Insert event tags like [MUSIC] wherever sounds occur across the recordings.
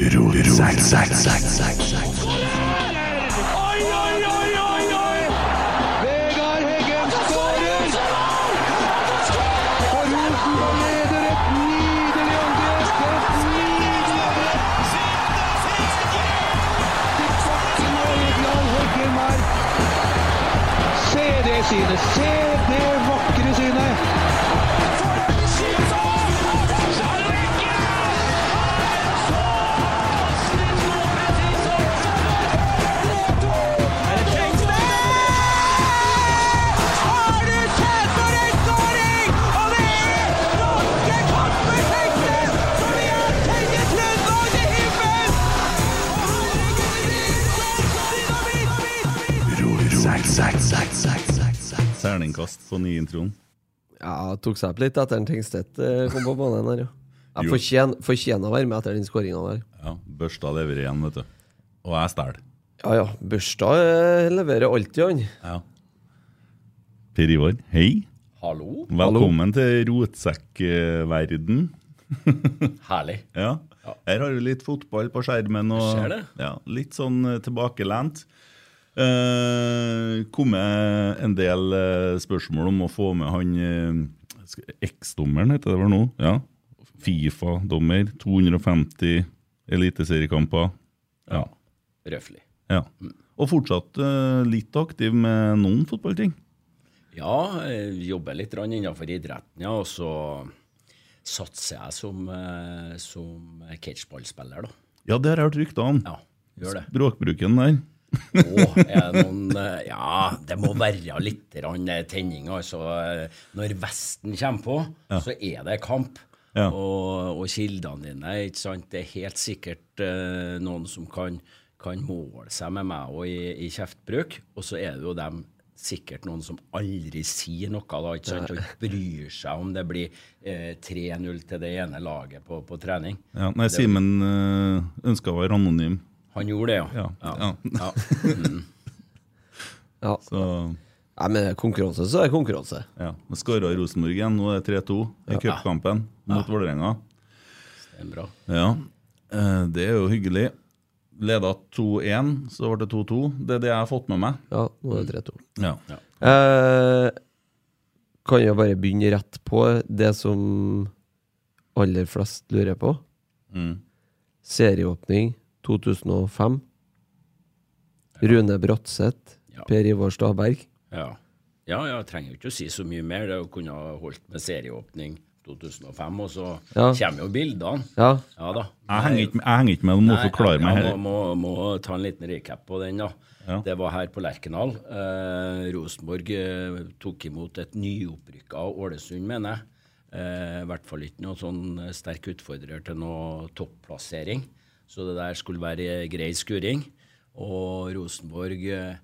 Oi, oi, oi, oi, oi! Vegard Heggen skårer! Og Rosenborg leder et nydelig angrep! Et nydelig angrep! Til bakken og Vegard Heggen her. Se det synet! Se Terningkast på nyintroen. Ja, tok seg opp litt etter en Tengstedt eh, kom på banen her, ja. [LAUGHS] Jeg fortjen- fortjener å være med etter den skåringa der. Ja, Børstad leverer igjen, vet du. Og jeg stjeler. Ja ja, Børstad eh, leverer alltid, han. Ja. Per Ivar, hei. Hallo. Velkommen til rotsekkverden. [LAUGHS] Herlig. Ja. Her har du litt fotball på skjermen og Ser det. Ja, litt sånn tilbakelent. Eh, kommet en del eh, spørsmål om å få med han eh, Eks-dommeren, heter det vel nå? Ja. Fifa-dommer. 250 eliteseriekamper. Ja. Røffelig. ja. Og fortsatt eh, litt aktiv med noen fotballting. Ja, jeg jobber litt innenfor idretten, ja, og så satser jeg som, eh, som catchballspiller, da. Ja, det har jeg hørt rykter om. Ja, gjør det. Språkbruken der. Er noen eh, Ja, det må være litt eh, tenning, altså. Eh, Når Vesten kommer på, så er det kamp. Ja. Og, og kildene dine, ikke sant. Det er helt sikkert uh, noen som kan, kan måle seg med meg og i, i kjeftbruk, og så er det jo dem sikkert noen som aldri sier noe, da, ikke sant, og ikke bryr seg om det blir eh, 3-0 til det ene laget på, på trening. Ja, nei, Simen ønska å være anonym. Han gjorde det, ja. Ja, ja. ja. Ja. [LAUGHS] Så Nei, men konkurranse, så er det konkurranse. ja. Skåra Rosenborg igjen. Nå er det 3-2 i cupkampen mot Vålerenga. Det er. Ja. eh, det er jo hyggelig. Leda 2-1, så ble det 2-2. Det er det jeg har fått med meg. Ja, nå er det 3-2. Ja. Eh, kan jeg bare begynne rett på det som aller flest lurer på? Mm. Serieåpning 2005. Rune Bratseth, Ja. Per Ivar Staberg. Ja. ja, ja, jeg trenger jo ikke å si så mye mer. Det å kunne ha holdt med serieåpning 2005, og så Ja. kommer jo bildene. Ja, Ja da. Jeg henger ikke med, jeg henger ikke med. du må forklare meg jeg her. må, må, må ta en liten recap på den. da. Ja. Det var her på Lerkendal. Eh, Rosenborg eh, tok imot et nyopprykka Ålesund, mener jeg. Eh, I hvert fall ikke noe sånn sterk utfordrer til noe topplassering. Så det der skulle være grei skuring. Og Rosenborg eh,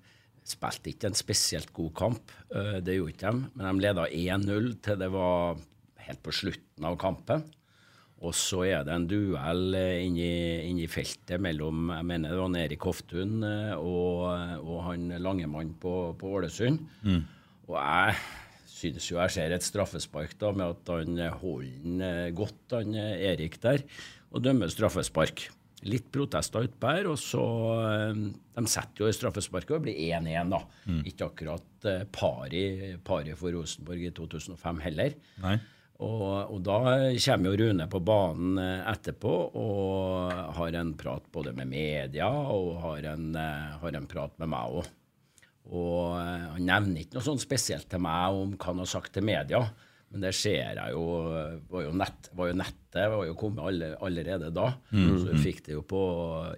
spilte ikke en spesielt god kamp, eh, det gjorde ikke de. Men de leda 1-0 til det var helt på slutten av kampen. Og så er det en duell eh, inni, inni feltet mellom jeg mener det var Erik Hoftun og, og han Langemann på, på Ålesund. Og jeg synes jo jeg ser et straffespark da med at han holder eh, godt, han Erik der, og dømmer straffespark. Litt protester utpå her, og så eh, De setter jo i straffesparket og blir 1-1, da. Ikke akkurat eh, pari, pari for Rosenborg i 2005 heller. Og, og da kommer jo Rune på banen eh, etterpå og har en prat både med media og har en, har en prat med meg òg. Og han nevner ikke noe sånn spesielt til meg om hva han har sagt til media, men det ser jeg jo var jo, nett, var jo nettet var jo kommet alle, allerede da. Så vi fikk det jo på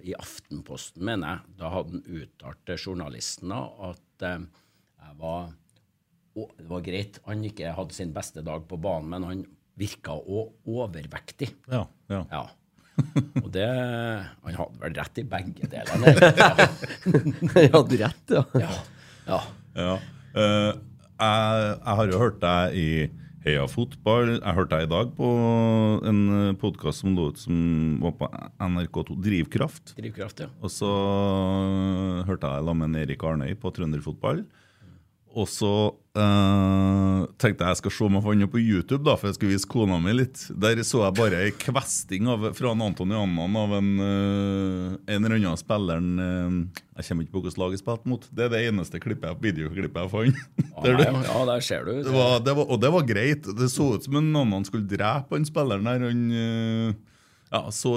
i Aftenposten, mener jeg. Da hadde han uttalt til journalisten at eh, jeg var å, det var greit. Han ikke hadde sin beste dag på banen, men han virka òg overvektig. Ja, ja. Ja. Og det Han hadde vel rett i begge delene. [LAUGHS] Ja. jeg hadde rett, ja. ja. ja. Ja. Uh, jeg, jeg har jo hørt deg i Heia Fotball. Jeg hørte deg i dag på en podkast som lå ut som var på NRK2, Drivkraft. Drivkraft, ja. Og så hørte jeg deg sammen med Erik Arnøy på Trønderfotball. Og så øh, tenkte jeg jeg skal se om jeg fant noe på YouTube, da, for jeg skulle vise kona mi litt. Der så jeg bare ei kvesting av, fra en Anton Jannan av en, øh, en eller annen spilleren øh, Jeg kommer ikke på hvilket lag jeg spilte mot. Det er det eneste klippet, videoklippet jeg fant. Der nei, ja, der ser du. det var, det var, og det var greit. Det så ut som en annen skulle drepe han spilleren der. Han ja, så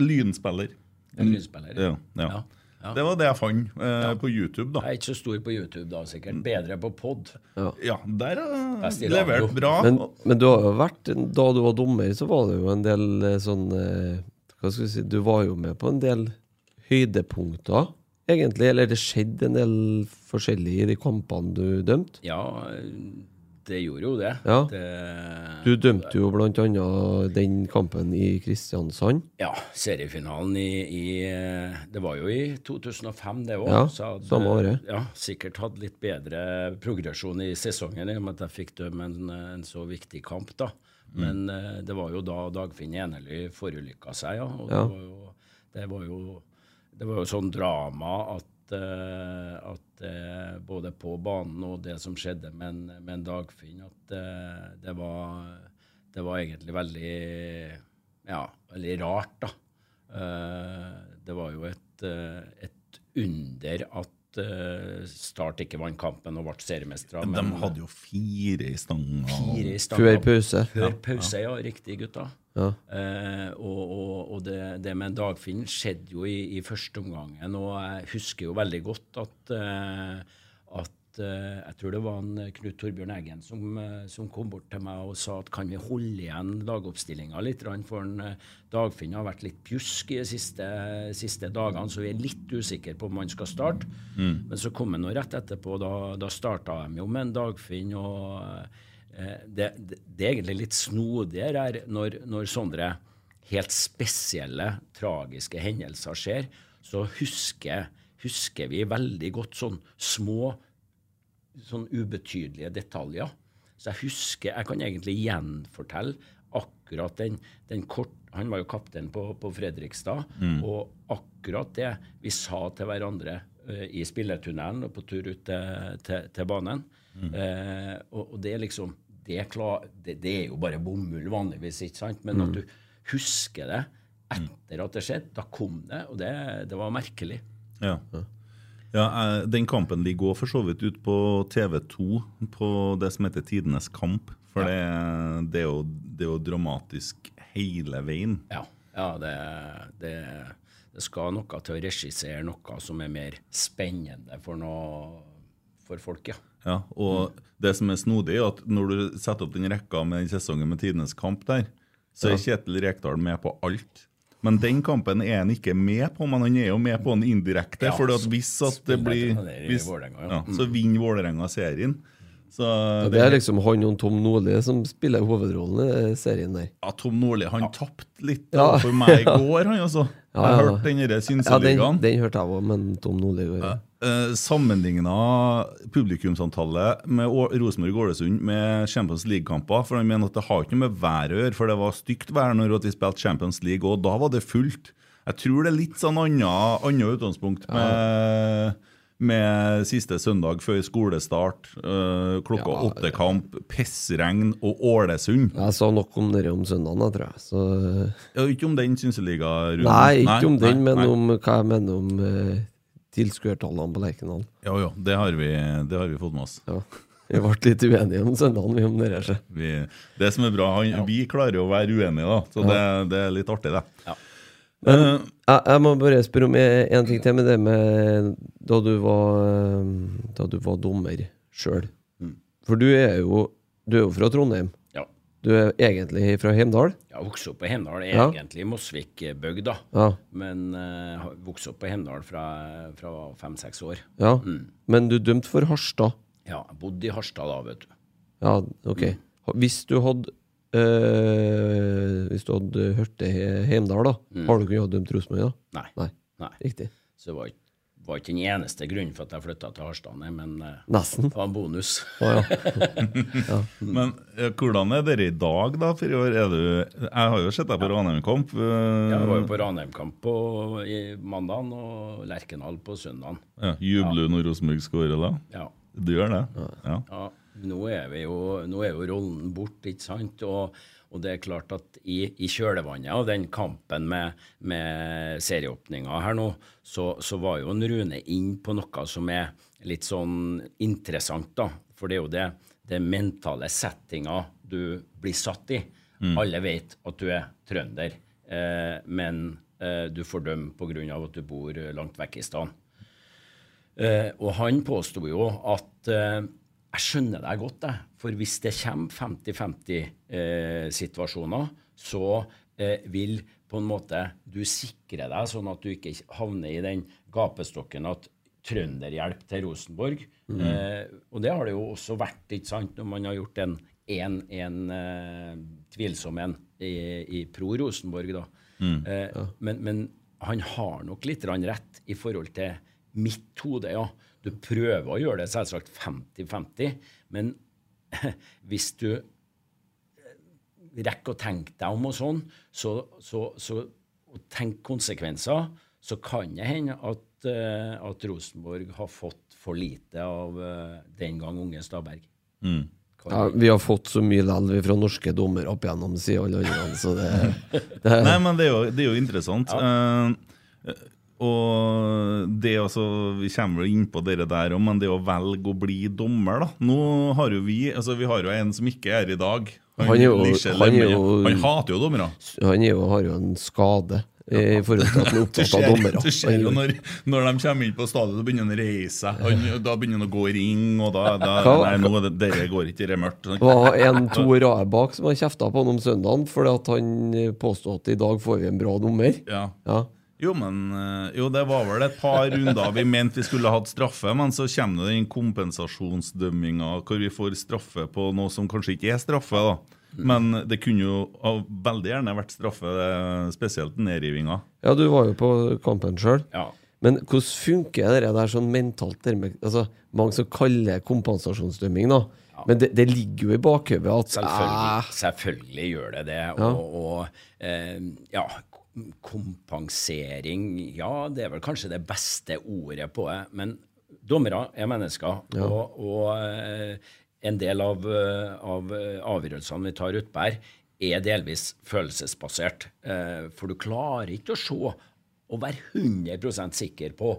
lynspiller. En lynspiller. Ja, ja. Ja, ja. Det var det jeg fant eh, på YouTube, da. Jeg er ikke så stor på YouTube, da, sikkert. Bedre på pod. Ja, der har Best jeg levert bra. Men, men du har jo vært Da du var dommer, så var det jo en del eh, sånn eh, Hva skal vi si Du var jo med på en del høydepunkter, egentlig. Eller det skjedde en del forskjellig i de kampene du dømte. Ja, det gjorde jo det. Ja. det Du dømte jo annet den kampen i Kristiansand. Ja, seriefinalen i, i eh, Det var jo i 2005, det òg. Ja, hadde- samme året. Ja, sikkert hatt litt bedre progresjon i sesongen i og med at jeg fikk dømme en, en så viktig kamp, da. Men mm. det var jo da Dagfinn Enerly forulykka seg, ja. Og Ja. Det, var jo, det var jo Det var jo sånn drama at, eh, at eh, både på banen og det som skjedde med med Dagfinn, at eh, det var Det var egentlig veldig Ja, veldig rart, da. Eh, det var jo et, eh, et under at eh, Start ikke vant kampen og ble seriemestere. De hadde jo fire i stanga. fire i stanga. Før pause. Før pause, ja. Riktig, gutta. Ja. Eh, og og, og det, det med Dagfinn skjedde jo i, i første omgangen, og jeg husker jo veldig godt at, eh, at eh, jeg tror det var en Knut Torbjørn Eggen som, uh, som kom bort til meg og sa at kan vi holde igjen lagoppstillinga litt, for en, uh, Dagfinn har vært litt pjusk i de siste, siste dagene, så vi er litt usikre på om han skal starte. Men så kom han nå rett etterpå, da, da starta de jo med en Dagfinn. og eh, det, det, det er egentlig litt snodigere her når, når sånne helt spesielle, tragiske hendelser skjer, så husker, husker vi veldig godt sånn små, sånn ubetydelige detaljer. Så jeg husker, jeg kan egentlig gjenfortelle akkurat den, den kort, Han var jo kaptein på, på Fredrikstad, og akkurat det vi sa til hverandre uh, i spilletunnelen og på tur ut til, til, til banen. Eh, og, og det er liksom det, er klar, det, det er jo bare bomull vanligvis, ikke sant? Men at du husker det etter at det skjedde, da kom det, og det, det var merkelig. Ja. Ja, eh, Den kampen ligger også for så vidt ut på TV2, på det som heter Tidenes kamp. For det, det, er jo, det er jo dramatisk hele veien. Ja, ja det, det, det skal noe til å regissere noe som er mer spennende for, noe, for folk, ja. Ja, og det som er snodig, er at når du setter opp den rekka med den sesongen med Tidenes kamp der, så er Kjetil Rekdal med på alt. Men den kampen er han ikke med på, men han er jo med på den indirekte. Ja, for hvis at det blir hvis, ja. ja, Så vinner Vålerenga serien. Så Det er liksom han og Tom Nordli som spiller hovedrollen i serien der. Ja, Tom Nordli han tapte litt Ja. da, for meg i [LAUGHS] går, han altså. Ja, Jeg ja. hørt den derre Ja, den, Synseligaen. den hørte jeg òg, men Tom Nordli ja. Eh, Sammenligna publikumsantallet med Rosenborg-Ålesund med Champions League-kamper. For han mener at det har ikke noe med været å gjøre, for det var stygt vær når vi spilte Champions League, og da var det fullt. Jeg tror det er litt sånn annet annet utgangspunkt med, med siste søndag før skolestart, øh, klokka Ja, åtte-kamp, pissregn og Ålesund. Jeg sa nok om det om søndagen, jeg tror jeg. Så Ja, ikke om den synseligarunden. Nei, ikke om den, nei, men nei. om hva jeg mener om uh, tilskuertallene på Lerkendal. Ja, ja, det har vi, det har vi fått med oss. Ja. Vi ble litt uenige om søndagen, vi om det her. det som er bra, han, vi klarer jo å være uenige, da. Så det, det er litt artig, det. Ja. Eh, Jeg, jeg må bare spørre om en ting til med det med da du var, eh, da du var dommer sjøl. Mm. For du er jo du er jo fra Trondheim. ja. Du er egentlig fra Heimdal. Jeg vokste opp på Heimdal. Ja. egentlig Mosvik-bygda. Ja. Men uh, vokste opp på Heimdal fra, fra fem-seks år. ja. Mm. Men du dømte for Harstad. Ja, jeg bodde i Harstad da, vet du. Ja, ok. Hvis du hadde eh, Hvis du hadde hørt det Heimdal, da, har du kunnet ha dømt Rosenborg da? Nei. Nei. Nei. Riktig. Så det var, ikke- var ikke den eneste grunnen for at jeg flytta til Harstad, men uh, Nesten. det var en bonus. Ah, ja. [LAUGHS] men uh, hvordan er dere i dag, da? For i år er du Jeg har jo sett deg på Ranheim-kamp. eh, Jeg var jo på Ranheim-kamp på- i mandagen og Lerkendal på søndagen. ja, Jubler du når Rosenborg skårer, da? Ja. Du gjør det? Ja. Ja, nå er, vi jo, nå er jo rollen borte, ikke sant? Og, og det er klart at i, i kjølvannet av den kampen med, med serieåpninga her nå, så, så var jo en Rune inn på noe som er litt sånn interessant, da. For det er jo det, det mentale settinga du blir satt i. Alle vet at du er trønder, eh, men eh, du får dømme pga. at du bor langt vekk i stedet. Eh, og han påsto jo at eh, jeg skjønner deg godt, jeg. For hvis det kommer 50-50-situasjoner, så eh, vil på en måte du sikre deg sånn at du ikke havner i den gapestokken at trønderhjelp til Rosenborg. Eh, og det har det jo også vært, ikke sant, når man har gjort en, en, en eh, tvilsom en i, i pro Rosenborg, da. Eh, men, men han har nok litt rett i forhold til mitt hode, ja. Du prøver å gjøre det selvsagt 50-50, men [LAUGHS] hvis du rekker å tenke deg om og sånn, så, så, så og tenk konsekvenser, så kan det hende at, eh, at Rosenborg har fått for lite av eh, den gang unge Staberg. Mm. Ja, vi har fått så mye lell fra norske dommere opp igjennom, sier alle andre. Så det, [LAUGHS] det Nei, men det er jo, det er jo interessant. Eh, og det altså, Vi kommer jo inn på dere der òg, men det å velge å bli dommer, da Nå har jo vi altså vi har jo en som ikke er her i dag. Han er jo- han jo- han hater jo dommere. Han jo, har jo en skade i forhold til at han er opptatt [LAUGHS] av dommere. du ser jo når, når de kommer inn på stadion, så begynner han å reise seg. Da begynner han å gå i ring, og da, da Nei, nå det, dere går ikke, det er mørkt. Det var en to rader bak som har kjefta på han om søndagen fordi at han påstod at i dag får vi en bra dommer. Ja. Ja. Jo, men eh, Jo, det var vel et par runder vi mente vi skulle hatt straffe, men så kommer den kompensasjonsdømminga hvor vi får straffe på noe som kanskje ikke er straffe, da. Men det kunne jo veldig gjerne vært straffe, eh, spesielt nedrivinga. ja, du var jo på kampen sjøl. Ja. Men hvordan funker det der sånn mentalt? Altså, mange som kaller kompensasjonsdømming, da. Men det, det ligger jo i bakhodet at Selvfølgelig, selvfølgelig gjør det det. Ja. Og, og eh, ja, kompensering Ja, det er vel kanskje det beste ordet på det. Men dommere er mennesker, og, og eh, en del av, eh, av avgjørelsene vi tar utpå her, er delvis følelsesbasert. Eh, for du klarer ikke å se og være 100% sikker på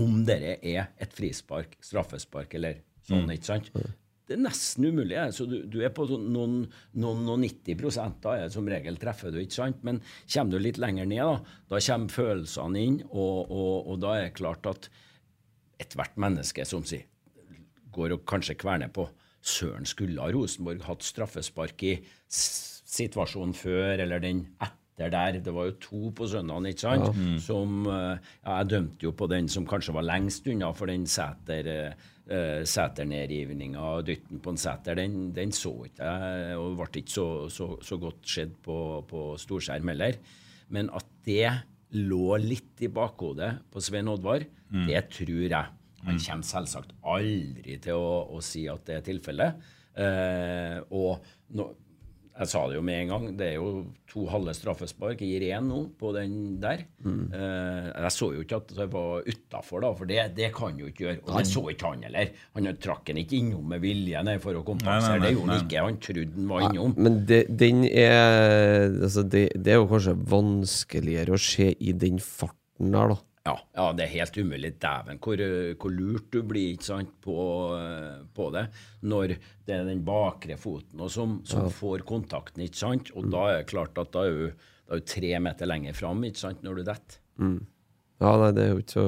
om dette er et frispark, straffespark eller sånn, ikke sant? Det er nesten umulig. Så du, du er på noen, noen, noen og 90 da er det som regel treffer du, ikke sant? Men kommer du litt lenger ned, da, da kommer følelsene inn, og, og, og da er det klart at ethvert menneske som sier, går og kanskje kverner på Søren skulle ha Rosenborg hatt straffespark i situasjonen før, eller den etter der. Det var jo to på søndagen, ikke sant? Som eh, Ja, jeg dømte jo på den som kanskje var lengst unna, for den Sæter uh, Sæter-nedrivninga og dytten på en Sæter, den, den så ikke jeg, og ble ikke så, så, så godt sett på, på storskjerm heller. Men at det lå litt i bakhodet på Svein Oddvar, det tror jeg. Han kommer selvsagt aldri til å, å si at det er tilfellet. Uh, og nå, jeg sa det jo med en gang, det er jo to halve straffespark. Jeg gir én nå på den der. Eh, jeg så jo ikke at det var utafor, da, for det, det kan jo ikke gjøre. Og det så ikke han heller. Han trakk den ikke innom med vilje nei, for å kompensere. Nei, det gjorde han ikke. Han trodde han var innom. Men det, den er altså det, det er jo kanskje vanskeligere å se i den farten der, da. Ja, ja, det er helt umulig. Dæven, hvor, hvor lurt du blir ikke sant, på, på det når det er den bakre foten og som, som får kontakten. ikke sant? Og da er det klart at da er du, da er du tre meter lenger fram ikke sant, når du detter. Ja, nei, det er jo ikke så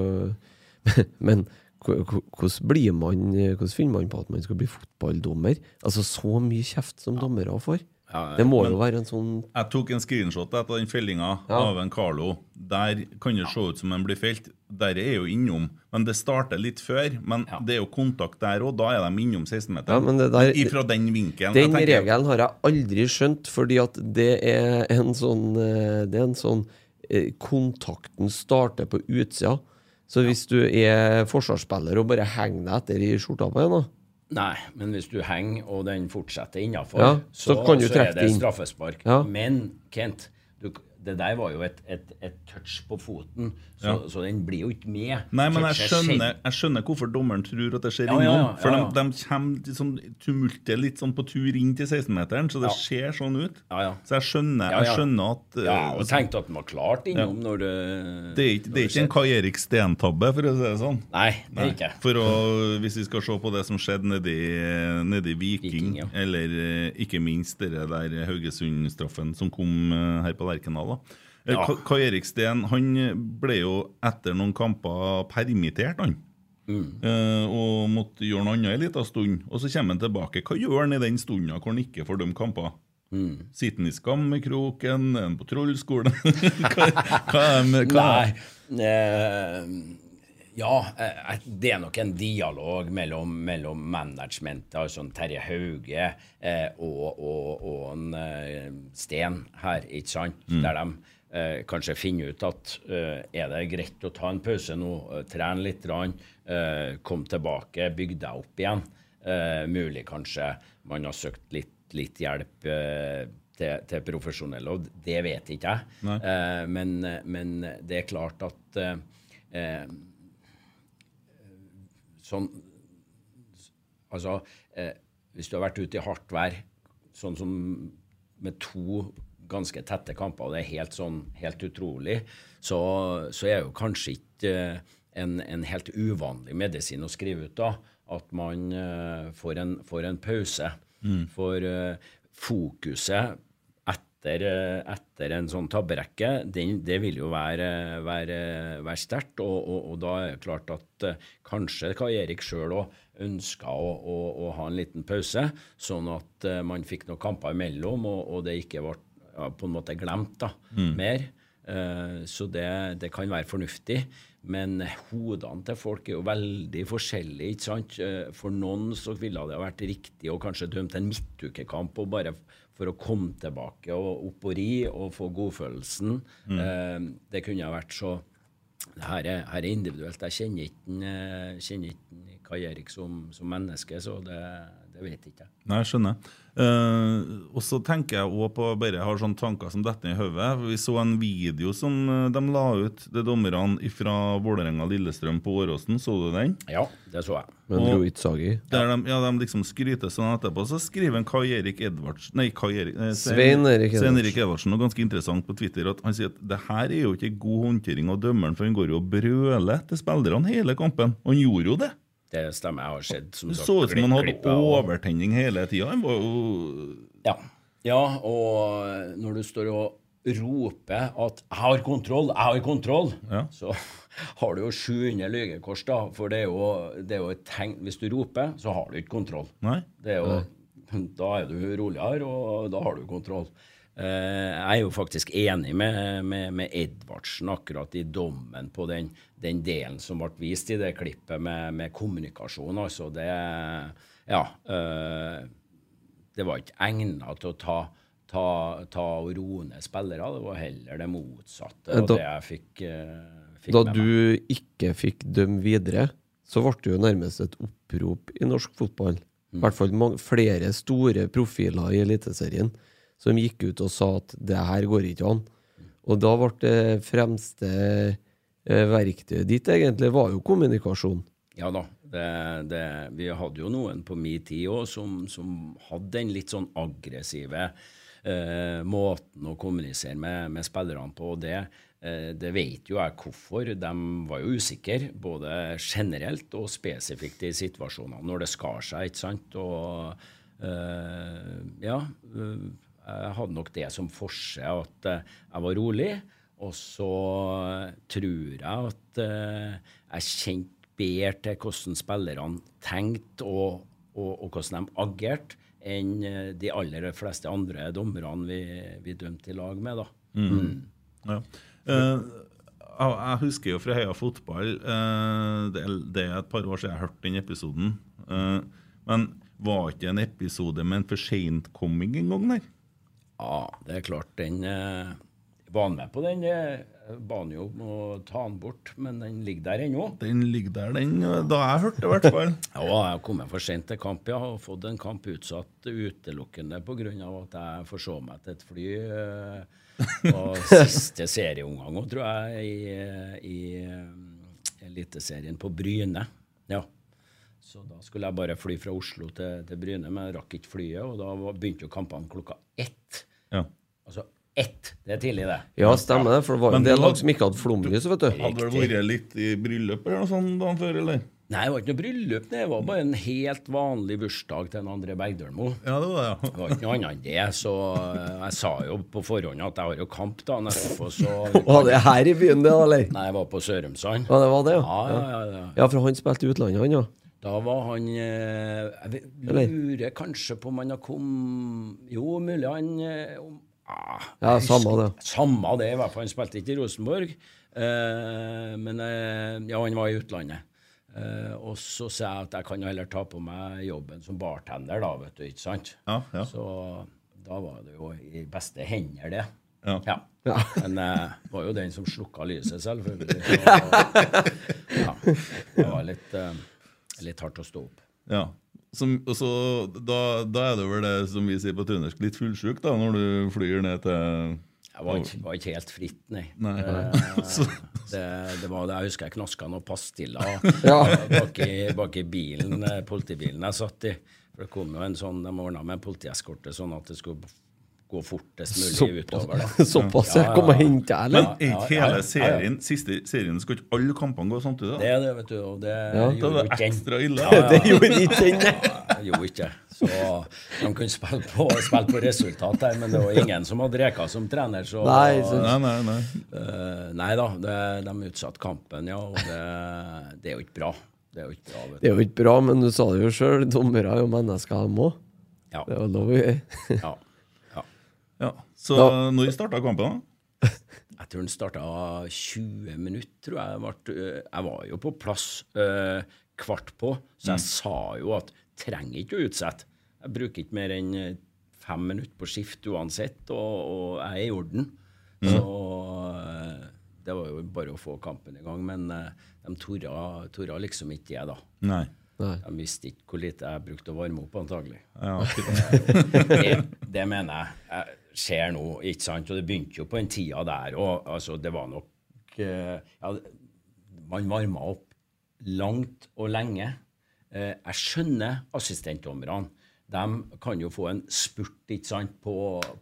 [LAUGHS] Men hvor- hvor- hvordan blir man Hvordan finner man på at man skal bli fotballdommer? Altså så mye kjeft som dommere får. Det må jo være en sånn Jeg tok en screenshot etter den fellinga Ja. av en Carlo. Der kan det se ut som en blir felt. Der er jo innom. Men det starter litt før. Men Ja. det er jo kontakt der òg. Da er de innom 16-meteren. Ja, der- Ifra den vinkelen. Den regelen har jeg aldri skjønt, fordi at det er en sånn eh, Det er en sånn eh, Kontakten starter på utsida. Så hvis du er forsvarsspiller og bare henger deg etter i skjorta på en, da Nei, men hvis du henger og den fortsetter innafor, Ja, så så, så er det straffespark. Ja. Men Kent, du, det der var jo et, et, et touch på foten, så, Ja. så den blir jo ikke med. Nei, men jeg skjønner, jeg skjønner hvorfor dommeren tror at det skjer Ja, innom. ja, For de, de kommer sånn tumultet litt sånn på tur inn til 16-meteren, så det ser sånn ut. Ja, ja. Så jeg skjønner, jeg skjønner at Ja, eh, og tenkte at den var klart innom når det det er ikke, det er ikke en Kai Erik Steen-tabbe, for å si det sånn. Nei, det er ikke. For å, hvis vi skal se på det som skjedde nedi, nedi Viking, Viking, eller eh, ikke minst det der Haugesund-straffen som kom eh, her på Lerkendal. Da. Eh, Ja. Kai Erik Steen han ble jo etter noen kamper permittert, han. Mm. Eh, og måtte gjøre noe annet en liten stund. Og så kommer han tilbake. Hva gjør han i den stunden hvor han ikke får dømme kamper? Mm. Sitter han i skammekroken? Er han på trollskolen? [LAUGHS] hva, hva, hva, hva, Nei. Eh, ja, eh, det er nok en dialog mellom, mellom managementet, altså Terje Hauge eh, og, og, og en eh, Sten her, ikke sant? Der de eh, kanskje finner ut at eh, er det greit å ta en pause nå, eh, trene litt, rann, eh, kom tilbake, bygg deg opp igjen. Eh, mulig kanskje man har søkt litt, litt hjelp eh, til, til profesjonelle, og det vet ikke jeg. Eh, men, men det er klart at eh, eh, sånn Altså, eh, hvis du har vært ute i hardt vær, sånn som med to ganske tette kamper, og det er helt sånn helt utrolig, så, så er jo kanskje ikke eh, en, en helt uvanlig medisin å skrive ut da, at man eh, får, en, får en pause. For eh, fokuset etter, eh, etter en sånn tabberekke, det vil jo være, være, være sterkt. Og, og, og da er det klart at eh, kanskje Kai Erik sjøl òg ønska å, å, å ha en liten pause, sånn at eh, man fikk noen kamper imellom, og, og det ikke ble ja, på en måte glemt da, mer. Eh, så det, det kan være fornuftig. Men hodene til folk er jo veldig forskjellige. ikke sant? For noen så ville det vært riktig å kanskje dømme til en midtukekamp og bare for å komme tilbake og opp og ri og få godfølelsen. Eh, Det kunne ha vært så det her er, her er individuelt. Jeg kjenner ikke, eh, kjenner ikke Kai Erik som, som menneske, så det, det vet ikke jeg. Nei, skjønner. Eh, og så tenker jeg også på bare jeg har sånne tanker som detter i hodet. Vi så en video som eh, de la ut, de dommerne fra Vålerenga-Lillestrøm på Åråsen. Så du den? Ja, det så jeg. Men Og- Sagi. Der de, ja, de liksom skryter sånn etterpå. Så skriver en Kai Erik Edvardsen Nei, Kai Erik, eh, Svein Erik Svein Edvardsen. Erik Edvardsen. Noe ganske interessant på Twitter at han sier at det her er jo ikke god håndtering av dømmeren, for han går jo og brøler til spillerne hele kampen. Og han gjorde jo det. Det stemmer. Jeg har sett som Det så ut som han hadde overtenning hele tida. Han var jo Ja. ja, og når du står og roper at 'jeg har kontroll, jeg har kontroll', Ja. så [LAUGHS] har du jo 700 lygekors, da. For det er, jo, det er jo et tegn Hvis du roper, så har du ikke kontroll. Nei. Det er jo, da er du roligere, og da har du kontroll. Eh, jeg er jo faktisk enig med, med, med Edvardsen akkurat i dommen på den, den delen som ble vist i det klippet med, med kommunikasjon. Altså, det Ja. Eh, det var ikke egnet til å ta, ta, ta og roe ned spillere. Det var heller det motsatte. Eh, da- det jeg fikk, fikk Da med meg. du ikke fikk dømme videre, så ble det jo nærmest et opprop i norsk fotball. I hvert fall mange, flere store profiler i Eliteserien som gikk ut og sa at det her går ikke an. Og da ble det fremste eh, verktøyet ditt egentlig var jo kommunikasjon. Ja da. Det, det, vi hadde jo noen på min tid òg som, som hadde den litt sånn aggressive eh, måten å kommunisere med, med spillerne på. Det, eh, det vet jo jeg hvorfor. De var jo usikre, både generelt og spesifikt i situasjonene når det skar seg. ikke sant? Og eh, ja, eh, jeg hadde nok det som forse at eh, jeg var rolig. Og så tror jeg at eh, jeg kjente bedre til hvordan spillerne tenkte og, og, og hvordan de agerte, enn eh, de aller fleste andre dommerne vi, vi dømte i lag med. da. Ja. Uh, jeg husker jo fra Heia Fotball uh, det, det er et par år siden jeg hørte den episoden. Uh, men var ikke en episode med en for seint-komming en gang der? Ja, det er klart den eh, var med på den? Jeg ba han jo om å ta den bort, men den ligger der ennå. Den ligger der, den. Da jeg hørte det, i hvert fall. [LAUGHS] Ja, jeg har kommet for sent til kamp, ja. Og fått en kamp utsatt utelukkende pga. at jeg forså meg til et fly. eh, Og [LAUGHS] siste serieomgang òg, tror jeg, i, i eh, Eliteserien på Bryne. Ja. Så da skulle jeg bare fly fra Oslo til, til Bryne, men jeg rakk ikke flyet. Og da var- begynte jo kampene klokka ett. Ja. Altså ett! Det er tidlig, det. Ja, stemmer det. For det var en del lag som ikke hadde flomlys, vet du. Hadde det vært litt i bryllup eller noe sånt dagen før, eller? Nei, det var ikke noe bryllup. Det var bare en helt vanlig bursdag til en André Bergdølmo. Ja, det var det, Det var ikke noe annet enn det. Så eh, jeg sa jo på forhånd at jeg har jo kamp dagen etterpå, så [LAUGHS] Var det her i byen, det, eller? Nei, jeg var på Sørumsand. Ja, det var det, Ja, ja. ja, ja, ja. Ja, for han spilte i utlandet, han, ja. Da var han eh, Jeg vet- lurer kanskje på om han har kommet Jo, mulig han eh, om, ah, Ja, samme det. Samme det, i hvert fall. Han spilte ikke i Rosenborg. Eh, men eh, ja, han var i utlandet. Eh, og så sa jeg at jeg kan jo heller ta på meg jobben som bartender, da, vet du. Ikke sant? Ja, ja. Så da var det jo i beste hender, det. Ja. Ja. [LAUGHS] Men eh, det var jo den som slukka lyset, selvfølgelig. [LAUGHS] Så, ja. Det var litt, litt hardt å stå opp. ja. Som, og så, da, da er det vel det som vi sier på trøndersk, litt fullsjuk da, når du flyr ned til det var var ikke helt fritt, nei. Nei. Eh, [LAUGHS] det, det var det, Jeg husker jeg knaska noen pastiller [LAUGHS] Ja. bak, i, bak i bilen, eh, politibilen jeg satt i. For det kom jo en sånn, De ordna med politieskorte sånn at det skulle gå fortest mulig utover. det. [LAUGHS] Såpass, ja. Kom og hente deg, Men eller? er ikke ja, ja, hele serien, siste serien, skal ikke alle kampene gå samtidig? Det er det, vet du. Og det Ja. Gjorde det ikke ekstra ille. [LAUGHS] Det gjorde ikke den, Jo gjorde ikke. Så de kunne spille på, spille på resultat her, men det var ingen som hadde Reka som trener. Så, Nei, så- Nei, nei, nei. Uh, nei da, det, de utsatte kampen, ja. Og det, det er jo ikke bra. Det er jo ikke bra, vet Det er jo ikke bra, men du sa det jo sjøl. Dommere er jo mennesker, de òg. Ja. Det er jo lov å ja. Ja. Så Da- når starta kampen, da? [LAUGHS] Jeg tror den starta 20 minutter, tror jeg. det øh, jeg var jo på plass øh, kvart på, så jeg sa jo at trenger ikke å utsette. Jeg bruker ikke mer enn øh, fem minutter på skift uansett, og, og jeg er i orden. Så øh, det var jo bare å få kampen i gang. Men de torde liksom ikke det, da. Nei. Nei. De visste ikke hvor lite jeg brukte å varme opp, antagelig. Ja, akkurat. [LAUGHS] det, det mener jeg, jeg skjer nå, ikke sant? Og det begynte jo på den tida der og altså, det var nok eh, ja, Man varma opp langt og lenge. Eh, jeg skjønner assistentdommerne. De kan jo få en spurt ikke sant, på,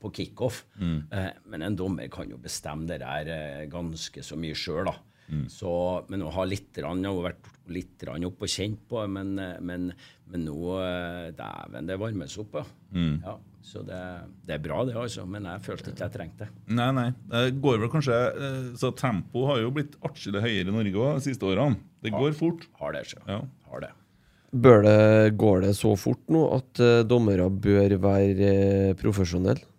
på kickoff, eh, men en dommer kan jo bestemme det der ganske så mye sjøl, da. Så, men hun har litt rann, Jeg har vært litt rann opp og kjent på men, eh, men, men nå eh, Dæven, det varmes opp, ja. ja så det, det er bra, det, altså. Men jeg følte ikke jeg trengte det. Nei, nei. Det går vel kanskje eh, Så tempo har jo blitt atskillig høyere i Norge også, de siste årene. Det går fort. Har det, så. Ja. Har det. Bør det, går det så fort nå at eh, dommere bør være uh, profesjonelle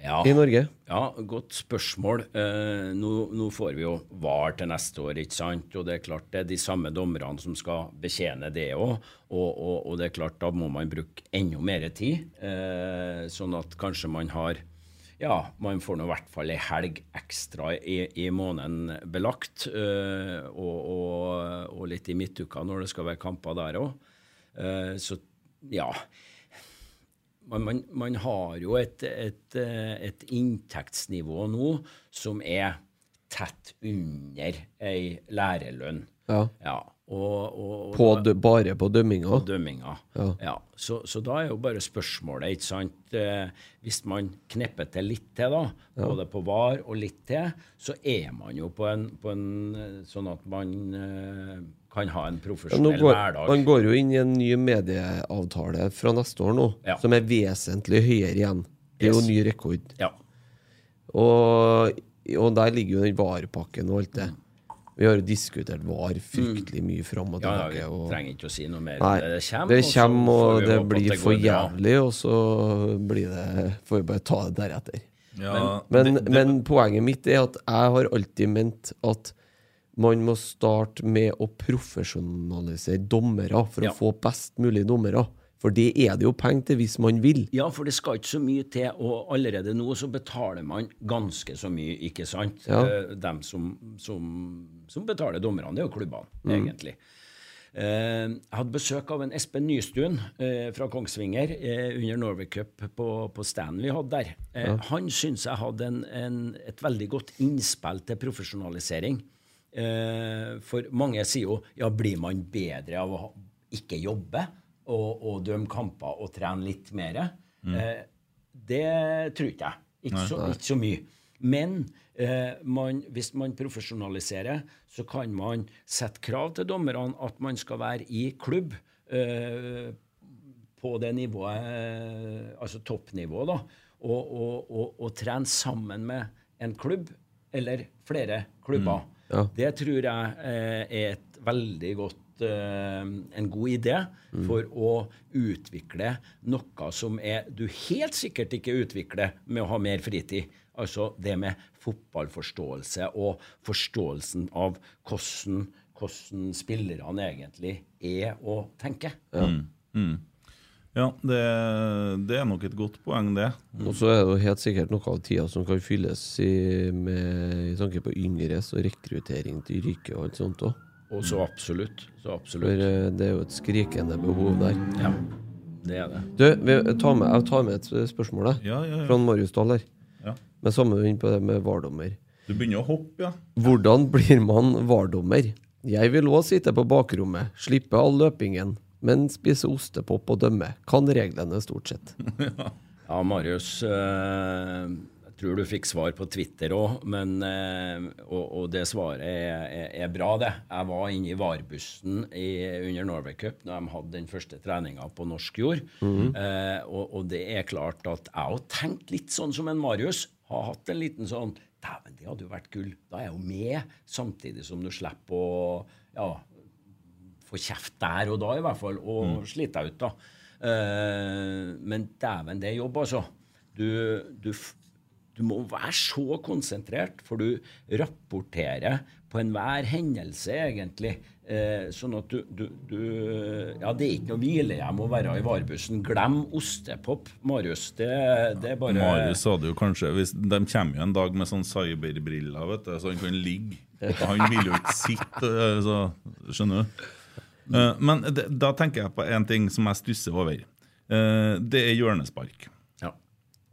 Ja. i Norge? Ja, godt spørsmål. Eh, nå, nå får vi jo VAR til neste år, ikke sant? Og det er klart det er de samme dommerne som skal betjene det òg. Og, og, og det er klart da må man bruke enda mer tid, eh, sånn at kanskje man har ja, man får nå i hvert fall ei helg ekstra i, i måneden belagt. eh, og, og, og litt i midtuka når det skal være kamper der òg. så ja man, man, man har jo et, et, eh, et inntektsnivå nå som er tett under ei lærerlønn. Ja. og, og, og På, da- bare på dømminga? på dømminga. Ja. Så, så da er jo bare spørsmålet, ikke sant eh, Hvis man knepper til litt til, da, både på VAR og litt til, så er man jo på en, på en eh, Sånn at man eh, kan ha en profesjonell går, hverdag. man går jo inn i en ny medieavtale fra neste år nå, Ja. som er vesentlig høyere igjen. Det er jo ny rekord. Ja. Og, og der ligger jo den VAR-pakken og alt det. Vi har jo diskutert VAR fryktelig mye fram og tilbake. ja, vi trenger ikke å si noe mer. nei, det kommer, det kommer, og det blir for jævlig, og så blir det, får vi bare ta det deretter. Ja, Men, det- det- men poenget mitt er at jeg har alltid ment at man må starte med å profesjonalisere dommere for Ja. å få best mulig dommere. For det er det jo penger til hvis man vil. Ja, for det skal ikke så mye til, og allerede nå så betaler man ganske så mye, ikke sant? Ja. Eh, Dem som, som, som betaler dommerne, det er jo klubbene, egentlig. Eh, jeg hadde besøk av en Espen Nystuen eh, fra Kongsvinger under Norway Cup på, på standen vi hadde der. Ja. Han syns jeg hadde en, en, et veldig godt innspill til profesjonalisering. Eh, for mange sier jo ja, blir man bedre av å ikke jobbe og, og dømme kamper og trene litt mer? Mm. det tror ikke jeg. Ikke så, ikke så mye. Men eh, man, hvis man profesjonaliserer, så kan man sette krav til dommerne at man skal være i klubb eh, på det nivået, eh, altså toppnivå, da, og, og, og, og trene sammen med en klubb eller flere klubber. Ja. Det tror jeg eh, er et veldig godt eh, en god idé for å utvikle noe som er du helt sikkert ikke utvikler med å ha mer fritid. Altså det med fotballforståelse og forståelsen av hvordan, hvordan spillerne egentlig er å tenke. Ja, det, det er nok et godt poeng, det. Og så er det jo helt sikkert noe av tida som kan fylles i, med i tanke på yngres og rekruttering til yrket og alt sånt òg. Og så absolutt. Så absolutt. For det er jo et skrikende behov der. Ja, det er det. Du, vi tar med, jeg tar med et spørsmål jeg, Ja, ja, ja. fra Marius Dahl her. Ja. Med samme inn på det med VAR-dommer. Du begynner å hoppe, ja. Hvordan blir man VAR-dommer? Jeg vil òg sitte på bakrommet, slippe all løpingen, men spise ostepop og dømme. Kan reglene stort sett. [LAUGHS] Ja, Marius. Eh, jeg tror du fikk svar på Twitter òg, eh, og, og det svaret er, er, er bra, det. Jeg var inne i VAR-bussen i, under Norway Cup når de hadde den første treninga på norsk jord. eh, og, og det er klart at jeg har tenkt litt sånn som en Marius. Har hatt en liten sånn Dæven, det hadde jo vært gull. Da er jeg jo med, samtidig som du slipper å ja, få kjeft der og da, i hvert fall, og slite deg ut, da. Uh, men dæven, det er jobb, altså. Du, du, du må være så konsentrert, for du rapporterer på enhver hendelse, egentlig. Eh, sånn at du, du, du Ja, det er ikke noe hvilehjem å være i varebussen. Glem ostepop, Marius. Det, det er bare Marius sa det jo kanskje hvis, De kommer jo en dag med sånn cyberbriller, vet du, så han kan ligge. [LAUGHS] Han vil jo ikke sitte, eh, så skjønner du. Eh, Men det, da tenker jeg på en ting som jeg stusser over. Uh, Det er hjørnespark. ja.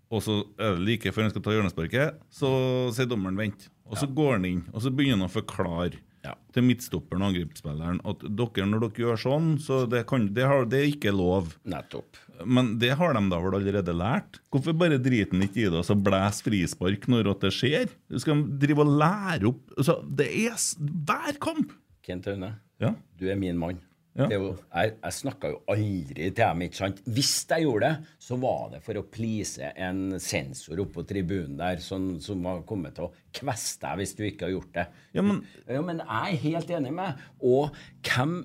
Og så er det like før han skal ta hjørnesparket, så sier dommeren vent. Og så går han inn, og så begynner han å forklare Ja. til midtstopperen og angrepsspilleren at dere, når dere gjør sånn, så det, kan, det, har, det er ikke lov. Nettopp. Men det har de da vel allerede lært? Hvorfor bare driter han ikke i det og så blæs frispark når det skjer? Du skal drive og lære opp altså, Det er hver kamp! Kent Aune, Ja. du er min mann. Ja. Det jo, jeg jeg snakka jo aldri til dem, ikke sant. Hvis jeg gjorde det, så var det for å please en sensor oppe på tribunen der som, som var kommet til å kveste deg hvis du ikke har gjort det. Ja, men- ja, men jeg er helt enig med deg. Og hvem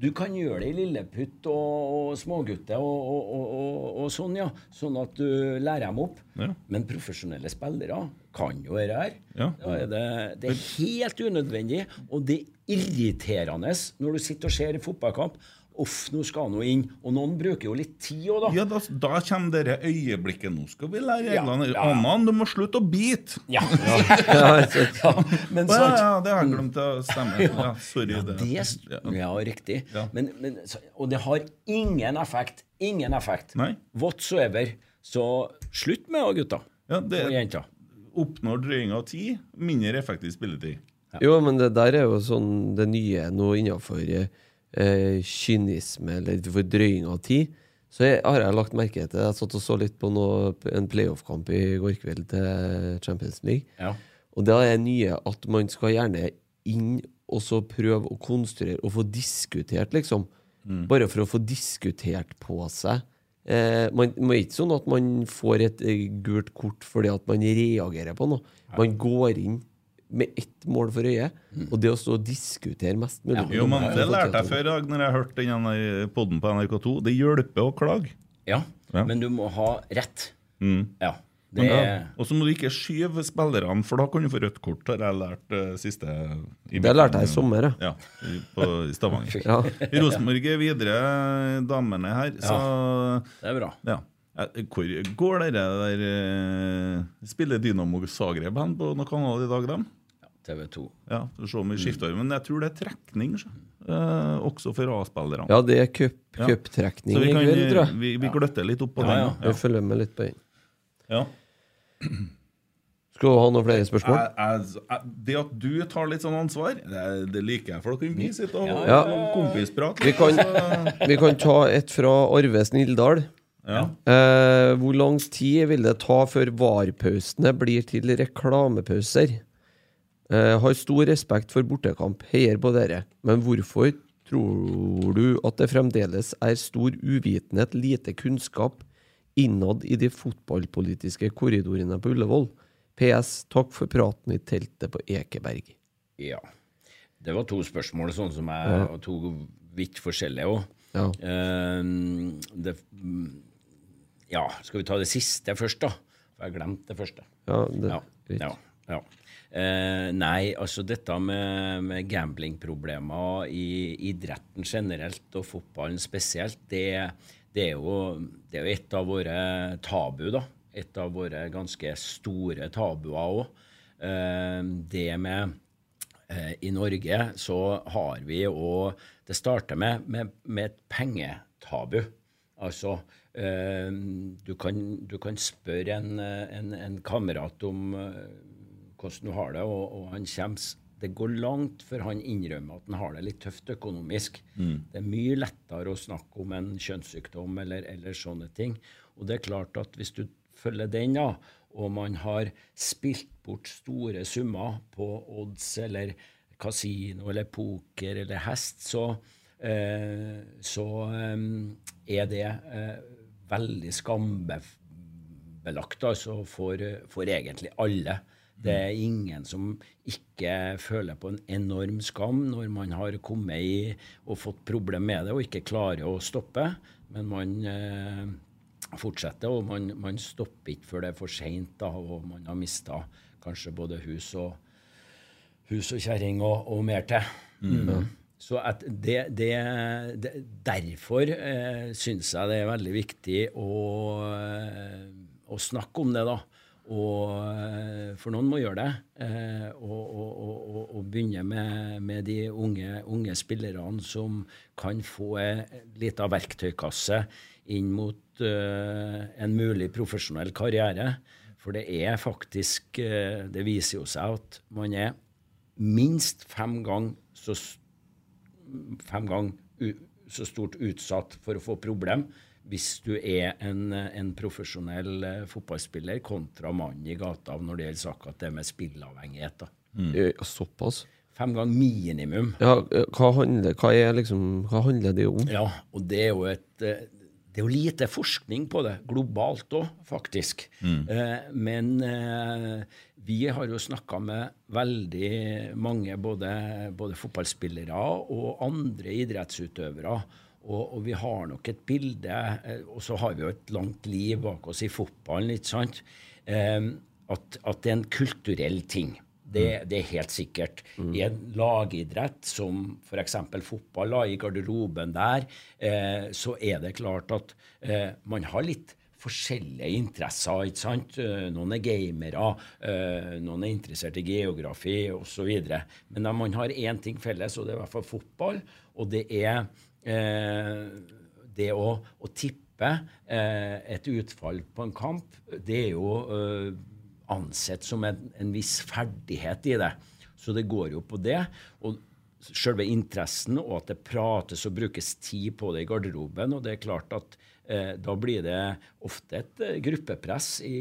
Du kan gjøre det i lilleputt og, og smågutte og, og, og, og, og sånn, ja. Sånn at du lærer dem opp. Ja. Men profesjonelle spillere kan jo dette her. Ja. Er det, det er helt unødvendig, og det er irriterende når du sitter og ser en fotballkamp. Uff, nå skal han jo inn. Og noen bruker jo litt tid òg, da. Ja, da, da kommer det øyeblikket. Nå skal vi lære Ja, reglene. ja. Annan, du må slutte å bite! Ja. [LAUGHS] Ja, altså, [LAUGHS] ja, men ja, sant. ja, det har jeg glemt å stemme. [LAUGHS] Ja, sorry. Ja, det. ja, riktig. Ja. Men, men, og det har ingen effekt. Ingen effekt. Nei. Whatsoever. Så slutt med det, gutta. Ja, det Og jenter. Oppnår drøying av tid, mindre effektiv spilletid. Jo, men det der er jo sånn det nye nå innafor eh, kynisme eller for drøying av tid. Så jeg, har jeg lagt merke til Jeg satt og så litt på noe, en playoff-kamp i går kveld til Champions League. Ja. Og da er det nye at man skal gjerne inn og så prøve å konstruere og få diskutert, liksom. Bare for å få diskutert på seg. Eh, man, man er ikke sånn at man får et eh, gult kort fordi at man reagerer på noe. Man går inn med ett mål for øye, og det å stå og diskutere mest mulig. Ja. Jo, men Det lærte jeg før i dag når jeg hørte den poden på NRK2. Det hjelper å klage. ja. Ja. Men du må ha rett. Mm. Ja. Det Og så må du ikke skyve spillerne, for da kan du få rødt kort, har jeg lært uh, siste i Det lærte jeg i sommer, ja. Ja, på, i Stavanger. [LAUGHS] Ja. Rosenborg er videre, damene her, så det er bra. ja. Eh, Hvor går dere der eh, Spiller Dynamo Zagreb hen på noen kanal i dag, dem? TV 2. Ja, så se om vi skifter Men jeg tror det er trekning, så. Eh, også for A-spillerne. ja, det er cup, Ja. cuptrekning så vi, i kan, kveld, tror jeg. vi, vi gløtter litt opp på Ja, den. Vi følger med litt på den. Ja. [CLEARS THROAT] Skal du ha noen flere spørsmål? Jeg, jeg, det at du tar litt sånn ansvar, det, det liker jeg. For da kan vi sitte og ha Ja. kompisprat. Vi kan, vi kan ta et fra Arve Snilldal. ja. Eh, hvor lang tid vil det ta før VAR-pausene blir til reklamepauser? Eh, har stor respekt for bortekamp, heier på dere. Men hvorfor tror du at det fremdeles er stor uvitenhet, lite kunnskap, innad i de fotballpolitiske korridorene på Ullevål? PS. Takk for praten i teltet på Ekeberg. Ja. Det var to spørsmål, sånn som jeg, og to vidt forskjellige òg. Ja. mm, ja, skal vi ta det siste først, da? For jeg glemte det første. Ja, det, Ja. ja, ja. Uh, nei, altså dette med, med gamblingproblemer i idretten generelt og fotballen spesielt, det, det, er jo, det er jo et av våre tabu, da. Et av våre ganske store tabuer òg. Eh, det med eh, I Norge så har vi og Det starter med, med, med et pengetabu. Altså eh, du, kan, du kan spørre en, en, en kamerat om hvordan du har det, og, og han kommer Det går langt før han innrømmer at han har det litt tøft økonomisk. Det er mye lettere å snakke om en kjønnssykdom eller, eller sånne ting. Og det er klart at hvis du følger den, da, og man har spilt bort store summer på odds eller kasino eller poker eller hest, så, eh, så eh, er det eh, veldig skambelagt altså for, for egentlig alle. Det er ingen som ikke føler på en enorm skam når man har kommet i og fått problem med det og ikke klarer å stoppe, men man eh, fortsetter, og man, man stopper ikke før det er for seint, og man har mista kanskje både hus og, hus og kjerring og, og mer til. Mm. Så at det, det, det, derfor eh, syns jeg det er veldig viktig å, eh, å snakke om det, da. Og, eh, for noen må gjøre det. Eh, og, og, og, og begynne med, med de unge, unge spillerne som kan få litt lita verktøykasse inn mot eh, en mulig profesjonell karriere. For det er faktisk eh, Det viser jo seg at man er minst fem ganger så, gang så stort utsatt for å få problem hvis du er en, en profesjonell eh, fotballspiller kontra mannen i gata når det gjelder akkurat det med spilleavhengighet. da. Eh, Såpass? Fem ganger minimum. Ja, eh, hva handler, hva er liksom, hva handler det om? Ja, og det er jo et det er jo lite forskning på det, globalt òg, faktisk. Eh, men eh, vi har jo snakka med veldig mange, både, både fotballspillere og andre idrettsutøvere. Og, og vi har nok et bilde, eh, og så har vi jo et langt liv bak oss i fotballen, ikke sant, at, at det er en kulturell ting. Det, det er helt sikkert. I en lagidrett som f.eks. fotball, i garderoben der, eh, så er det klart at eh, man har litt forskjellige interesser. ikke sant? Eh, Noen er gamere, eh, noen er interessert i geografi osv. Men da man har én ting felles, og det er i hvert fall fotball. Og det er eh, det å, å tippe et utfall på en kamp, det er jo ansett som en, en viss ferdighet i det. Så det går jo på det. Og selve interessen og at det prates og brukes tid på det i garderoben. Og det er klart at da blir det ofte et eh, gruppepress i,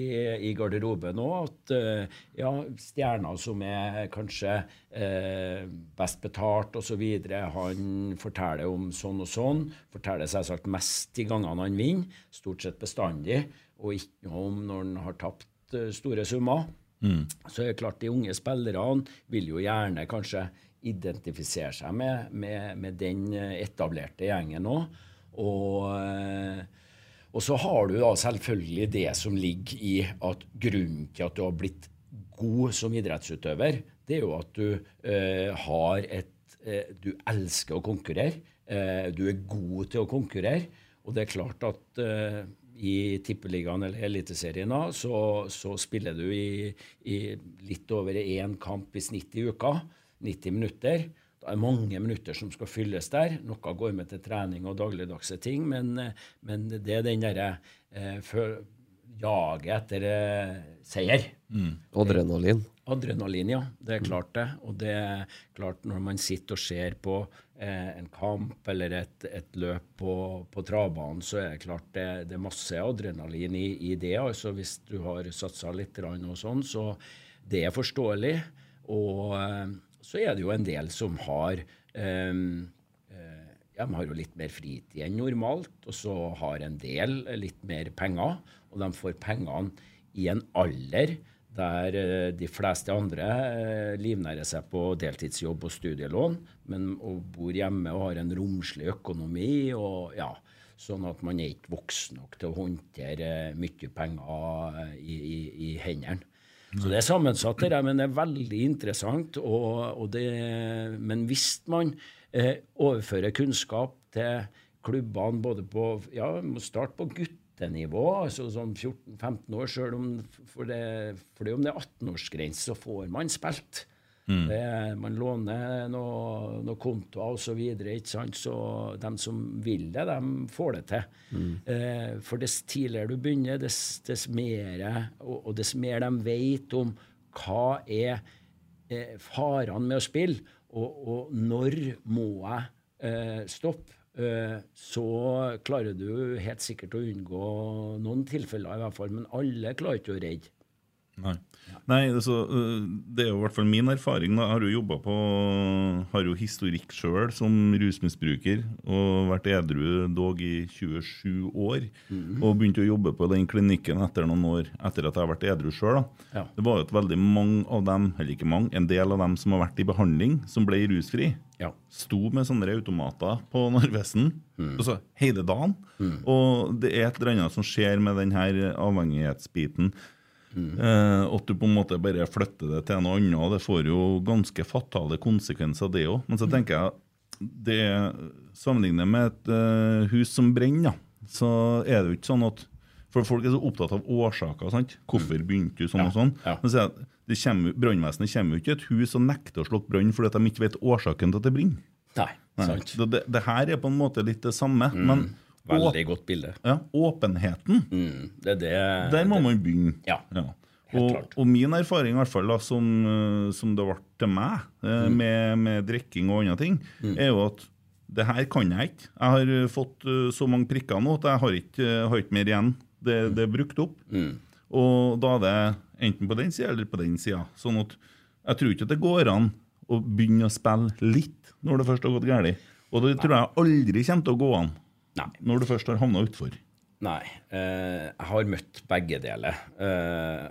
i garderoben òg. At eh, ja, stjerner som er kanskje eh, best betalt osv., han forteller om sånn og sånn. Forteller selvsagt mest de gangene han vinner, stort sett bestandig, og ikke om når han har tapt eh, store summer. Så er det klart de unge spillerne vil jo gjerne kanskje identifisere seg med, med, med den eh, etablerte gjengen òg. Og, eh, Og så har du da selvfølgelig det som ligger i at grunnen til at du har blitt god som idrettsutøver, det er jo at du eh, har et eh, Du elsker å konkurrere. Eh, du er god til å konkurrere. Og det er klart at eh, i Tippeligaen eller Eliteserien så, så spiller du i, i litt over én kamp i snitt i uka. 90 minutter. Det er mange minutter som skal fylles der. Noe går med til trening og dagligdagse ting, men, men det er den derre eh, jaget etter eh, seier. Adrenalin. Adrenalin, ja. Det er klart det. Og det er klart når man sitter og ser på eh, en kamp eller et, et løp på, på travbanen, så er det klart det, det er masse adrenalin i, i det. altså Hvis du har satsa litt og sånn, så det er forståelig. Og eh, så er det jo en del som har ja, de har jo litt mer fritid enn normalt, og så har en del litt mer penger. Og de får pengene i en alder der eh, de fleste andre eh, livnærer seg på deltidsjobb og studielån, men og bor hjemme og har en romslig økonomi. og ja, Sånn at man er ikke voksen nok til å håndtere mye penger i, i, i hendene. Så det er sammensatt, det der, men det er veldig interessant. Og, og det, men hvis man eh, overfører kunnskap til klubbene både på ja, må starte på guttenivå, altså sånn 14-15 år, selv om for det, fordi om det er 18-årsgrense, så får man spilt. Det, man låner noen noe kontoer osv., så, så de som vil det, de får det til. Eh, for dess tidligere du begynner, dess, dess mer og, og dess mer de vet om hva er eh, farene med å spille, og, og når må jeg eh, stoppe, eh, så klarer du helt sikkert å unngå noen tilfeller, i hvert fall. Men alle klarer ikke å redde. Nei. Nei altså, øh, det er jo i hvert fall min erfaring. da. Jeg har jo jobba på Har jo historikk sjøl som rusmisbruker og vært edru dog i 27 år. Og begynte å jobbe på den klinikken etter noen år etter at jeg har vært edru sjøl. Ja. Det var jo et veldig mange av dem, eller ikke mange, en del av dem som har vært i behandling, som ble rusfri. Ja. Sto med sånne automater på Narvesen altså, hele dagen. Og det er et eller annet som skjer med den her avhengighetsbiten. Eh, at du på en måte bare flytter det til noe annet. Det får jo ganske fatale konsekvenser, det òg. Men så tenker jeg det sammenlignet med et uh, hus som brenner, så er det jo ikke sånn at For folk er så opptatt av årsaker. sant? Hvorfor begynte du sånn og sånn? ja. Men så er det, kommer, Brannvesenet kommer jo ikke til et hus og nekter å slukke brann fordi at de ikke vet årsaken til at det brenner. Nei, sant. Det, det, det her er på en måte litt det samme. Men Veldig godt bilde. ja, åpenheten Mm, det er det der må man begynne. Ja, ja. Og, og min erfaring, i hvert fall da, som, eh, som det ble til meg, eh, Mm. med, med drikking og andre ting, er jo at det her kan jeg ikke. Jeg har eh, fått så mange prikker nå at jeg har ikke, har ikke mer igjen. Det, det er brukt opp. Mm. Og da er det enten på den sida eller på den sida. Sånn at jeg tror ikke at det går an å begynne å spille litt når det først har gått galt. Og det tror jeg aldri kommer til å gå an Nei. når du først har havna utfor. Nei. Eh, jeg har møtt begge deler. Eh,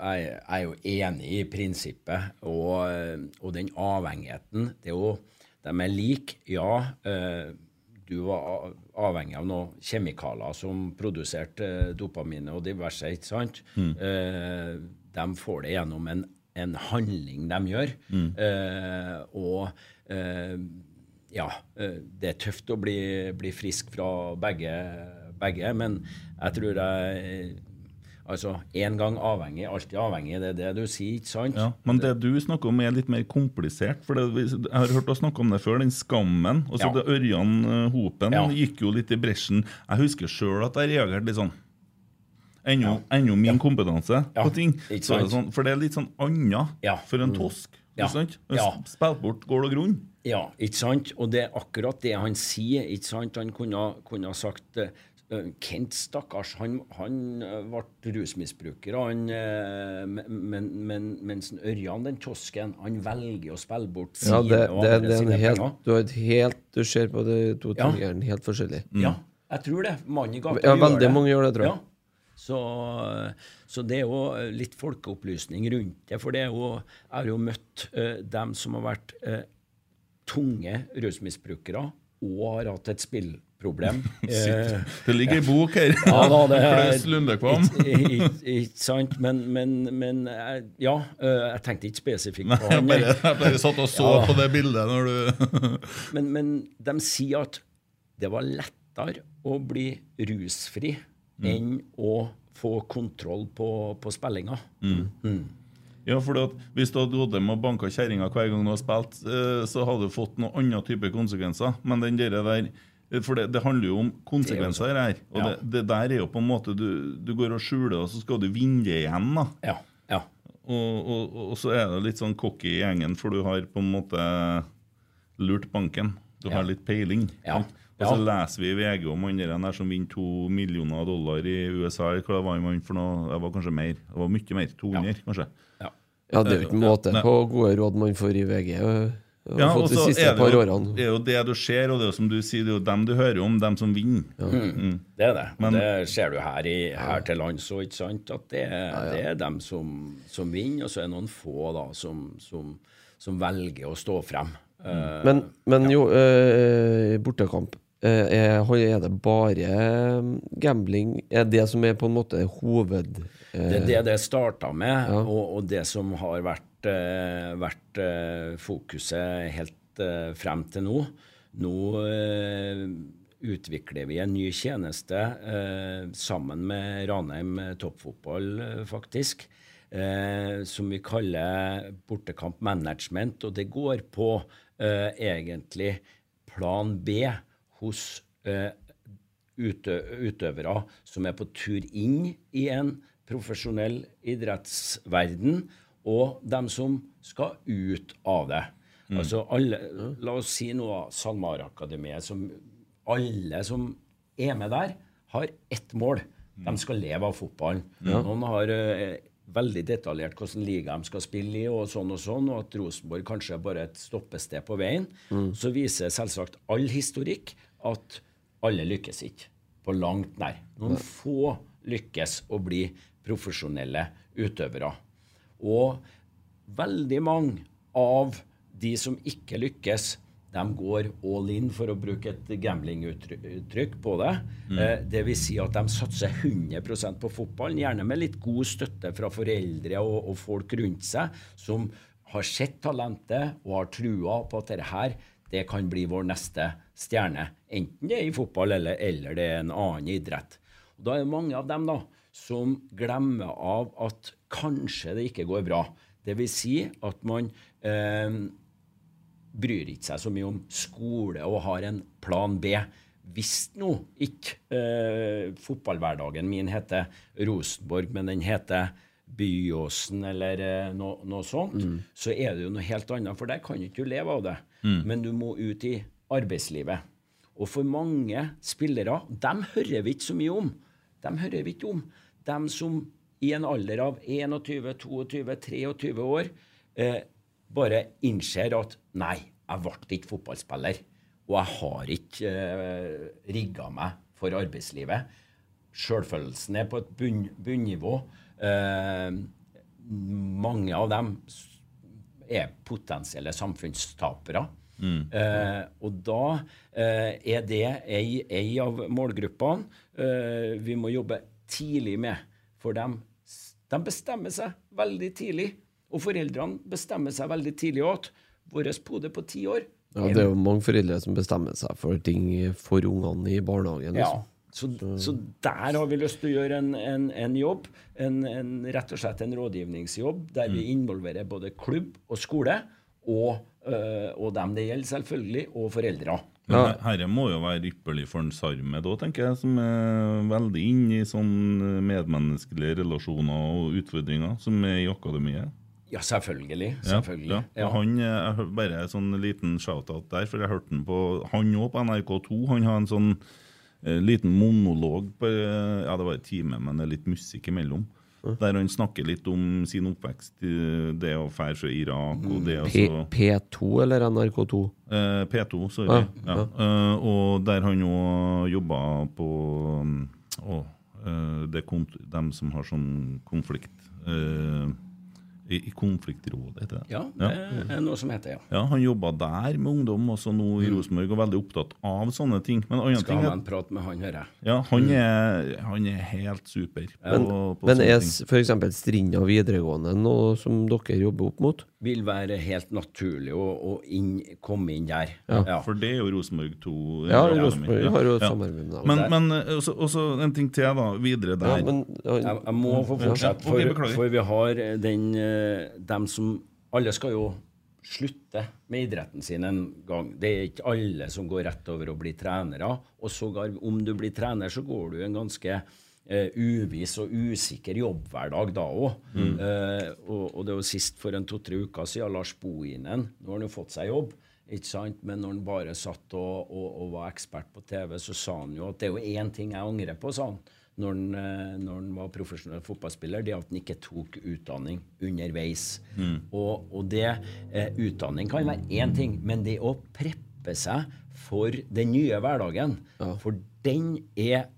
jeg, jeg er jo enig i prinsippet. Og, eh, og den avhengigheten det er jo, De er like. Ja, eh, du var avhengig av noen kjemikalier som produserte eh, dopamine og diverse. ikke sant? Eh, de får det gjennom en, en handling de gjør. Eh, og eh, ja, eh, det er tøft å bli, bli frisk fra begge, begge, men jeg tror jeg Altså, én gang avhengig, alltid avhengig. Det er det du sier, ikke sant? Ja, men det du snakker om er litt mer komplisert. for det, Jeg har hørt deg snakke om det før, den skammen. og så Ja. det Ørjan eh, Hopen Ja. gikk jo litt i bresjen. Jeg husker sjøl at jeg reagerte litt sånn. Ennå ja. min kompetanse på ting. Så det sånn, for det er litt sånn anna for en tosk. Ja. Ikke sant? Spilt bort gård og grunn. Ja, ikke sant? Og det er akkurat det han sier. ikke sant? Han kunne, kunne ha sagt uh, Kent, stakkars, han, han eh, ble rusmisbruker, han, eh, men, men, mens Ørjan, den tosken, han velger å spille bort Ja, det, det, det, det er sine helt, penger. du, har et helt, du ser på de to tingene helt forskjellig. Ja, jeg tror det. Mannen i gata Ja, gjør veldig mange gjør det, tror jeg. Ja. Så, så det er jo litt folkeopplysning rundt det. For det er jo, jeg har jo møtt uh, dem som har vært eh, tunge rusmisbrukere. og har hatt et spillproblem. [LAUGHS] eh, Det ligger ei bok her. ja da, det er Lundekvam. Ikke sant, men, men, men eh, Ja, eh, jeg tenkte ikke spesifikt på jeg han. bare, jeg bare satt og så Ja. på det bildet når du [LAUGHS] Men, men de sier at det var lettere å bli rusfri Mm. enn å få kontroll på, på spillinga. Ja, for Hvis du hadde gått hjem og banka kjerringa hver gang du har spilt, eh, så hadde du fått noen annen type konsekvenser. Men den der, der For det, det handler jo om konsekvenser her. Og Ja. det, det der er jo på en måte Du, du går og skjuler, og så skal du vinne det igjen. da Ja. ja. og, og, og så er det litt sånn cocky i gjengen, for du har på en måte lurt banken. Du har litt peiling. Ja. Og så leser vi i VG om han der som vinner to millioner dollar i USA. Hva var han for noe? Det var kanskje mer. Det var mye mer. 200, kanskje. ja. Ja, det er jo ikke måte på gode råd man får i VG. og Ja, har og fått de så siste er det, par jo, det er jo det du ser, og det er jo som du sier, det er jo dem du hører om, dem som vinner. Mm. Det er det. Men- det ser du her, i, her til lands òg, ikke sant? At det, er- det er dem som, som vinner, og så er det noen få da som, som, som velger å stå frem. Eh, Men, men jo, uh, bortekamp. Uh, er, er det bare eh, gambling? Er det som er på en måte hoved... eh, Det er det det starta med, og, og det som har vært, eh, vært eh, fokuset helt eh, frem til nå. Nå eh, utvikler vi en ny tjeneste eh, sammen med Ranheim Toppfotball, eh, faktisk. Eh, som vi kaller Bortekamp Management. Og det går på eh, egentlig plan B hos eh, utø utøvere som er på tur inn i en profesjonell idrettsverden, og dem som skal ut av det. Altså alle, La oss si noe av SalMar-akademiet. som Alle som er med der, har ett mål. De skal leve av fotballen. Noen har eh, veldig detaljert hvilken liga de skal spille i, og sånn og sånn, og at Rosenborg kanskje er bare et stoppested på veien. Så viser selvsagt all historikk at alle lykkes ikke. På langt nær. Noen få lykkes å bli profesjonelle utøvere. Og veldig mange av de som ikke lykkes, de går all in, for å bruke et gamblinguttrykk på det. Mm. det vil si at de satser 100% på fotballen, gjerne med litt god støtte fra foreldre og, og folk rundt seg, som har sett talentet og har trua på at dette her, det kan bli vår neste stjerne. Enten det er i fotball eller, eller det er en annen idrett. Og da er det mange av dem da, som glemmer av at kanskje det ikke går bra. Det vil si at man eh, bryr ikke seg så mye om skole og har en plan B. Hvis nå ikke eh, fotballhverdagen min heter Rosenborg, men den heter Byåsen eller eh, noe, noe sånt, så er det jo noe helt annet, for der kan du ikke leve av det. Men du må ut i arbeidslivet. Og for mange spillere, dem hører vi ikke så mye om. Dem hører vi ikke om. Dem som i en alder av 21, 22, 23 år eh, bare innser at nei, jeg ble ikke fotballspiller. Og jeg har ikke eh, rigga meg for arbeidslivet. Sjølfølelsen er på et bunn, bunnivå. Eh, mange av dem er potensielle samfunnstapere. Eh, og da eh, er det ei, ei av målgruppene eh, vi må jobbe tidlig med. For de, de bestemmer seg veldig tidlig. Og foreldrene bestemmer seg veldig tidlig òg. Vår pode på ti år Ja, det er jo mange foreldre som bestemmer seg for ting for ungene i barnehagen. Ja. Liksom. Så, så der har vi lyst til å gjøre en, en, en jobb, en, en, rett og slett en rådgivningsjobb, der vi involverer både klubb og skole, og, øh, og dem det gjelder, selvfølgelig, og foreldre. Her- herre må jo være ypperlig for en Sarme, òg, tenker jeg, som er veldig inne i sånn medmenneskelige relasjoner og utfordringer, som er i akademiet. Ja, selvfølgelig. Selvfølgelig. Ja. Ja. Han, eh, jeg bare en sånn liten shout-out der, for jeg hørte han på Han òg på NRK2. Han har en sånn eh, liten monolog på eh, Ja, det var en time, men det er litt musikk imellom. Der han snakker litt om sin oppvekst, eh, det å fære fra Irak og det P å P2 eller NRK2? Eh, P2, sorry. Ja, Ja. Eh, og der han òg jobba på um, å, eh, det kont dem som har sånn konflikt. eh, I, i konfliktrådet, heter det. Ja, det er noe som heter ja. Ja, Han jobba der med ungdom, også nå i Rosenborg, og veldig opptatt av sånne ting. Men andre Mm. Skal ting er, man prate med han, hører jeg. ja, han, er, han er helt super på, på Men sånne er f.eks. Strinda videregående noe som dere jobber opp mot? Vil være helt naturlig å, å inn, komme inn der. Ja. For det er jo Rosenborg 2. Ja. Rosenborg har jo et samarbeid med dem. Men, men eh, også, også en ting til, da. Videre der. Ja, men, Jeg, jeg må få fortsette, for, for vi har den eh, Dem som Alle skal jo slutte med idretten sin en gang. Det er ikke alle som går rett over å bli trenere. Og sågar om du blir trener, så går du en ganske eh, uviss og usikker jobbhverdag da òg. Eh, og, og det var sist for en to-tre uker siden Lars Bohinen Nå har han jo fått seg jobb. Ikke sant? Men når han bare satt og, og, og var ekspert på TV, så sa han jo at det er jo én ting jeg angrer på, sa han når han, eh, når han var profesjonell fotballspiller, det er at han ikke tok utdanning underveis. Og, og det eh, Utdanning kan være én ting, men det å preppe seg for den nye hverdagen, for den er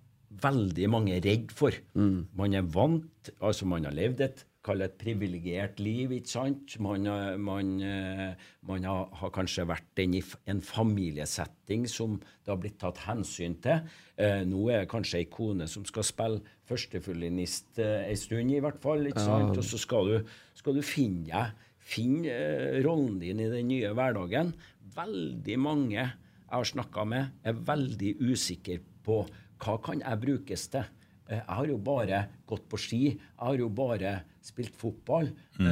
veldig mange redd for. Man er vant, altså man har levd et Kall et privilegert liv, ikke sant? Man, har- man, eh, man har, har kanskje vært i en familiesetting som det har blitt tatt hensyn til. Eh, nå er det kanskje ei kone som skal spille førstefiolinist eh, ei stund, i hvert fall. ikke sant? Og så skal du, skal du finne deg finne eh, rollen din i den nye hverdagen. Veldig mange jeg har snakka med, er veldig usikre på hva kan jeg brukes til. Eh, Jeg har jo bare gått på ski. Jeg har jo bare spilt fotball. Mm.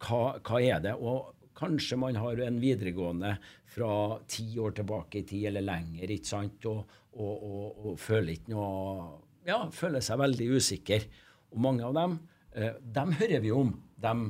hva, hva er det? Og kanskje man har en videregående fra ti år tilbake i tid eller lenger, ikke sant, og, og, og, og føler ikke noe Ja, føler seg veldig usikker. Og mange av dem, eh, dem hører vi om. Dem,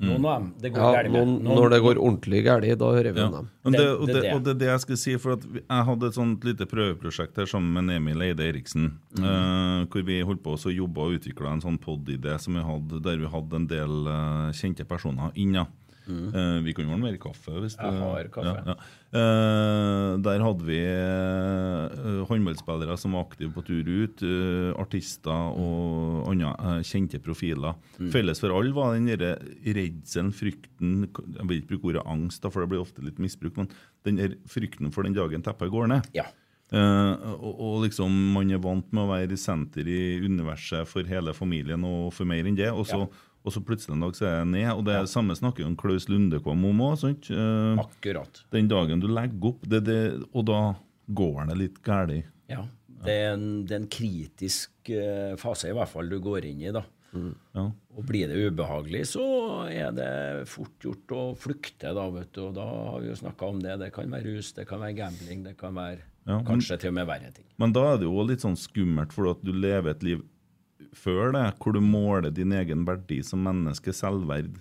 noen av dem det går Ja, galt med. noen, når det går ordentlig galt, da hører vi om dem. Det, Det- og, det- og det er det jeg skulle si, for at jeg hadde et sånt lite prøveprosjekt her sammen med Emil Eide Eriksen, eh, hvor vi holdt på å jobbe og utvikla en sånn pod-idé som vi hadde, der vi hadde en del uh, kjente personer inn. Ja. Eh, vi kan ha mer kaffe. Hvis Jeg har kaffe. Ja, ja. Uh, der hadde vi uh, håndballspillere som var aktive på tur ut, artister og andre kjente profiler. Felles for alle var den der redselen, frykten Jeg vil ikke bruke ordet angst, da, for det blir ofte litt misbruk, men den der frykten for den dagen teppet går ned. Ja. Uh, og, og liksom man er vant med å være i senter i universet for hele familien og for mer enn det, og så, og så plutselig en dag så er jeg ned. Og det er samme snakker om Klaus Lundekvam om òg. Uh, Akkurat. den dagen du legger opp, det, det, og da går det litt galt. Ja. Det er en, det er en kritisk eh, fase i hvert fall du går inn i, da. Ja. Og blir det ubehagelig, så er det fort gjort å flykte, da, vet du. Og da har vi jo snakka om det. Det kan være rus, det kan være gambling, det kan være Ja, men- kanskje til og med verre ting. Men da er det jo litt sånn skummelt, for at du lever et liv før det, hvor du måler din egen verdi som menneske, selvverd.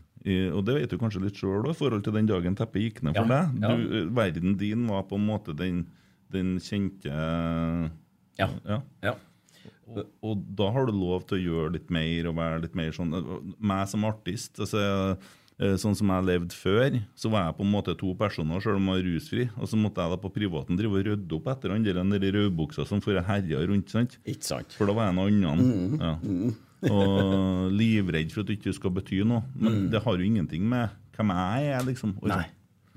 Og det vet du kanskje litt sjøl i forhold til den dagen teppet gikk ned for Ja, deg. Du, ja. verden din var på en måte den, den kjente Ja. ja. ja. Og, og da har du lov til å gjøre litt mer og være litt mer sånn Meg som artist altså, eh, Sånn som jeg levde før, så var jeg på en måte to personer, selv om jeg var rusfri. Og så måtte jeg da på privaten drive og rydde opp etter han der den rødbuksa som for herja rundt. sant? Ikke sant? For da var jeg en annen. Ja. [LAUGHS] Og livredd for at det ikke skal bety noe. Men det har jo ingenting med hvem jeg er, liksom. Nei.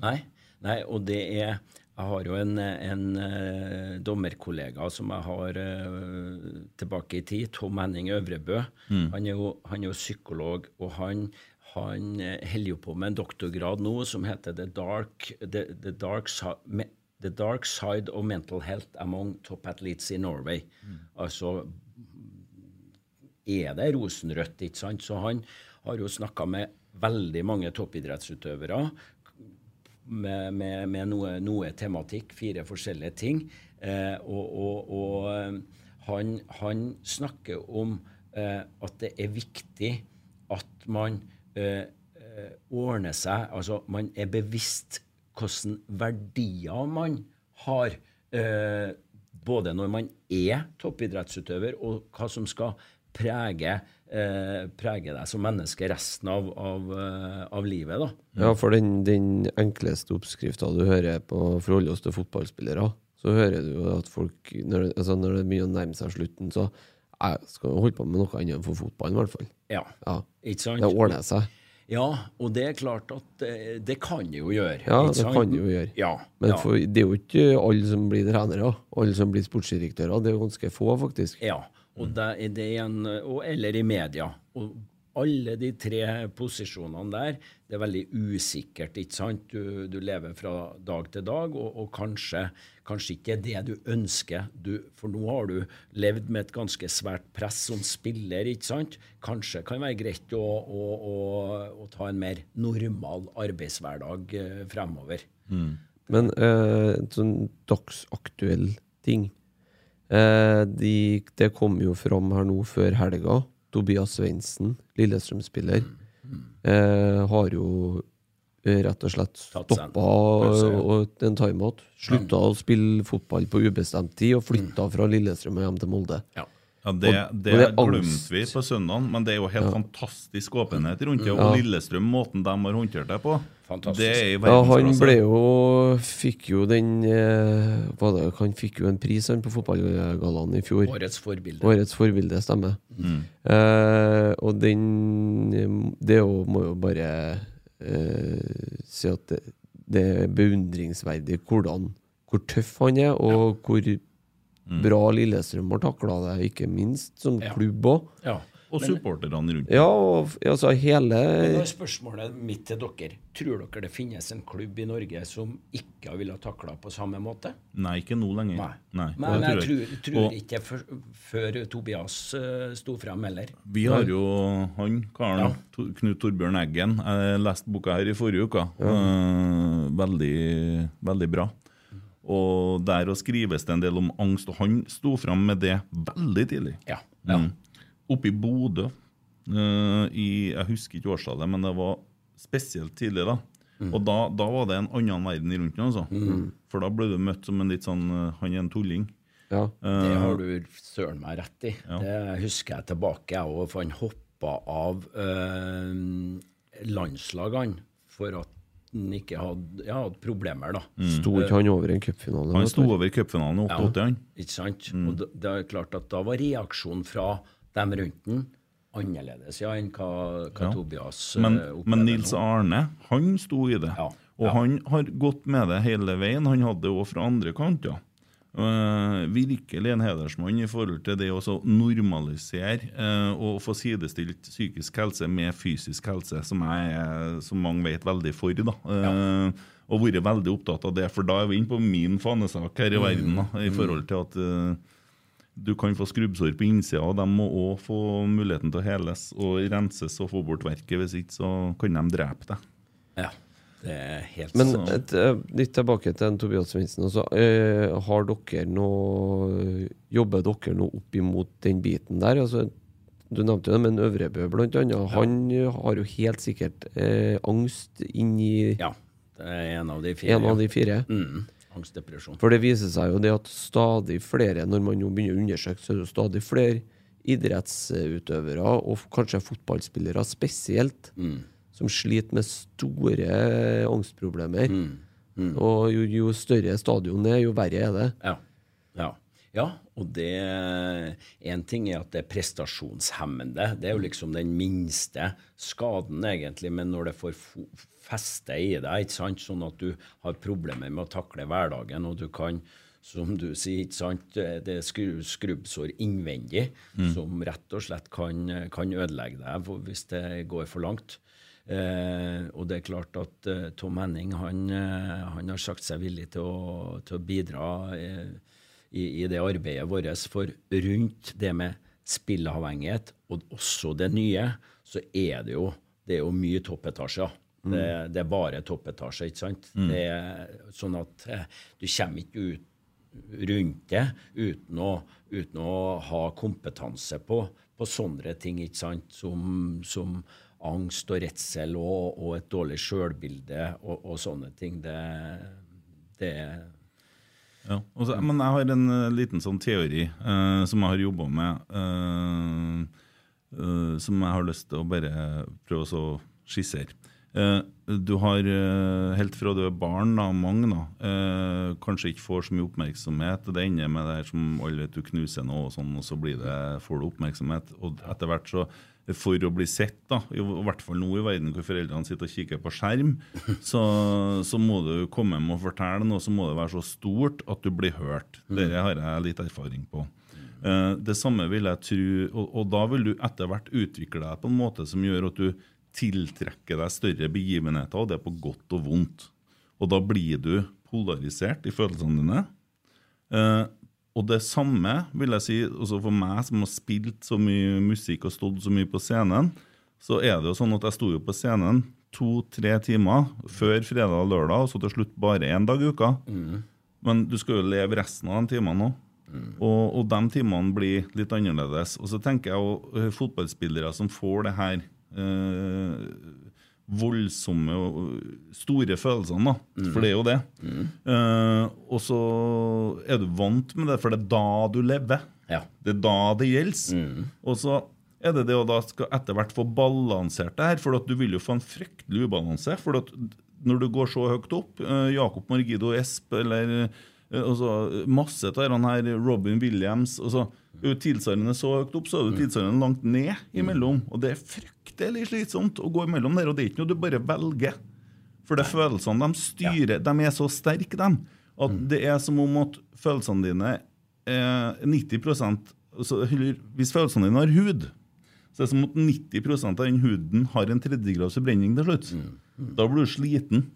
Nei. Nei, og det er Jeg har jo en, en uh, dommerkollega som jeg har uh, tilbake i tid, Tom Henning Øvrebø. Han, er jo, han er jo psykolog, og han, han eh, holder jo på med en doktorgrad nå som heter The Dark, the, the dark, the dark Side of Mental Health Among Top Athletes in Norway. Altså er det rosenrødt, ikke sant? Så han har jo snakka med veldig mange toppidrettsutøvere med, med, med noe, noe tematikk, fire forskjellige ting. Eh, og og, og han, han snakker om eh, at det er viktig at man eh, eh, ordner seg Altså man er bevisst hvilke verdier man har. Eh, både når man er toppidrettsutøver, og hva som skal prege, eh, prege deg som menneske resten av, av, eh, av livet. da. Ja, for den, den enkleste oppskrifta du hører på forholdet oss til fotballspillere, så hører du jo at folk, når, altså når det begynner å nærme seg slutten, så jeg skal holde på med noe annet enn for fotballen, i hvert fall. Ja, Ja. ikke sant? Det ordner seg. Ja, og det er klart at eh, det kan det jo gjøre. Ja, det sant? kan det jo gjøre. Ja, Men ja. for, det er jo ikke alle som blir trenere, alle som blir sportsdirektører. Det er jo ganske få, faktisk. Ja, og det er det en, og, eller i media. Og alle de tre posisjonene der, det er veldig usikkert, ikke sant? Du, du lever fra dag til dag, og, og kanskje, kanskje ikke det du ønsker. Du, for nå har du levd med et ganske svært press som spiller, ikke sant? Kanskje kan det være greit å, å, å, å ta en mer normal arbeidshverdag fremover. fremover. Men eh, en sånn dagsaktuell ting eh, de, Det kom jo fram her nå før helga. Tobias Svendsen, Lillestrøm-spiller, eh, har jo eh, rett og slett stoppa og en timeout. Slutta å spille fotball på ubestemt tid og flytta fra Lillestrøm og hjem til Molde. Ja. Ja, Det, det, det glemte vi på søndagen, men det er jo helt fantastisk åpenhet rundt det. Og Ja. Lillestrøm, måten de har håndtert det på, Fantastisk. Ja, han ble jo Fikk jo den eh, hva det, Han fikk jo en pris han på fotballgallaen i fjor. Årets forbilde. Årets forbilde, stemmer. Mm. Eh, og den Det jo, må jo bare eh, si at det, det er beundringsverdig hvordan hvor tøff han er, og hvor bra Lillestrøm har takla det, ikke minst som Ja. klubb òg. Ja. Og supporterne rundt. Ja, og altså hele Men da er spørsmålet mitt til dere. Tror dere det finnes en klubb i Norge som ikke ville takla på samme måte? Nei, ikke nå lenger. Nei. Nei, Men det jeg tror tror, jeg. tror Og ikke før, før Tobias uh, sto frem heller. Vi har jo han karen, Ja. To- Knut Torbjørn Eggen. Jeg leste boka her i forrige uke. Eh, veldig, veldig bra. Og der å skrives det en del om angst, og han sto fram med det veldig tidlig. Ja. ja. Mm. Oppe i Bodø uh, i Jeg husker ikke årstallet, men det var spesielt tidlig. da Og da, da var det en annen verden rundt den. Altså. For da ble du møtt som en litt sånn eh, Han er en tulling. Ja. Det har du søren meg rett i. Ja. Det husker jeg tilbake, jeg òg. For han hoppa av uh, landslagene for at han ikke hadde, ja, hadde problemer, da. Sto ikke han over en cupfinale? Han sto over i cupfinalen i 88, han. Ikke sant? Og da, det er klart at da var reaksjonen fra dem rundt den annerledes ja, enn hva, hva Ja. Tobias eh, Men, men Nils. Arne, han sto i det. Ja. Og Ja. han har gått med det hele veien. Han hadde det òg fra andre kanter. Uh, virkelig en hedersmann i forhold til det å normalisere uh, og få sidestilt psykisk helse med fysisk helse, som jeg er, som mange vet, veldig for. da. Eh, Og vært veldig opptatt av det, for da er vi inne på min fanesak her i Mm. verden. da, I forhold til at du kan få skrubbsår på innsida, og de må òg få muligheten til å heles og renses og få bort verket. Hvis ikke så kan de drepe deg. Ja, det er helt Men sånn. et, eh, litt tilbake til Tobias Svendsen. Altså, eh, har dere noe Jobber dere nå opp imot den biten der? Altså, du nevnte jo det, men Øvrebø blant annet. Han eh, har jo helt sikkert eh, angst inni Ja, det er en av de fire. en av de fire. Mm, angstdepresjon. For det viser seg jo det at stadig flere, når man jo begynner å undersøke, så er det jo stadig flere idrettsutøvere, og kanskje fotballspillere spesielt, som sliter med store angstproblemer. Og jo, jo større stadion er, jo verre er det. Ja. Ja. Og det En ting er at det er prestasjonshemmende. Det er jo liksom den minste skaden, egentlig. Men når det får feste i deg, ikke sant? sånn at du har problemer med å takle hverdagen, og du kan som du sier, ikke sant? det er skrubbsår innvendig som rett og slett kan, kan ødelegge deg hvis det går for langt. Eh, og det er klart at eh, Tom Henning han, eh, han har sagt seg villig til å, til å bidra eh, i, i det arbeidet vårt. For rundt det med spilleavhengighet, og også det nye, så er det jo, det er jo mye toppetasjer. Det, det er bare toppetasje, ikke sant? Det er sånn at eh, du kommer ikke ut rundt det uten å, uten å ha kompetanse på, på sånne ting, ikke sant? Som, som angst og redsel og, og et dårlig sjølbilde og, og sånne ting. Det, det Ja, også, men jeg har en eh, liten sånn teori eh, som jeg har jobba med, eh, eh, som jeg har lyst til å bare prøve å skissere. Eh, du har eh, helt fra du er barn, da, mange da, kanskje ikke får så mye oppmerksomhet. Det ender med det her som alle vet du knuser noe, og sånn, og så blir det, får du oppmerksomhet. Og etter hvert så for å bli sett, da, i hvert fall nå i verden hvor foreldrene sitter og kikker på skjerm, [LAUGHS] så, så må du komme med og fortelle noe, så må det være så stort at du blir hørt. Det har jeg litt erfaring på. Eh, det samme vil jeg tro, og, og da vil du etter hvert utvikle deg på en måte som gjør at du tiltrekker deg større begivenheter, og det er på godt og vondt. Og da blir du polarisert i følelsene dine. Og det samme vil jeg si også for meg som har spilt så mye musikk og stått så mye på scenen, så er det jo sånn at jeg sto jo på scenen to-tre timer før fredag og lørdag, og så til slutt bare én dag i uka. Men du skal jo leve resten av de timene òg. Og, og de timene blir litt annerledes. Og så tenker jeg jo eh, fotballspillere som får det her eh, voldsomme og store følelsene, da. For det er jo det. Eh, og så er du vant med det, for det er da du lever. Ja. Det er da det gjelder. Og så er det det å da skal etter hvert få balansert det her, for at du vil jo få en fryktelig ubalanse. For når du går så høyt opp, uh, Jakob Margido Esp eller uh, altså, masse av denne her Robin Williams og så er du tilsvarende så høyt opp, så er du tilsvarende langt ned imellom. Og det er fryktelig slitsomt å gå imellom der, og det er ikke noe du bare velger. For det er følelsene de styrer, de er så sterke, dem, at det er som om at følelsene dine er 90 altså, Hvis følelsene dine har hud, så er det som at 90% av den huden har en tredjegrads forbrenning til slutt. Da blir du sliten,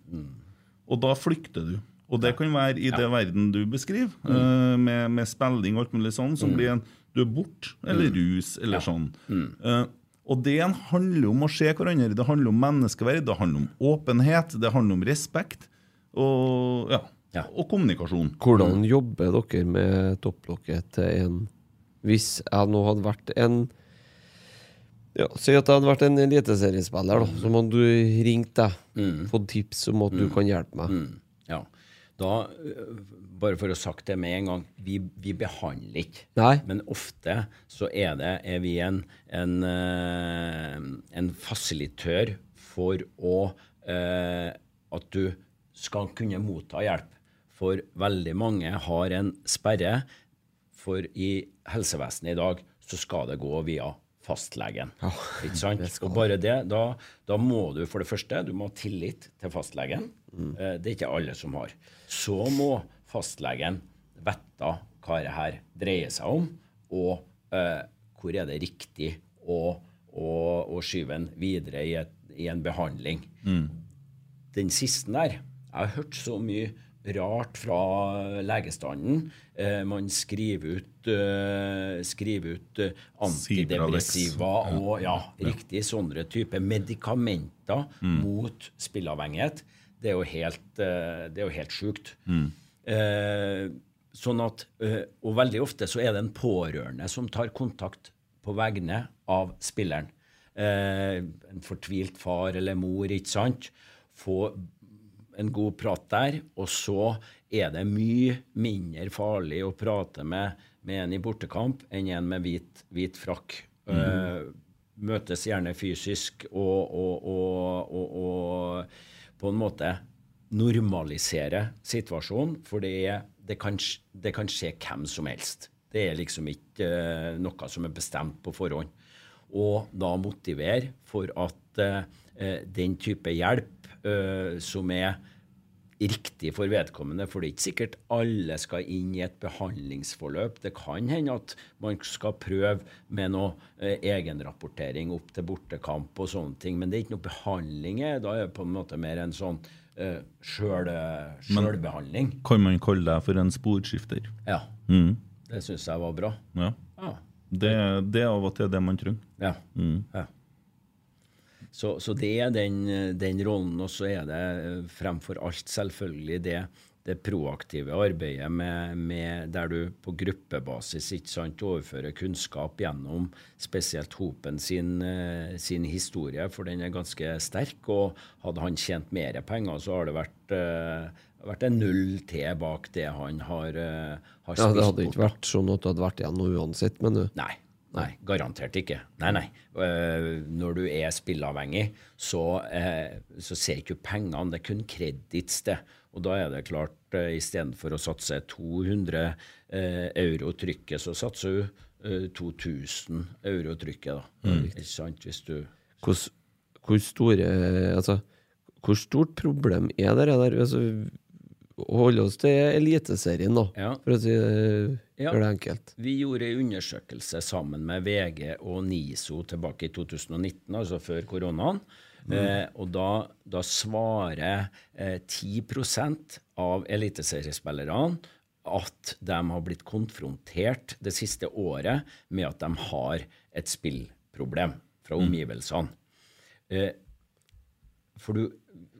og da flykter du. Og det kan være i det verden du beskriver, uh, med, med spilling og alt mulig sånn, som blir en Du er borte, eller rus, eller sånn. Eh, og det handler om å se hverandre. Det handler om menneskeverd, det handler om åpenhet, det handler om respekt og, ja, Ja. og kommunikasjon. Hvordan jobber dere med topplokket til en Hvis jeg nå hadde vært en ja, Si at jeg hadde vært en eliteseriespiller, da. Så må du ringt deg, fått tips om at du kan hjelpe meg. Mm. Ja. Da, øh, bare for å ha sagt det med en gang, vi, vi behandler ikke. Nei. Men ofte så er, det, er vi en, en, øh, en fasilitør for å eh, at du skal kunne motta hjelp. For veldig mange har en sperre, for i helsevesenet i dag så skal det gå via fastlegen. ikke sant? Og bare det, da, da må du for det første du må ha tillit til fastlegen. Eh, det er ikke alle som har. Så må fastlegen vite hva det her dreier seg om, og eh, hvor er det riktig å, å, å skyve en videre i, et, i en behandling. Den siste der Jeg har hørt så mye rart fra legestanden. Eh, man skriver ut, eh, skriver ut eh, antidepressiva og ja, riktig sånne type medikamenter mot spilleavhengighet. Det er jo helt, eh, det er jo helt sjukt. Eh, sånn at, og veldig ofte så er det en pårørende som tar kontakt på vegne av spilleren. Eh, en fortvilt far eller mor, ikke sant. Få en god prat der, og så er det mye mindre farlig å prate med, med en i bortekamp enn en med hvit, hvit frakk. Eh, møtes gjerne fysisk og, og, og, og, på en måte normalisere situasjonen, for det, det, kan, det kan skje hvem som helst. Det er liksom ikke uh, noe som er bestemt på forhånd. Og da motivere for at eh, den type hjelp eh, som er riktig for vedkommende, for det er ikke sikkert alle skal inn i et behandlingsforløp. Det kan hende at man skal prøve med noe eh, egenrapportering opp til bortekamp og sånne ting, men det er ikke noe behandling. eh, Da er det på en måte mer en sånn eh, sjøl, sjølbehandling. Kan man kalle deg for en sporskifter? Ja. Mm. Det syns jeg var bra. Ja. Ah. Det, det er av og til det man trenger. Ja. ja. Så, så det er den, den rollen, og så er det eh, fremfor alt selvfølgelig det, det proaktive arbeidet med, med der du på gruppebasis sant, overfører kunnskap gjennom spesielt Hopen sin, eh, sin historie, for den er ganske sterk. Og hadde han tjent mer penger, så har det vært, eh, vært en null til bak det han har, har Ja, det hadde ikke vært sånn at du hadde vært igjen noe uansett, men du Nei. Nei, garantert ikke. Nei, nei. Eh, når du er spilleavhengig, så, eh, så ser ikke du pengene, det er kun kredits, det. Og da er det klart, uh, istedenfor å satse 200 eh, euro trykket, så satser du eh, 2000 euro trykket, da. Ikke sant? Hvis du Hvor, hvor store Altså, hvor stort problem er det der? Altså, holde oss til Eliteserien, da, Ja. for å si det, Ja. Gjør det enkelt. Vi gjorde en undersøkelse sammen med VG og NISO tilbake i 2019, altså før koronaen. Eh, og da, da svarer eh, 10% av eliteseriespillerne at de har blitt konfrontert det siste året med at de har et spillproblem fra omgivelsene. Eh, for du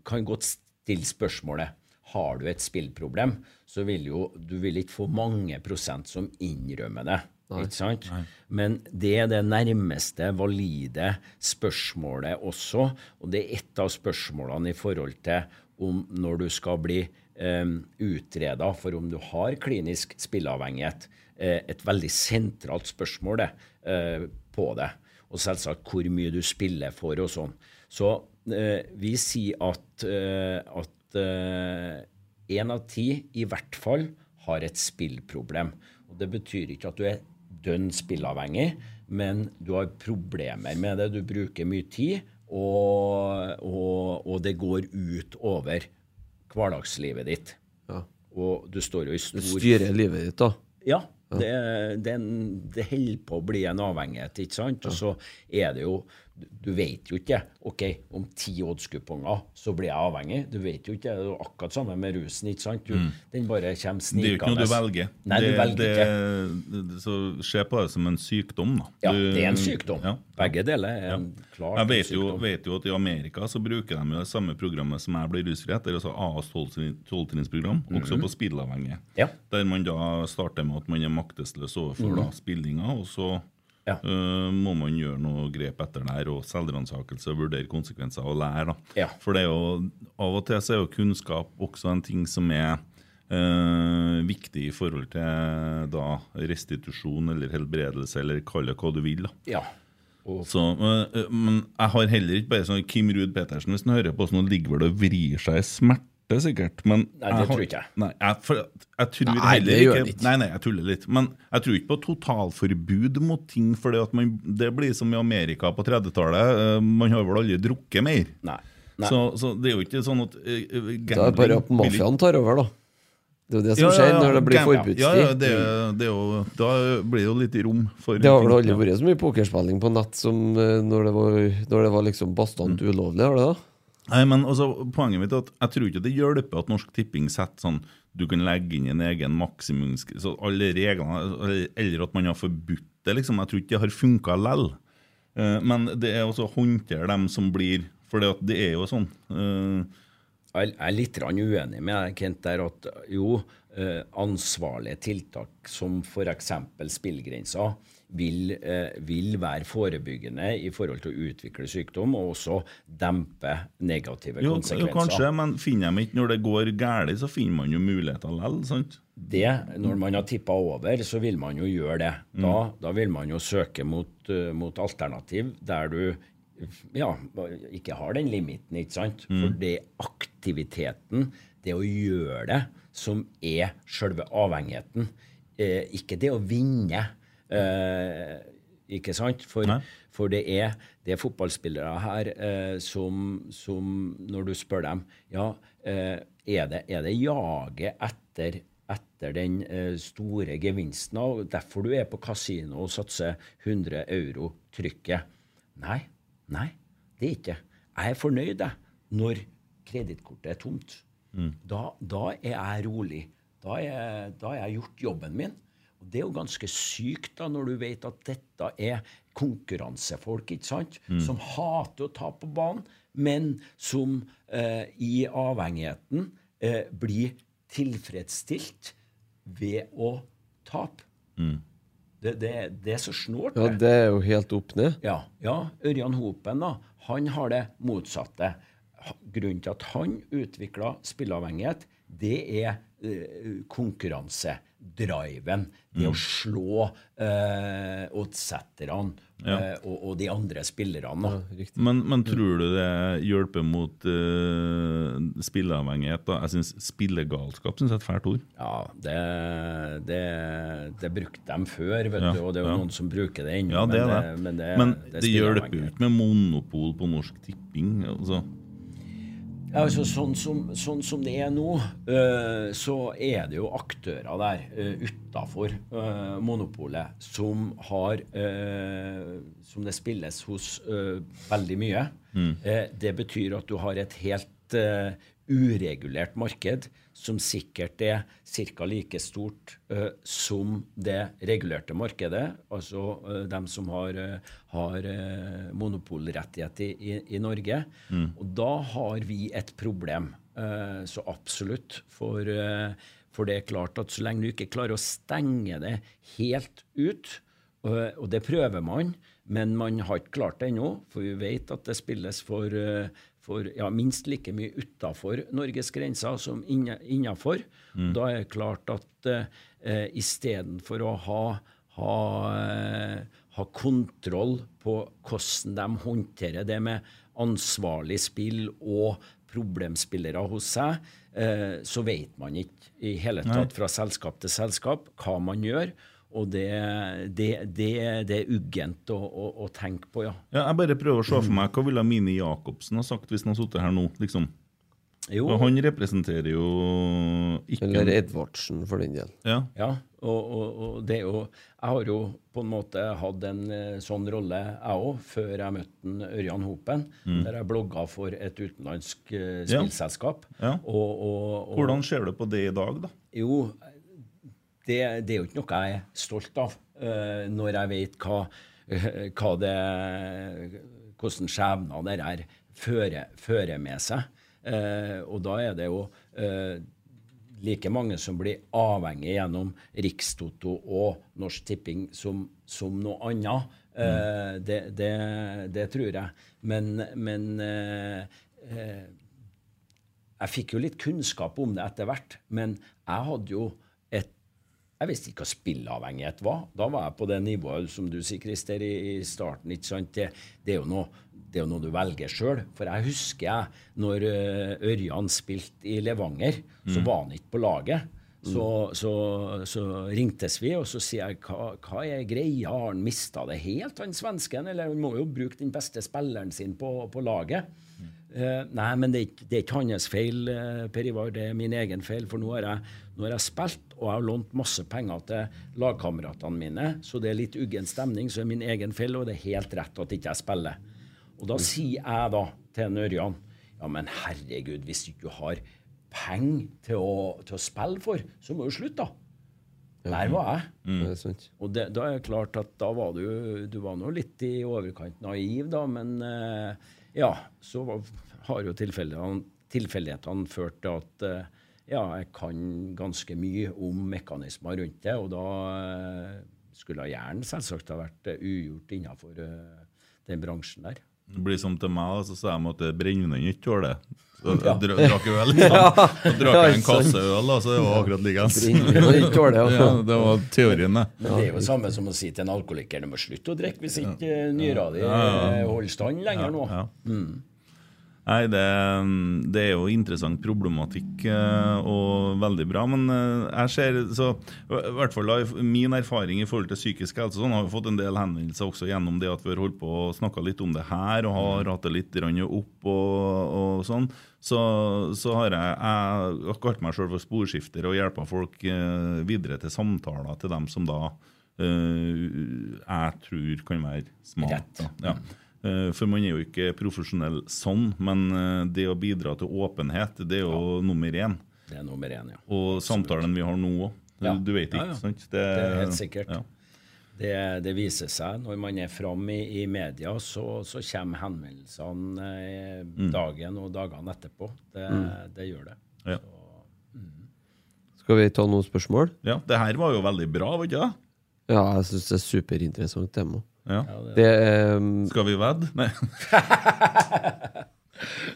kan godt stille spørsmålet har du et spillproblem, så vil jo du vil ikke få mange prosent som innrømmer det. Ikke sant? Men det er det nærmeste valide spørsmålet også, og det er et av spørsmålene i forhold til om når du skal bli eh, utreda for om du har klinisk spilleavhengighet. Eh, et veldig sentralt spørsmål det, eh, på det. Og selvsagt hvor mye du spiller for og sånn. Så eh, vi sier at, eh, at én av ti i hvert fall har et spillproblem. Og Det betyr ikke at du er dønn spillavhengig, men du har problemer med det. Du bruker mye tid, og, og, og det går ut over hverdagslivet ditt. Ja. Og du står jo i Du stor styrer livet ditt, da. ja, det, det, det holder på å bli en avhengighet, ikke sant? Og så er det jo Du vet jo ikke OK, om ti oddskuponger så blir jeg avhengig. Du vet jo ikke. Det er akkurat samme med rusen, ikke sant? Du, Den bare kommer snikende. Det er jo ikke noe du velger. Nei, du velger det, ikke. det- Så Se på det som en sykdom, da. Ja, Du- det er en sykdom. Ja. Begge deler er en klart Jeg vet jo, vet jo at i Amerika så bruker de jo det samme programmet som jeg ble rusfri etter, altså AAs tolvtrinnsprogram, også på spilleavhengige. Ja. Der man da starter med at man er maktesløs overfor da, spillinga, og så. Ja. Uh, må man gjøre noe grep etter der, og selvransakelse vurdere konsekvenser og lære. da. Ja. For det er jo, av og til så er jo kunnskap også en ting som er uh, viktig i forhold til da restitusjon eller helbredelse, eller kall det hva du vil. Ja. Og Så, øh, men jeg har heller ikke bare sånn Kim Ruud Petersen, hvis han hører på sånn, ligger vel og vrir seg i smerte, sikkert. Men Nei, det jeg tror ikke jeg. Nei, jeg, for, jeg tror Nei, heller det gjør ikke han ikke. Nei, nei, jeg tuller litt. Men jeg tror ikke på totalforbud mot ting, for det, at man, det blir som i Amerika på 30-tallet. øh, Man har vel aldri drukket mer. Nei. Nei. Så, så det er jo ikke sånn at uh, gambling, Det er bare at mafiaen tar over, da. Det er jo det som Ja, ja, skjer når det blir forbudstid. Ja, ja, det, det er jo, da blir det jo litt rom for Det har vel aldri vært så mye pokerspilling på nett som eh, når det var, når det var liksom bastant Mm. ulovlig, har det da? Nei, men altså, Poenget mitt er at jeg tror ikke det hjelper at Norsk Tipping setter sånn du kan legge inn en egen maksimums... Alle reglene, eller- at man har forbudt det. liksom, Jeg tror ikke det har funka lell. Eh, Men det er også å håndtere dem som blir For det, er jo sånn. eh, Jeg er litt uenig med Kent, der at jo, eh, ansvarlige tiltak som f.eks. spillgrenser vil, eh, vil være forebyggende i forhold til å utvikle sykdom, og også dempe negative jo, jo, kanskje, men finner de ikke når det går galt, så finner man jo muligheter likevel, sant? Det, når man har tippa over, så vil man jo gjøre det. Da, da vil man jo søke mot, eh, mot alternativ der du ja, ikke har den limiten, ikke sant? For det er aktiviteten, det å gjøre det, som er selve avhengigheten. Eh, ikke det å vinne. Eh, ikke sant? For, for det, er, det er fotballspillere her eh, som, som, når du spør dem ja, eh, er, det, er det jaget etter, etter den eh, store gevinsten, og derfor du er på kasino og satser 100 euro trykket? Nei, nei, det er ikke. Jeg er fornøyd jeg, når kredittkortet er tomt. Da, da er jeg rolig. Da er, da har jeg gjort jobben min. Og Det er jo ganske sykt da, når du vet at dette er konkurransefolk ikke sant? som hater å ta på banen, men som eh, i avhengigheten eh, blir tilfredsstilt ved å tape. Det, det, det er så snålt. Ja, det. er jo helt opp ned. Ja, ja, Ørjan Hopen da, han har det motsatte. grunnen til at han utvikla spilleavhengighet, det er eh, konkurransedriven. Det å slå eh, oddsetterne eh, og, og de andre spillerne. Ja, Men, men tror du det hjelper mot eh, spilleavhengighet? da? Jeg synes Spillegalskap synes jeg er et fælt ord. Ja, det, det, det brukte de før, vet Ja, du, og det er jo ja. noen som bruker det ennå. Ja, det er det. Men det, Men det, det er hjelper jo ikke med monopol på Norsk Tipping. altså. Ja, altså, sånn, som, sånn som det er nå, uh, så er det jo aktører der uh, utafor monopolet som har eh, Som det spilles hos eh, veldig mye. Eh, det betyr at du har et helt eh, uregulert marked som sikkert er ca. like stort uh, som det regulerte markedet, altså uh, dem som har, uh, har monopolrettighet i, i, i Norge. Og da har vi et problem, så absolutt. For, for det er klart at så lenge du ikke klarer å stenge det helt ut, og, det prøver man, men man har ikke klart det ennå, for vi vet at det spilles for, for ja, minst like mye utafor Norges grenser som innafor. Da er det klart at eh, istedenfor å ha, ha, eh, ha kontroll på hvordan de håndterer det med ansvarlig spill og problemspillere hos seg, eh, så vet man ikke i hele tatt fra selskap til selskap hva man gjør. Og det, det, det, det er uggent å, å, å tenke på, ja. Ja, jeg bare prøver å se for meg hva ville Mini Jacobsen ha sagt hvis han hadde sittet her nå? liksom? Jo, Og han representerer jo ikke Eller Edvardsen, for den del. Ja. ja, og, og, og det er jo Jeg har jo på en måte hatt en eh, sånn rolle, jeg òg, før jeg møtte Ørjan Hopen, der jeg blogga for et utenlandsk Ja. spillselskap. Ja. Og, og, og, Hvordan ser du på det i dag, da? Jo, det, det er jo ikke noe jeg er stolt av, eh, når jeg vet hva, eh, hva det Hvordan skjebner det her fører, fører med seg. Eh, og da er det jo like mange som blir avhengig gjennom Rikstoto og Norsk Tipping som, som noe annet. Eh, det, det, det tror jeg. Men, men jeg fikk jo litt kunnskap om det etter hvert, men jeg hadde jo Jeg visste ikke hva spilleavhengighet var. Da var jeg på det nivået som du sier, Christer, i, i starten. ikke sant? Det, det, er jo noe, det er jo noe du velger sjøl. For jeg husker jeg, når eh, Ørjan spilte i Levanger, så var han ikke på laget. Så, så, så ringtes vi, og så sier jeg hva, hva er greia, har han mista det helt, han svensken? Eller han må jo bruke den beste spilleren sin på, på laget. Eh, nei, men det det er ikke hans feil, eh, Per Ivar. Det er min egen feil. For nå har jeg, nå har jeg spilt, og jeg har lånt masse penger til lagkameratene mine. Så det er litt uggen stemning, så det er min egen feil, og det er helt rett at ikke jeg spiller. Og da sier jeg da til en Ørjan Ja, men herregud, hvis du ikke har penger til til å spille for, så må du slutte, da. Der var jeg. Det er. Og det, da er det klart at da var du Du var nå litt i overkant naiv, da, men eh, ja, så var, har jo tilfeldighetene, tilfeldighetene ført til at eh, ja, jeg kan ganske mye om mekanismer rundt det, og da eh, skulle jeg gjerne selvsagt ha vært eh, ugjort innenfor den bransjen der. Det blir som til meg, så sa jeg at brennevinen ikke tåler det. Så jeg Ja. drakk drakk [LAUGHS] øl. Ja. Så drakk jeg en kasse øl, så det var akkurat. Brennevin tåler det, [LAUGHS] Ja, altså. det var teorien, det. Men det er jo samme som å si til en alkoholiker du må slutte å drikke hvis ikke eh, nyra di eh, holder stand lenger nå. Ja. Nei, det, det er jo interessant problematikk eh, og veldig bra. Men eh, jeg ser så, i hvert fall Min erfaring i forhold til psykisk helse sånn, har jo fått en del henvendelser også gjennom det at vi har holdt på og snakka litt om det her og har hatt det litt opp og, og sånn. Så, så har jeg, jeg kalt meg sjøl for sporskifter og hjelpa folk eh, videre til samtaler til dem som da eh, jeg tror kan være smart. Rett. Da. Ja. Eh, For man er jo ikke profesjonell sånn, men eh, det å bidra til åpenhet, det er jo nummer én. Det er nummer én, ja. Og samtalen vi har nå òg. Ja. Du vet ikke, Ja, ja. sant? Det er helt sikkert. Ja. Det, det viser seg når man er framme i, i media, så, så kommer henvendelsene eh, Mm. dagen og dagene etterpå. Det, det gjør det. Ja. Skal vi ta noen spørsmål? ja. Det her var jo veldig bra, var ikke det? Ja, jeg syns det er superinteressant tema. Ja. Det um, Skal vi vedde? [LAUGHS] Nei.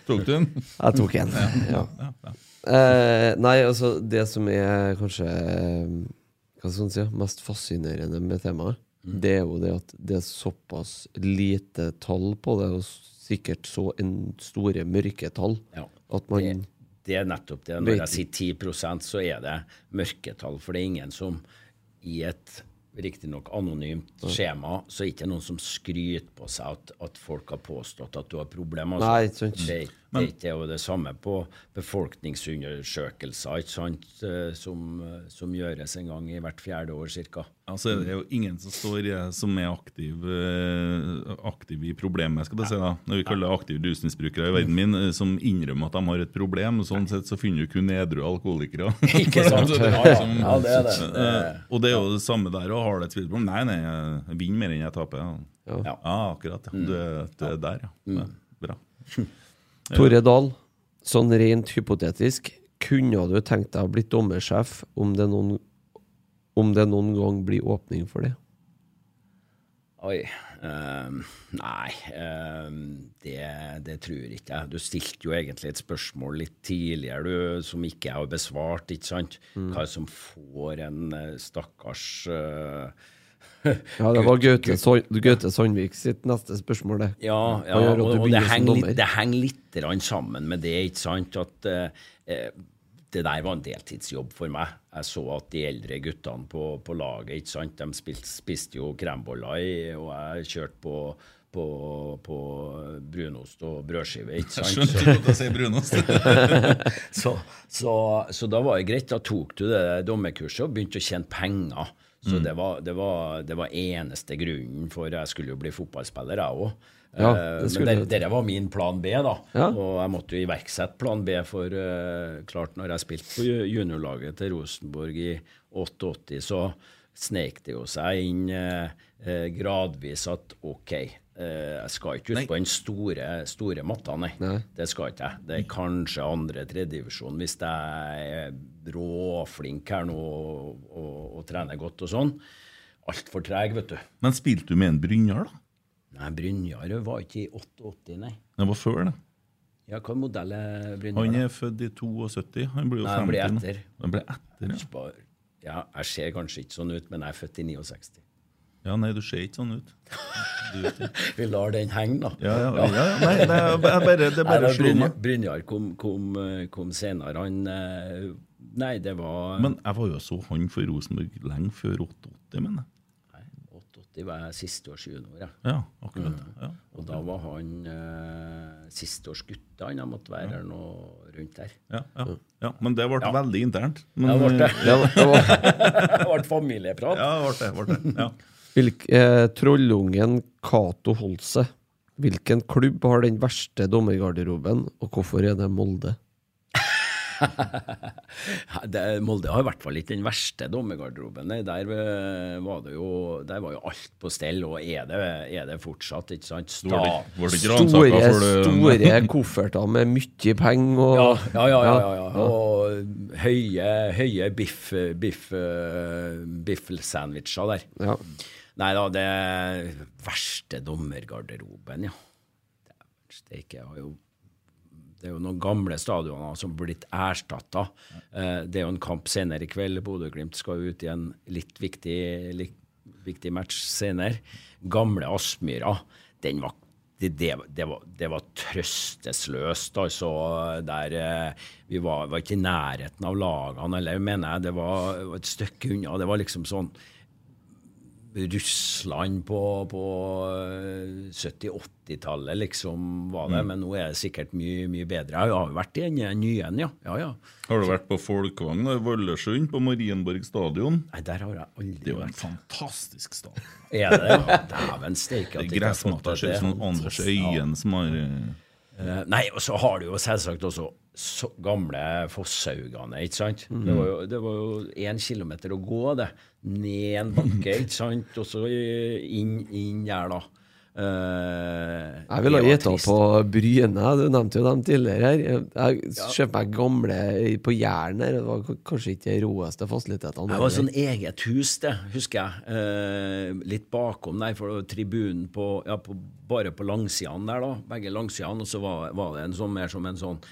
Tok du den? Jeg tok en. Ja. Uh, nei, altså, det som er kanskje eh, Hva skal man si, mest fascinerende med temaet, det er jo det at det er såpass lite tall på det, og sikkert så en store mørketall, Ja. at man Det, det er nettopp det. Når jeg sier 10 så er det mørketall. For det er ingen som i et riktignok anonymt skjema, så er det ikke noen som skryter på seg at, at folk har påstått at du har problemer. Altså. Nei, ikke sant. Det, det er jo det samme på befolkningsundersøkelser eh, som, eh, som gjøres en gang i hvert fjerde år ca. Altså, det er jo ingen som står som er aktiv, eh, aktiv i problemet, skal jeg si da. Når vi kaller det aktive rusmisbrukere i verden min, eh, som innrømmer at de har et problem. Sånn sett så finner du kun edru alkoholikere. [LAUGHS] Ikke sant? Ja. som- Ja, det er det. Eh, Og det er jo det samme der òg. Har du et tvilproblem? Nei, nei, jeg vinner mer enn jeg taper. Ja, Ja. akkurat. Ja. Du er er der, ja. ja. Bra. [LAUGHS] Tore Dahl, sånn rent hypotetisk, kunne du tenkt deg å bli dommersjef om det noen, om det noen gang blir åpning for det? Oi. Um, nei, um, det, det tror ikke jeg. Du stilte jo egentlig et spørsmål litt tidligere du, som ikke jeg har besvart. ikke sant? Hva som får en eh, stakkars eh, Ja, det var Gaute, Gaute Sandvik sitt neste spørsmål, det. Ja, ja og, og det, henger litt, det henger litt sammen med det, ikke sant? At eh, eh, det der var en deltidsjobb for meg. Jeg så at de eldre guttene på, på laget, ikke sant? de spilte, spiste jo kremboller i, og jeg kjørte på, på, på brunost og brødskive, ikke sant? Skjønte Så- ikke at jeg sier brunost. [LAUGHS] så, så, så da var det greit. Da tok du det dommerkurset og begynte å tjene penger. Så Mm. det, var, det, var, det var eneste grunnen for Jeg skulle jo bli fotballspiller, jeg òg. Ja, det skulle men dette var min plan B, da. Ja. Og jeg måtte jo iverksette plan B, for uh, klart når jeg spilte på juniorlaget til Rosenborg i 88, så snek det jo seg inn eh, eh, gradvis at OK, eh, jeg skal ikke ut på den store, store matta, nei. Nei. Det skal ikke jeg. Det er kanskje andre tredjedivisjon hvis jeg er råflink her nå og, og, og trener godt og sånn. Altfor treg, vet du. Men spilte du med en Brynjar, da? Nei, Brynjar var ikke i 88, nei. Det var før, det. Ja, hva modell er Brynjar? Han er født i 72. Han blir jo Nei, han ble etter. Han ble etter, ja. Ja, jeg ser kanskje ikke sånn ut, men jeg er født i 69. Ja, nei, du ser ikke sånn ut. Du vet det. [LAUGHS] Vi lar den henge, da. Ja, ja, ja, ja. Nei, nei, jeg bare, det er bare å slo meg. Brynjar kom, kom, eh, kom senere. Han eh, Nei, det var Men jeg var jo så han for Rosenborg lenge før 88, mener jeg. Nei, 88 var jeg siste års junior. Ja. Ja, akkurat. Ja. Og da var han eh, sisteårsgutt. Han måtte være her noe rundt der. Ja, ja, ja. Men det ble veldig internt. Men, Ja, det ble det. Ja, det var, [LAUGHS] Det ble familieprat. Ja, det ble det. Ble det. Ja. Hvilk, eh, trollungen Cato Holse. Hvilken klubb har den verste dommergarderoben, og hvorfor er det Molde? [LAUGHS] Det, Molde har i hvert fall ikke den verste dommergarderoben. Nei, Der, eh, var det jo, der var jo alt på stell, og er det, er det fortsatt. ikke sant? Var det, Sta var det Store, gransaka store kofferter med mye penger ja, og ja, ja, ja, ja, ja. Og høye, høye biff, biff, biff biffsandwicher der. Ja. Nei da, det verste dommergarderoben, ja. Jeg har jo det er jo noen gamle stadioner som har blitt erstatta. Eh, det er jo en kamp senere i kveld. Bodø-Glimt skal ut i en litt viktig, litt viktig match senere. Gamle Aspmyra, den var det, det, det, var, det var trøstesløst, altså. Der eh, vi var, var ikke i nærheten av lagene, eller mener jeg. Det var et stykke unna. Det var liksom sånn Russland på, på 70-80-tallet, liksom, var det. Men nå er det sikkert mye mye bedre. Jeg har jo vært i den nye en, ja. ja, ja. Har du vært på Folkvang i Valdresund, på Marienborg stadion? Nei, der har jeg aldri vært. Det er jo en vært. fantastisk stadion. Er det det? Dæven steike. Det fått Gressmatta ser ut som. Anders Øyen som har Eh, Nei, og så har du jo selvsagt også så gamle Fosshaugane, ikke sant? Det var jo, det var jo én kilometer å gå, det. Ned en bakke, ikke sant? Og så inn, inn der, da. Eh, Jeg ville gjetta på Bryne, du nevnte jo dem tidligere her. Jeg kjøpte meg gamle på Jæren her, det var kanskje ikke de roeste fasilitetene. Det var sånn eget hus, det, husker jeg. Uh, litt bakom der, for tribunen på, ja, på, bare på langsidene der, da. Begge langsidene. Og så var, var det en sånn mer som en sånn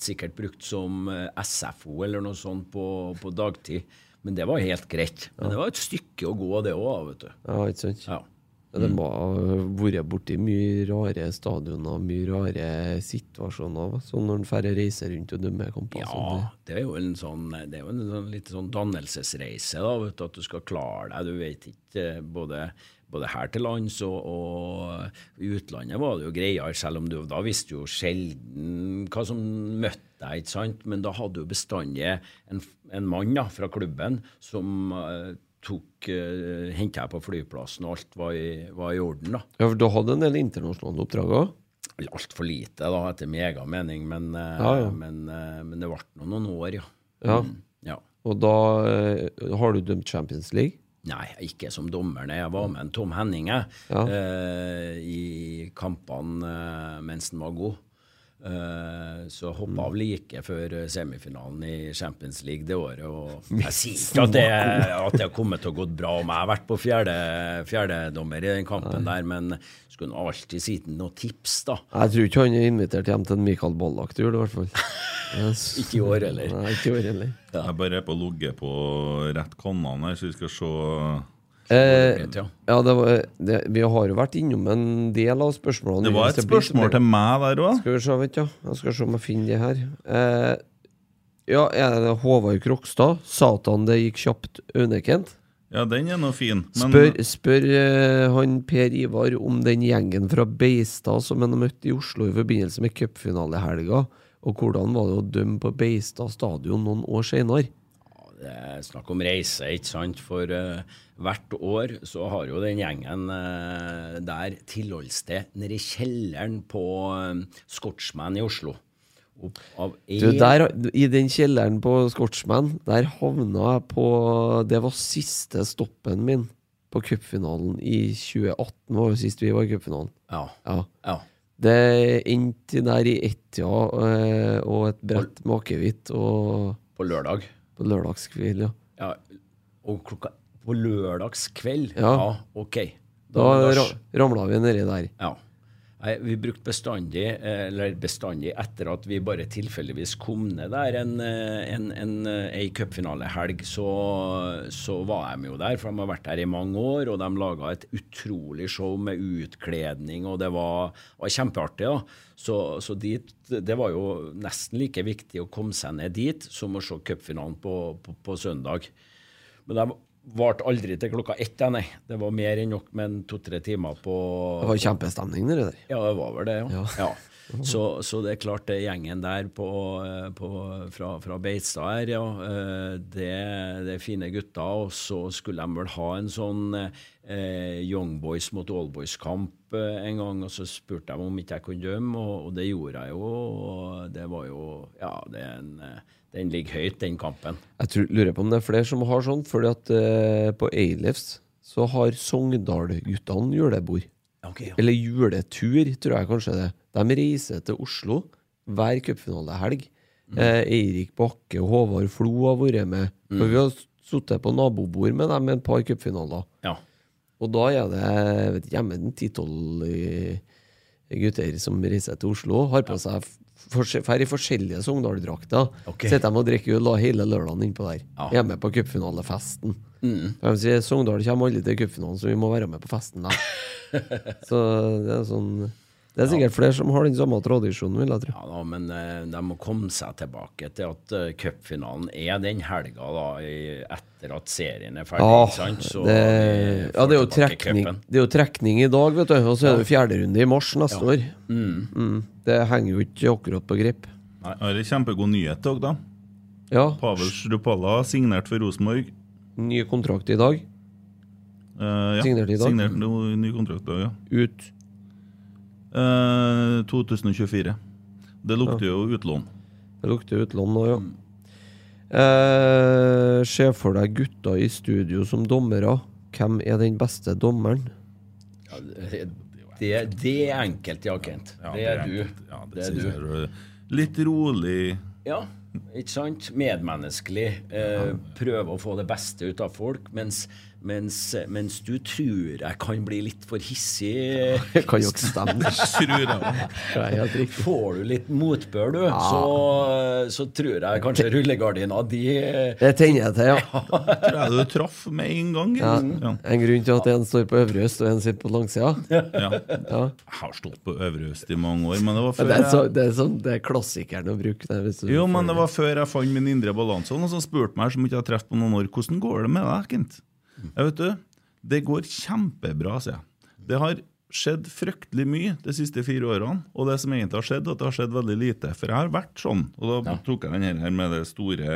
Sikkert brukt som eh, SFO eller noe sånt på, på dagtid. Men det var helt greit. Men det var et stykke å gå, det òg, vet du. Ja, ikke sant? Ja. Men Det må ha vært borti mye rare stadioner, mye rare situasjoner. Sånn når en færre reiser rundt og dømmer kamper. Ja, det er jo en sånn Det er jo en sånn, litt sånn dannelsesreise, da, vet du, at du skal klare deg. Du vet ikke eh, både, både her til lands og, og i utlandet var det jo greiere, selv om du da visste jo sjelden hva som møtte deg, ikke sant? Men da hadde du bestandig en, en mann da, fra klubben som uh, tok uh, henta jeg på flyplassen, og alt var i, var i orden, da. Ja, for Du hadde en del internasjonale oppdrag òg? Altfor lite, da, etter min egen mening, men, uh, Ja, ja. men, uh, men det ble nå noen år, ja. Ja. Mm, ja. Og da uh, har du dømt Champions League? Nei, ikke som dommer. Jeg var med en Tom Henning jeg, eh, i kampene eh, mens den var god. Eh, så hoppa av like før eh, semifinalen i Champions League det året. Og [LAUGHS] jeg sier ikke at det, [LAUGHS] at det har kommet til å gått bra om jeg har vært på fjerde fjerdedommer i den kampen der, men skulle nå alltid si noen tips, da. Jeg tror ikke han er invitert hjem til en Mikael Ballak tur, i hvert fall. [LAUGHS] Yes. Ikke i år heller. Nei, ikke i år heller. Jeg bare er på å logge på rett kanal her, så vi skal se Eh, ja. ja, det var, det, vi har jo vært innom en del av spørsmålene. Det var et spørsmål til meg der òg. Skal vi se, vet du. Jeg skal se om jeg finner det her. Eh, ja, er det Håvard Krokstad? Satan, det gikk kjapt, Aune-Kent? Ja, den er nå fin. Men Spør, spør eh, han Per Ivar om den gjengen fra Beistad som han møtte i Oslo i forbindelse med cupfinalehelga, og hvordan var det å dømme på Beistad stadion noen år senere? Det er snakk om reise, ikke sant? For eh, hvert år så har jo den gjengen eh, der tilholdssted nede i kjelleren på uh, Scotchman i Oslo. Du, der, I den kjelleren på Scotsman, der havna jeg på Det var siste stoppen min på cupfinalen i 2018, var jo sist vi var i cupfinalen. Ja. Ja. ja. Det endte der i ett, ja, eh, og et brett med akevitt og På lørdag. på lørdagskveld, ja. Ja. Og klokka På lørdagskveld? Ja. OK. Da da- ra ramla vi nedi der. Ja. Nei, vi brukte bestandig, eh, eller bestandig etter at vi bare tilfeldigvis kom ned der en, eh, en, en, eh, cupfinalehelg, så, så var de jo der, for de har vært der i mange år, og de laga et utrolig show med utkledning, og det var, var kjempeartig. da. Så, så dit, det var jo nesten like viktig å komme seg ned dit som å se cupfinalen på, på, på søndag. Men de varte aldri til klokka ett, ja, nei. Det var mer enn nok med to-tre timer på Det var kjempestemning nedi der. ja, det var vel det, ja. Ja. ja. Så, så det er klart, det gjengen der på, eh, på, fra, fra Beitstad her, ja, eh, det, det er fine gutter. Og så skulle de vel ha en sånn eh, Young Boys mot All Boys-kamp eh, en gang, og så spurte de om ikke jeg kunne dømme, og, og det gjorde jeg jo. Og det var jo Ja, det er en, den ligger høyt, den kampen. Jeg tror, lurer på om det er flere som har sånn, fordi at eh, på Eilefs så har Sogndal-guttene julebord. Okay, ja. Eller juletur, tror jeg kanskje det. De reiser til Oslo hver cupfinalehelg. Eh, Eirik Bakke og Håvard Flo har vært med. For vi har sittet på nabobord med dem i et par cupfinaler. ja. Og da er det hjemme en ti-tolv gutter som reiser til Oslo. Har på seg fer i forskjellige Sogndal-drakter. Okay. Sitter de og drikker øl hele lørdagen innpå der. Ja. Hjemme på cupfinalefesten. For De sier Sogndal kommer aldri til cupfinalen, så vi må være med på festen da. [LAUGHS] så det er sånn Det er sikkert flere som har den samme tradisjonen, vil jeg tro. Ja da, men eh, de må komme seg tilbake til at uh, cupfinalen er den helga da, etter at serien er ferdig. Ja, ikke sant? Så det, ja, det er jo trekning. Det er jo trekning i dag, vet du. Og så er det fjerde runde i mars neste år. Mm. Det henger jo ikke akkurat på grip. Nei. Det er kjempegod nyhet òg, da. Ja, Pavel Strupalla signert for Rosenborg. ny kontrakt i dag. Uh, ja. Signert i dag? Signert no, ny kontrakt i dag, ja. Ut. Eh, 2024. Det lukter jo utlån. Det lukter utlån nå, ja. Eh, Se for deg gutta i studio som dommere. Hvem er den beste dommeren? Ja, det- Det, det er enkelt, ja, Kent. Ja, det er du. Ja, det, det er du. Litt rolig. Ja, ikke sant? Medmenneskelig. Eh, prøve å få det beste ut av folk. Mens, mens, mens du tror jeg kan bli litt for hissig. [LAUGHS] Det kan jo ikke stemme. [LAUGHS] [LAUGHS] Får du litt motbør, du, så, så tror jeg kanskje rullegardina di Det tenner jeg til, ja. Tror jeg du traff med en gang. ja. Ja. En grunn til at en står på øvre øst og en sitter på langsida. Ja. Ja. Jeg har stått på Øvre Øst i mange år, men det var før Det er, så, det er, så, det er klassikeren å bruke. Det, hvis du jo, men det var før jeg fant min indre balanse. Og som spurte meg som ikke har treffet på noen år, hvordan går det med deg, Kent? Jeg vet du, Det går kjempebra, sier jeg. Det har skjedd fryktelig mye de siste fire årene. Og det som egentlig har skjedd, at det har skjedd veldig lite. For jeg har vært sånn, og da tok jeg den her- med de store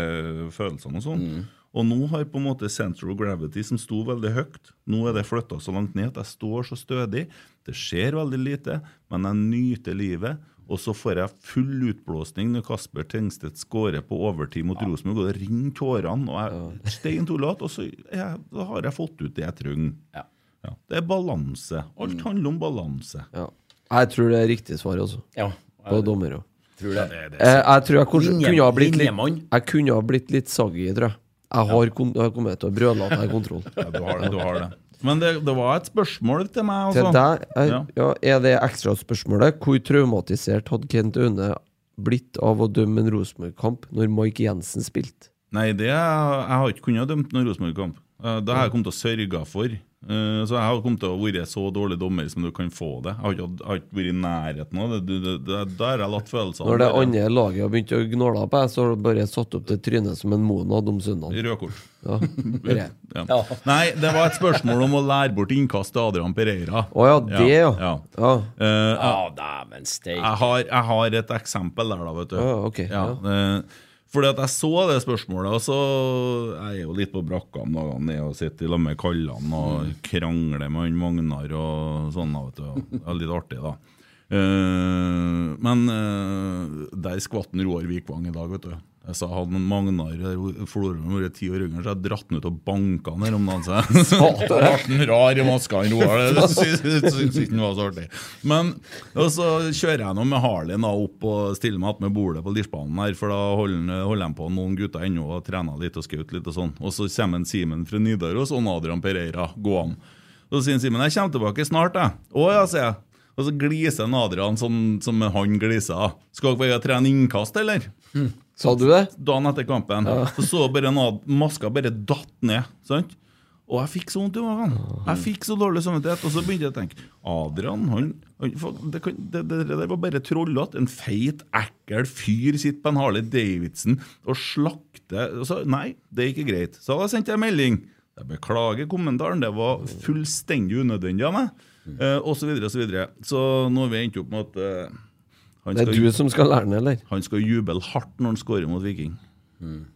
følelsene og sånn. Og nå har på en måte central gravity, som sto veldig høyt, nå er det flytta så langt ned at jeg står så stødig. Det skjer veldig lite, men jeg nyter livet. Og så får jeg full utblåsning når Kasper Tengstedt skårer på overtid mot Rosenborg, og det renner tårene, og jeg stein tolat, og så er jeg, da har jeg fått ut det jeg trenger. Ja. Ja, det er balanse. Alt handler om balanse. Ja. Jeg tror det er riktig svar også, Ja, på dommer òg. tror det. Eh, jeg tror jeg kanskje Linje- kunne ha blitt litt Jeg kunne ha blitt litt saggy, tror jeg. Jeg har, jeg har kommet til å brøle at jeg har kontroll. Ja, du har det. Du har det. Men det, det var et spørsmål til meg, Til altså. deg, er, Ja. ja, er det ekstraspørsmålet Hvor traumatisert hadde Kent Aune blitt av å dømme en Rosenborg-kamp når Mike Jensen spilte? Nei, det, jeg har ikke kunnet dømt noen Rosenborg-kamp. Eh, Det har jeg kommet til å sørge for. Eh, Så jeg har kommet til å være så dårlig dommer som du kan få det. Jeg har ikke, jeg har ikke vært i nærheten av det. Det, det. Der har jeg latt følelsene Når det andre laget har begynt å gnåle på deg, så har du bare satt opp til trynet som en monad om søndagen. Rødkort. Ja. [LAUGHS] Ja. Ja. Nei, det var et spørsmål om å lære bort innkast til Adrian Pereira. Å ja, det, ja. ja. Ja, Uh, Ja, oh, jeg, har, jeg har et eksempel der, da, vet du. Oh, ok, Ja, eh, fordi at jeg så det spørsmålet, og så Jeg er jo litt på brakka om dagene ned og sitter i lag med Kallan og krangler med han Magnar og sånn. vet du. Det er litt artig, da. Eh, men eh, der skvatt Roar Vikvang i dag, vet du. Jeg sa han Magnar Florøy vært ti år yngre, så jeg dratt han ut og banka han her om dagen. [LAUGHS] Så ble han rar i maska, han Roar. Det ikke han var så artig. Men og så kjører jeg nå med Harleyen opp og stiller meg attmed bordet på Lirsbanen her, for da holder han- holder de på noen gutter ennå og trener litt og skaut litt og sånn. Og så kommer en Simen fra Nidaros og en Adrian Pereira gående. Så sier Simen 'jeg kommer tilbake snart', jeg. 'Å ja', sier jeg. Og så gliser Adrian sånn som han gliser. 'Skal dere trene innkast, eller?' Sa du det? dagen etter kampen. Så så bare maska bare datt ned. sant? Og jeg fikk så vondt i magen. Jeg fikk så dårlig samvittighet. Og så begynte jeg å tenke Adrian, han, han det, det, det, det var bare trollete. En feit, ekkel fyr sitter på en Harley Davidson og slakter og så, Nei, det er ikke greit. Så da sendte jeg melding. Jeg beklager kommentaren, det var fullstendig unødvendig av meg. Eh, og så videre og så videre. Så nå har vi endt opp med at eh, han Det er skal, du som skal lære den, eller? han skal juble hardt når han scorer mot Viking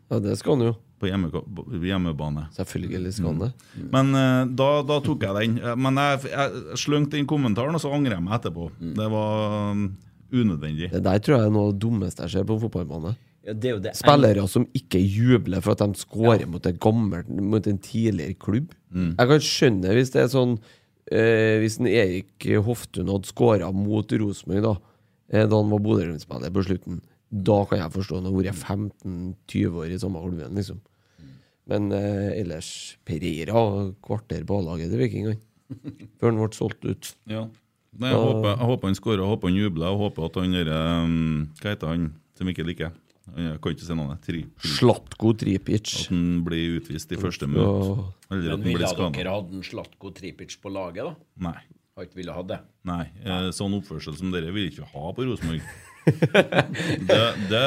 Ja, det skal han jo. på hjemme, på hjemmebane. Selvfølgelig skal han det. Men eh, da, da tok jeg den. Eh, Men jeg, jeg slengte inn kommentaren, og så angrer jeg meg etterpå. Det var um, unødvendig. Det der tror jeg er noe av det dummeste jeg ser på en fotballbane. Ja, det er jo det Spillere som ikke jubler for at de scorer mot, en gammel, mot en tidligere klubb. Mm. Jeg kan skjønne hvis det er sånn eh, Hvis en Erik Hoftun hadde scora mot Rosenborg da eh, han var Bodø-Glimt-spiller på slutten, da kan jeg forstå jeg har vært 15-20 år i samme klubben, liksom. Men eh, ellers Pereira kvarter på A-laget til Vikingene. [LAUGHS] Før han ble solgt ut. Ja. Nei, jeg, håper, jeg håper han skårer, jeg håper han jubler, jeg håper at han derre um, Hva heter han som ikke liker? Jeg kan ikke si navnet. Slatko Tripic. At han blir utvist i første minutt. Ja. Eller at Men ville dere hatt Slatko Tripic på laget, da? Nei. Har ikke ville ha det? Nei. Eh, sånn oppførsel som dere vil ikke ha på Rosenborg. [LAUGHS] det, det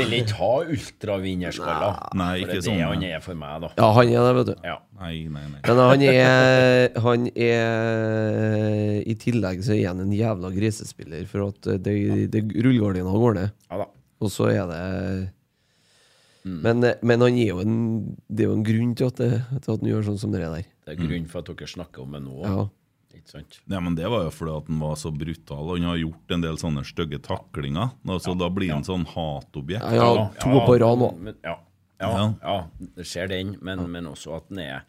Vil ikke ha ultravinnerskalla. Nei, For ikke det er sånn, det han er for meg, da. Ja, han er det, vet du. Ja. Nei, nei, nei. Men han er, han er I tillegg så er han en jævla grisespiller, for at det, det rullegardina går ned. ja da. Og så er det men, men han er jo en, det er jo en grunn til at, det, til at han gjør sånn som det er der. Det er grunn for at dere snakker om det nå. Ja. Sant? Ja, men Det var jo fordi at han var så brutal. og Han har gjort en del sånne stygge taklinger. Altså, Da blir han sånn hatobjekt. Ja, ja, to på rad nå. Ja, ja, Ja. ja, det skjer den, men, men også at han er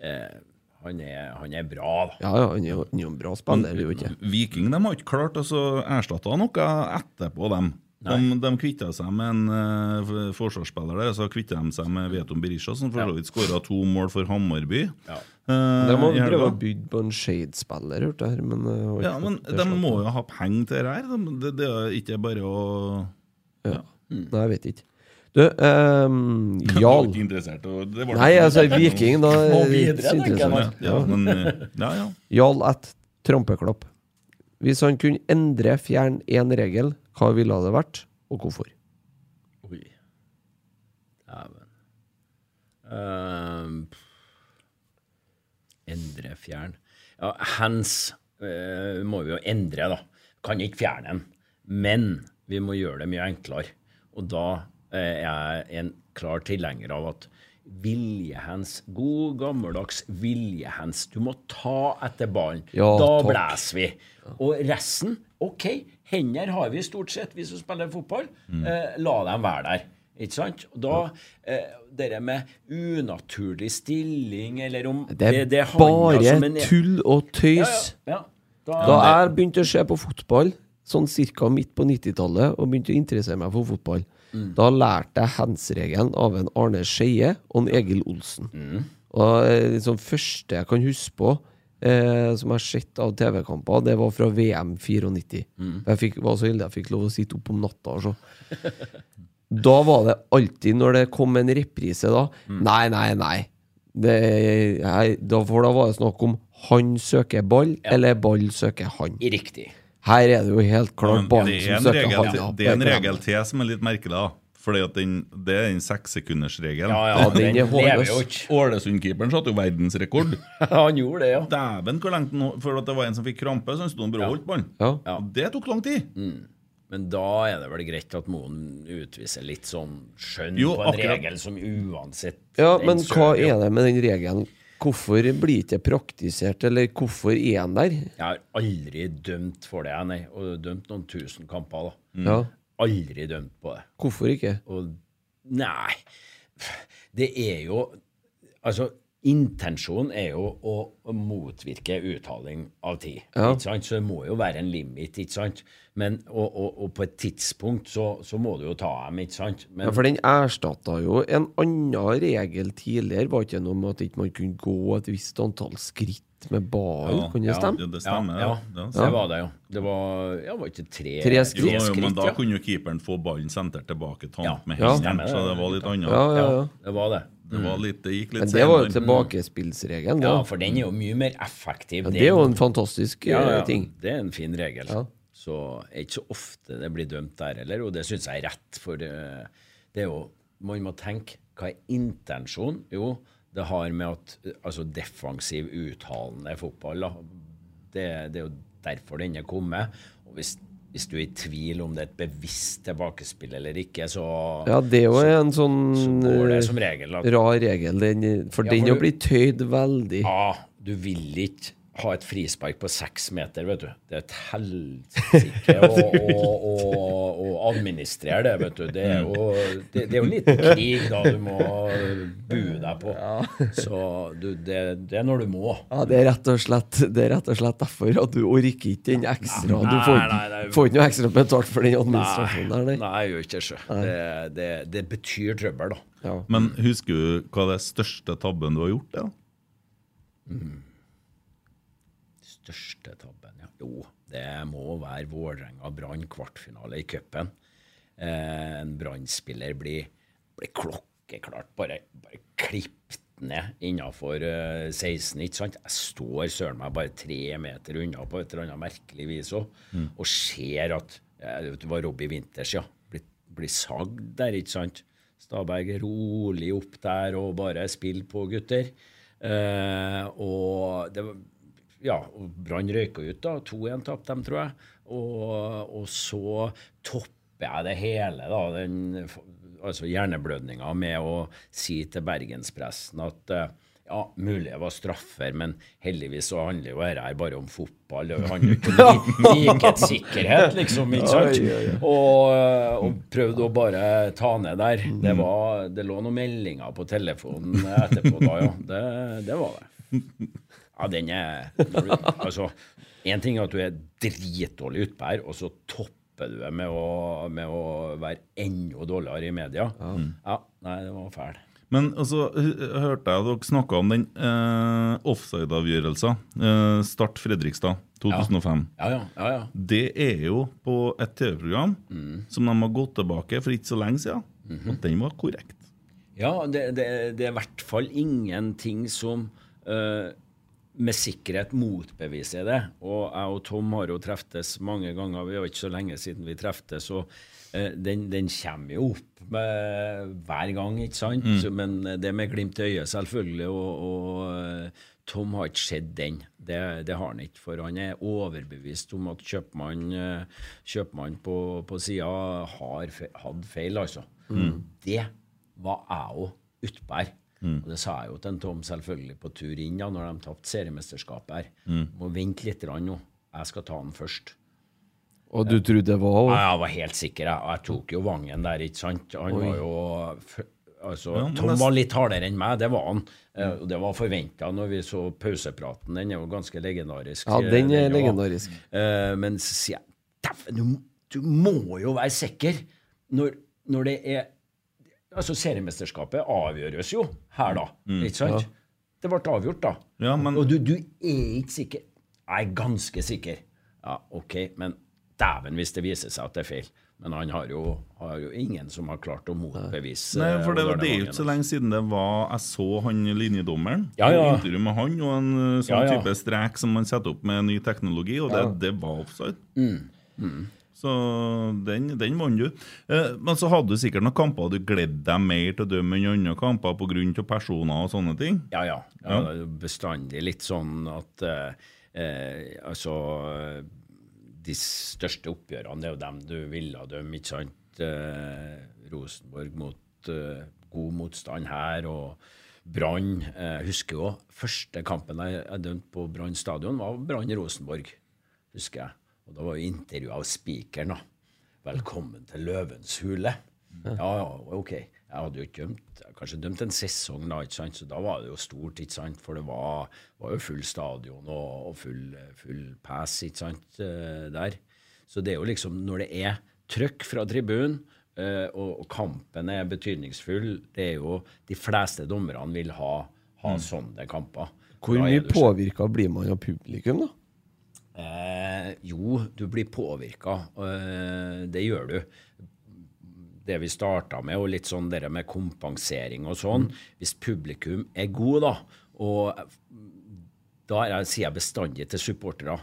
eh, Han er, han er bra, da. Ja, ja, han er jo han er en bra spiller, er jo ikke Viking de har ikke klart å altså, erstatte noe etterpå, dem. De, de kvitta seg med en uh, forsvarsspiller der, så kvitta de seg med Veton Berisha, som for så vidt skåra to mål for Hammarby. Ja. Eh, De må helga. drevet bygd på en Shade-spiller, hørte jeg men eh, Ja, men de må jo ha penger til det her. De- Det, det er ikke bare å ja. Nei, jeg vet ikke. Du, [LAUGHS] um, Jarl ikke interessert. Og det var Nei, altså, Viking, da videre, jeg interessant. Ja, men eh, Ja, ja. Jarl at trampeklapp. Hvis han kunne endre, fjerne én regel, hva ville det vært, og hvorfor? Oi. Dæven. Ehm, endre, fjern. Ja, hands eh, må vi jo endre, da. Kan ikke fjerne den. Men vi må gjøre det mye enklere. Og da eh, er jeg en klar tilhenger av at viljehands, god gammeldags viljehands Du må ta etter ballen. Ja, da takk. blæser vi. Og resten, OK, hender har vi stort sett, vi som spiller fotball. Eh, la dem være der. Ikke sant? Og da eh, Det der med unaturlig stilling, eller om Det er handler bare som en- tull og tøys. ja, ja. Da, Da jeg begynte å se på fotball, sånn cirka midt på 90-tallet, og begynte å interessere meg for fotball, da lærte jeg hands-regelen av en Arne Skeie og en Egil Olsen. Og eh, liksom første jeg kan huske på, eh, som jeg har sett av TV-kamper, det var fra VM 94. Jeg fikk, var så heldig jeg fikk lov å sitte opp om natta og se. [LAUGHS] Da var det alltid, når det kom en reprise da Nei, nei, nei. Det, jeg, da, for da var det snakk om han søker ball, eller ball søker han. Riktig. Her er det jo helt klart ballen som søker regel, han. ja. det er en regel til som er litt merkelig, da. Fordi at den, det er den sekssekundersregelen. Ja, ja, Ja, den den er hårløs. Ålesund-keeperen satte jo verdensrekord. [LAUGHS] Han gjorde det, ja. Dæven, hvor lenge nå For at det var en som fikk krampe, så han sto og bra holdt ballen. Ja. Ja. Det tok lang tid. Men da er det vel greit at noen utviser litt sånn skjønn Jo, på en akkurat. regel som uansett ja, men hva er det med den regelen? Hvorfor blir ikke det praktisert, eller hvorfor er han der? Jeg har aldri dømt for det, nei. Og dømt noen tusen kamper, da. Ja, Aldri dømt på det. hvorfor ikke? Og nei Det er jo Altså, intensjonen er jo å, å motvirke uttaling av tid. Ja. Ikke sant? Så det må jo være en limit, ikke sant? Men, og, og, og på et tidspunkt så, så må du jo ta dem, ikke sant? Men, Ja, for den erstatta jo en annen regel tidligere. Var ikke noe med at ikke man kunne gå et visst antall skritt med ball? Ja, kunne det stemme? Ja, det stemmer. Ja, Ja, ja. ja. det var det, jo. Det var, ja, var ikke tre, Tre Jo, skritt. jo, men da ja. kunne jo keeperen få ballen sentrert tilbake tamt Ja. med Ja. hesten, så det var litt annet. Ja, ja, ja. Det var det. Det, var litt, det gikk litt Men det var jo tilbakespillsregelen. Ja, for den er jo mye mer effektiv. Ja, det er jo en fantastisk ja, eh, ja, ting. Det er en fin regel. Ja. Så er ikke så ofte det blir dømt der heller, og det syns jeg er rett. For eh, det er jo Man må tenke hva er intensjonen? Jo, det har med at eh, altså defensiv, uttalende fotball da, det, det er jo derfor den er kommet. Og hvis, hvis du er i tvil om det er et bevisst tilbakespill eller ikke, så, Ja, det er jo en sånn så regel rar regel. Den, for Ja, den for du- blitt tøyd veldig. Ja, du vil ikke ha et frispark på seks meter, vet du. Det er et [LAUGHS] helsike å, å, å, å administrere det, vet du. Det er jo, det, det er jo en liten krig da du må bue deg på. Så du, det, det er når du må. Ja, det er rett og slett Det er rett og slett derfor at du orker ikke den ekstra. Du får, nei, nei. får ikke noe ekstra betalt for den administrasjonen der, Nei, nei. jeg gjør ikke det. Det, det, det betyr trøbbel, da. Ja. Men husker du hva det største tabben du har gjort? Ja? Største tabben, ja. Jo, det må være Vålerenga-Brann kvartfinale i cupen. Eh, en Brann-spiller blir, blir klokkeklart bare, bare klippet ned innafor eh, 16, ikke sant? Jeg står søren meg bare tre meter unna på et eller annet merkelig vis òg, og ser at eh, Det var Robbie Winters, ja. Blir, blir sagd der, ikke sant? Staberg er rolig opp der og bare spiller på, gutter. Eh, og det var ja, Brann røyka ut, da. 2-1 tapte de, tror jeg. Og, og så topper jeg det hele, da, den altså hjerneblødninga, med å si til bergenspressen at eh, Ja, mulig det var straffer, men heldigvis så handler jo dette bare om fotball. Det handler jo ikke om li- likhetssikkerhet, liksom. ikke sant? Og, og prøvde å bare ta ned der. Det, var, det lå noen meldinger på telefonen etterpå da, ja. Det, det var det. Ja, den er Altså, én ting er at du er dritdårlig utpå her, og så topper du det med med å være enda dårligere i media. Ja, nei, det var fæl. Men altså, hørte jeg dere snakka om den eh, offside-avgjørelsen. Eh, Start Fredrikstad 2005. Ja, ja, ja. ja. Det er jo på et TV-program som de har gått tilbake for ikke så lenge siden. Og den var korrekt. Ja, det, det, det er i hvert fall ingenting som eh, med sikkerhet motbeviser jeg det. Og jeg og Tom har jo treftes mange ganger, vi var ikke så lenge siden vi treftes. og eh, den, den kommer jo opp med, hver gang, ikke sant? Mm. men det med glimt i øyet, selvfølgelig. Og, og eh, Tom har ikke sett den. Det, det har han ikke. For han er overbevist om at kjøpmann, eh, kjøpmann på, på sida har fe, hatt feil, altså. Det var jeg òg utpå her. Og det sa jeg jo til en Tom selvfølgelig på tur inn da når de tapte seriemesterskapet her. Må vente litt nå. Jeg skal ta den først. Og du trodde det var Ja, jeg var helt sikker. Jeg, jeg tok jo Vangen der, ikke sant. Han var jo Altså, Ja, Tom var litt hardere enn meg, det var han. Eh, det var forventa når vi så pausepraten. Den er jo ganske legendarisk. Ja, den er den legendarisk. Eh, men så sier jeg Dæven, du, du må jo være sikker når, når det er Altså, seriemesterskapet avgjøres jo her, da. Ikke sant? Det ble avgjort, da. Ja, men- Og du, du er ikke sikker. Jeg er ganske sikker. Ja, OK, men dæven hvis det viser seg at det er feil. Men han har jo, har jo ingen som har klart å motbevise Nei, for det, det er jo ikke så lenge siden det var Jeg så han linjedommeren. Ja, ja. Intervju med han og en uh, sånn Ja, ja. type strek som man setter opp med ny teknologi, og det, det var offside. Mm, Så den, den vant du. Eh, men så hadde du sikkert noen kamper du gledde deg mer til å dømme enn andre kamper pga. personer og sånne ting. Ja, ja. ja. Bestandig litt sånn at eh, eh, Altså De største oppgjørene, det er jo dem du ville dømme, ikke sant? Eh, Rosenborg mot eh, god motstand her, og Brann. Eh, jeg husker jo første kampen jeg dømte på Brann stadion, var Brann-Rosenborg, husker jeg. Og da var jo intervju av spikeren, da. 'Velkommen til Løvens hule'. Ja, ja, OK. Jeg hadde jo dømt kanskje dømt en sesong, da, ikke sant? så da var det jo stort, ikke sant? for det var, var jo full stadion og, og full, full pass ikke sant? eh, der. Så det er jo liksom Når det er trøkk fra tribunen, eh, og, og kampen er betydningsfull, det er jo De fleste dommerne vil ha, ha sånne kamper. Hvor mye påvirka blir man av publikum, da? Eh, jo, du blir påvirka. Eh, det gjør du. Det vi starta med, og litt sånn det med kompensering og sånn. Hvis publikum er god, da, og da er jeg, sier jeg bestandig til supportere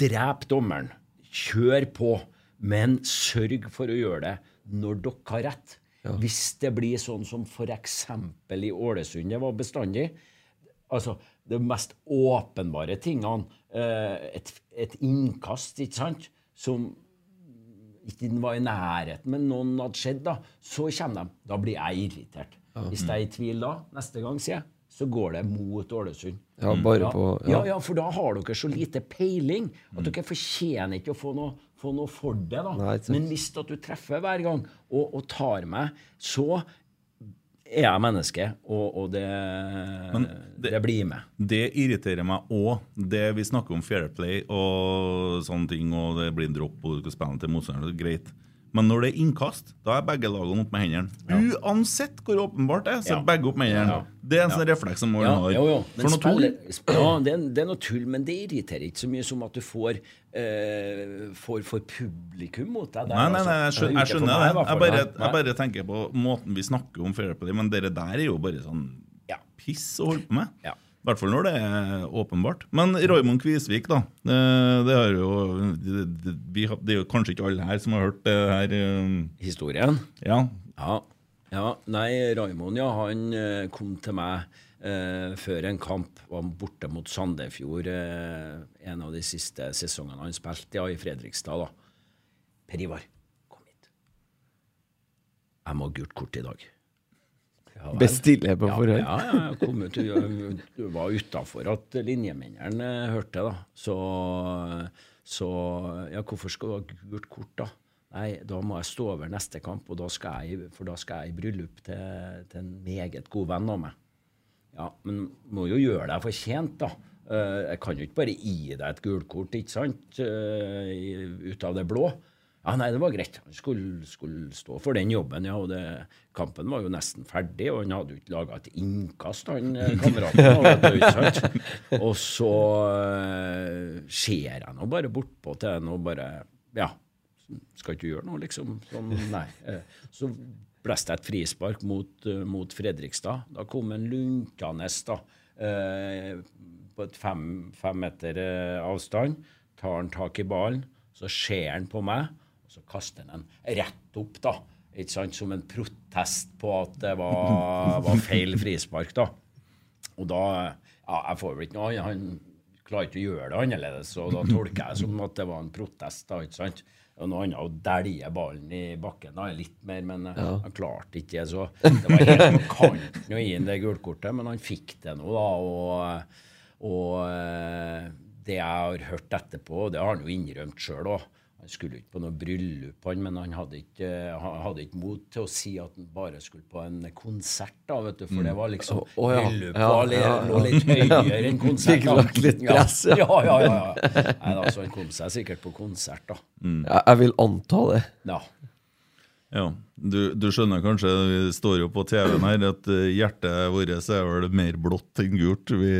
Drep dommeren. Kjør på. Men sørg for å gjøre det når dere har rett. Hvis det blir sånn som f.eks. i Ålesund, det var bestandig altså, de mest åpenbare tingene. Eh, et, et innkast, ikke sant, som ikke var i nærheten, men noen hadde skjedd, da, så kommer de. Da blir jeg irritert. Hvis jeg er i tvil da, neste gang, sier jeg, så går det mot Ålesund. Ja, bare på Ja. ja. ja, for da har dere så lite peiling at dere fortjener ikke å få noe, få noe for det. da. Nei. Men hvis at du treffer hver gang og, og tar meg, så er jeg menneske, og, og det, det, det- blir med. Det irriterer meg òg. Det vi snakker om fair play og sånne ting, og det blir en dropp og du skal spille til motstanderen, er greit. Men når det er innkast, da er begge lagene opp med hendene. Uansett hvor åpenbart det er, så er Ja. begge opp med hendene. Ja. Det er en sånn refleks som Ja, har. jo, jo. For noe tull. Ja, det er, det er noe tull, men det irriterer ikke så mye som at du får, eh, for, for publikum mot deg. der, Nei, nei, nei, jeg altså. skjønner, jeg skjønner meg, det. Jeg bare, jeg bare tenker på måten vi snakker om Fairplay men dere der er jo bare sånn Ja. piss å holde på med. Ja. I hvert fall når det er åpenbart. Men Raymond Kvisvik, da. eh, Det, er jo, det, det, vi, har- det er jo kanskje ikke alle her som har hørt det her. eh, Historien? Ja. Ja. ja. Nei, Raimond, ja, han eh, kom til meg eh, før en kamp. Var borte mot Sandefjord eh, en av de siste sesongene han spilte ja, i Fredrikstad. da. Per Ivar, kom hit. Jeg må ha gult kort i dag. Ja bestille på ja, forhånd. Ja, ja, jeg kom ut, du, du var utafor at linjemennene eh, hørte det. da. Så, så ja, hvorfor skal du ha gult kort, da? Nei, da må jeg stå over neste kamp, og da skal jeg, for da skal jeg i bryllup til, til en meget god venn av meg. Ja, men må jo gjøre deg fortjent, da. Eh, jeg kan jo ikke bare gi deg et gulkort, ikke sant, eh, ut av det blå. Ja, nei, det var greit. Han skulle, skulle stå for den jobben, ja. Og det, kampen var jo nesten ferdig, og han hadde jo ikke laga et innkast, han eh, kameraten. [LAUGHS] Og så eh, ser jeg nå bare bortpå til han og bare Ja, skal ikke gjøre noe, liksom. Sånn, nei. Eh, Så blåste jeg et frispark mot, mot Fredrikstad. Da kom en lunkende da, på et fem, fem meter avstand. Tar han tak i ballen, så ser han på meg, og så kaster han den rett opp, da. Ikke sant? Som en protest på at det var, [LAUGHS] var feil frispark, da. Og da Ja, jeg får vel ikke noe Han klarer ikke å gjøre det annerledes, og da tolker jeg det som at det var en protest, da, ikke sant. Og noe annet å dælje ballen i bakken da, litt mer, men ja. han klarte ikke det. Så det var helt på kanten å gi ham det gulkortet, men han fikk det nå, da. Og, og eh, det jeg har hørt etterpå, og det har han jo innrømt sjøl òg Han skulle ikke på noe bryllup, han, men han hadde ikke, han hadde ikke mot til å si at han bare skulle på en konsert, da, vet du, for det var liksom Å, ja. Bryllup Ja, var ja, lå [LAUGHS] ja. litt høyere enn konsert. Fikk lagt litt press, ja. ja. Ja, ja, ja. Nei, da, så han kom seg sikkert på konsert, da. Jeg, jeg vil anta det. Ja. Ja, du, du skjønner kanskje, vi står jo på TV-en her, at eh, hjertet vårt er vel mer blått enn gult. Vi,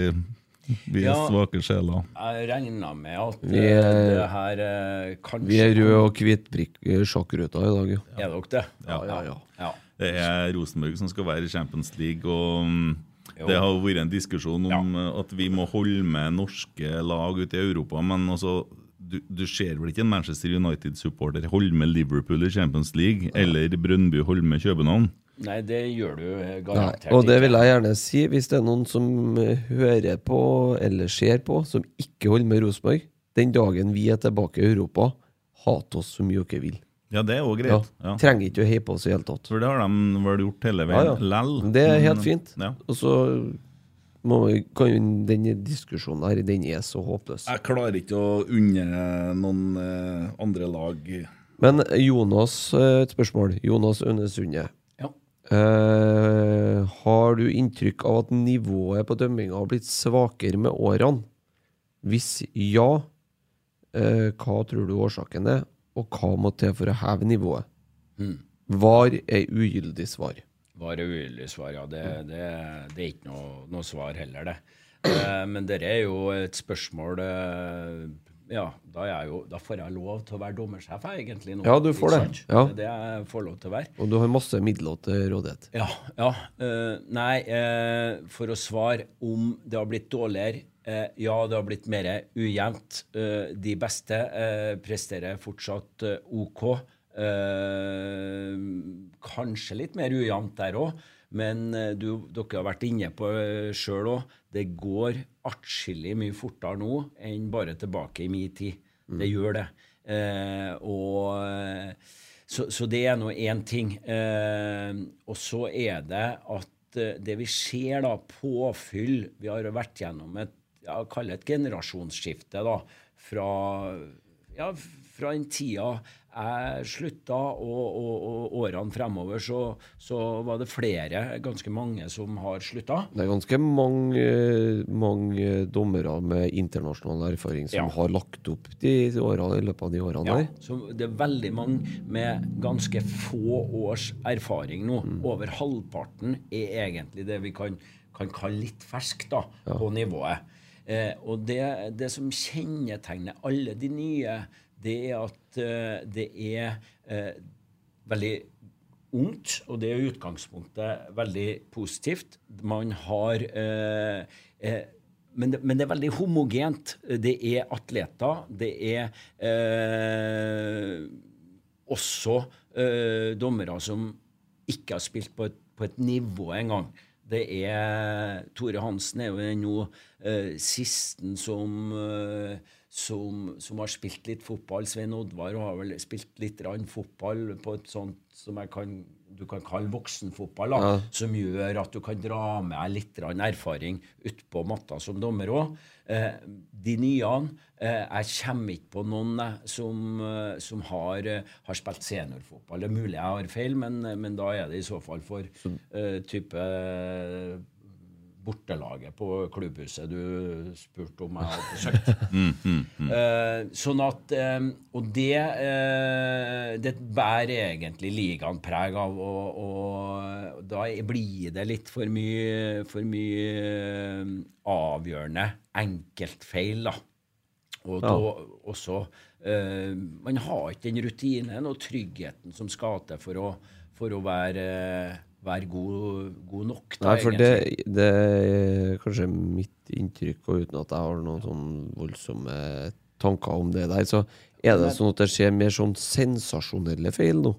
vi er Ja. svake sjeler. Jeg regna med at Vi eh, er- det her eh, kanskje Vi er røde og hvitbrikke sjakkruta i dag, jo. Er dere det? Ja. Ja, ja. Ja. Det er Rosenborg som skal være i Champions League, og mm, Jo. det har vært en diskusjon om eh, at vi må holde med norske lag ute i Europa, men altså du, du ser vel ikke en Manchester United-supporter holde med Liverpool i Champions League, eller Brøndby holde med København? Nei, det gjør du garantert ikke. og det vil jeg gjerne si, hvis det er noen som eh, hører på eller ser på, som ikke holder med Rosenborg, den dagen vi er tilbake i Europa, hat oss så mye dere vil. Ja, det er òg greit. Ja. Trenger ikke å heie på oss i hele tatt. For det har de vel gjort hele veien ja. lell. Det er helt fint. Ja. Og så må, kan denne diskusjonen her, den er så håpløs. Jeg klarer ikke å unne noen eh, andre lag Men Jonas, eh, et spørsmål. Jonas Ønne Eh, har du inntrykk av at nivået på dømminga har blitt svakere med årene? Hvis ja, uh, hva tror du årsaken er, og hva må til for å heve nivået? VAR er ugyldig svar. Var er ugyldig svar? Ja, det, det, det er ikke noe, noe svar heller, det. Uh, men det er jo et spørsmål Ja, da, jo, da får jeg lov til å være dommersjef, jeg, egentlig. Nå, Ja, du får det. Ja. Det er det jeg får lov til å være. Og du har masse midler til rådighet. Ja. ja Uh, nei, uh, for å svare om det har blitt dårligere uh, Ja, det har blitt mer ujevnt. De beste presterer fortsatt OK. Eh, kanskje litt mer ujevnt der òg, men eh, du, dere har vært inne på uh, sjøl òg. Det går atskillig mye fortere nå enn bare tilbake i min tid. Det gjør det. Eh, og eh, så, så det er nå én ting. Eh, og så er det at eh, det vi ser, da, påfyll Vi har vært gjennom et ja, kall det et generasjonsskifte, da. Fra, ja, fra den tida jeg slutta, og, og, og årene fremover, så, så var det flere, ganske mange, som har slutta. Det er ganske mange, mange dommere med internasjonal erfaring som Ja. har lagt opp de årene, i løpet av de årene Ja, der. så det er veldig mange med ganske få års erfaring nå. Over halvparten er egentlig det vi kan, kan kalle litt fersk da, på nivået. Eh, og det, det som kjennetegner alle de nye, det er at eh, det er eh, veldig ungt, og det er i utgangspunktet veldig positivt. Man har eh, men, det, men det er veldig homogent. Det er atleter. Det er eh, også eh, dommere som ikke har spilt på et, på et nivå engang. Det er Tore Hansen er jo nå eh, sisten som, eh, som, som har spilt litt fotball. Svein Oddvar har vel spilt litt rann fotball på et sånt som kan du kan kalle voksenfotball, da, som gjør at du kan dra med litt grann erfaring utpå matta som dommer òg. Eh, de nye eh, Jeg kommer ikke på noen eh, som, eh, som har, eh, har spilt seniorfotball. Det er mulig jeg har feil, men, men da er det i så fall for eh, type bortelaget på klubbhuset du spurte om jeg hadde [LAUGHS] besøkt. Eh, sånn at eh, Og det, eh, det bærer egentlig ligaen preg av, og, og da blir det litt for mye, for mye eh, avgjørende enkeltfeil, da. Og da også eh, Man har ikke den rutinen og tryggheten som skal til for å, for å være, være god, god nok. Da, Nei, for det, det er kanskje mitt inntrykk, og uten at jeg har noen sånn voldsomme tanker om det der, så er det sånn at det skjer mer sånn sensasjonelle feil nå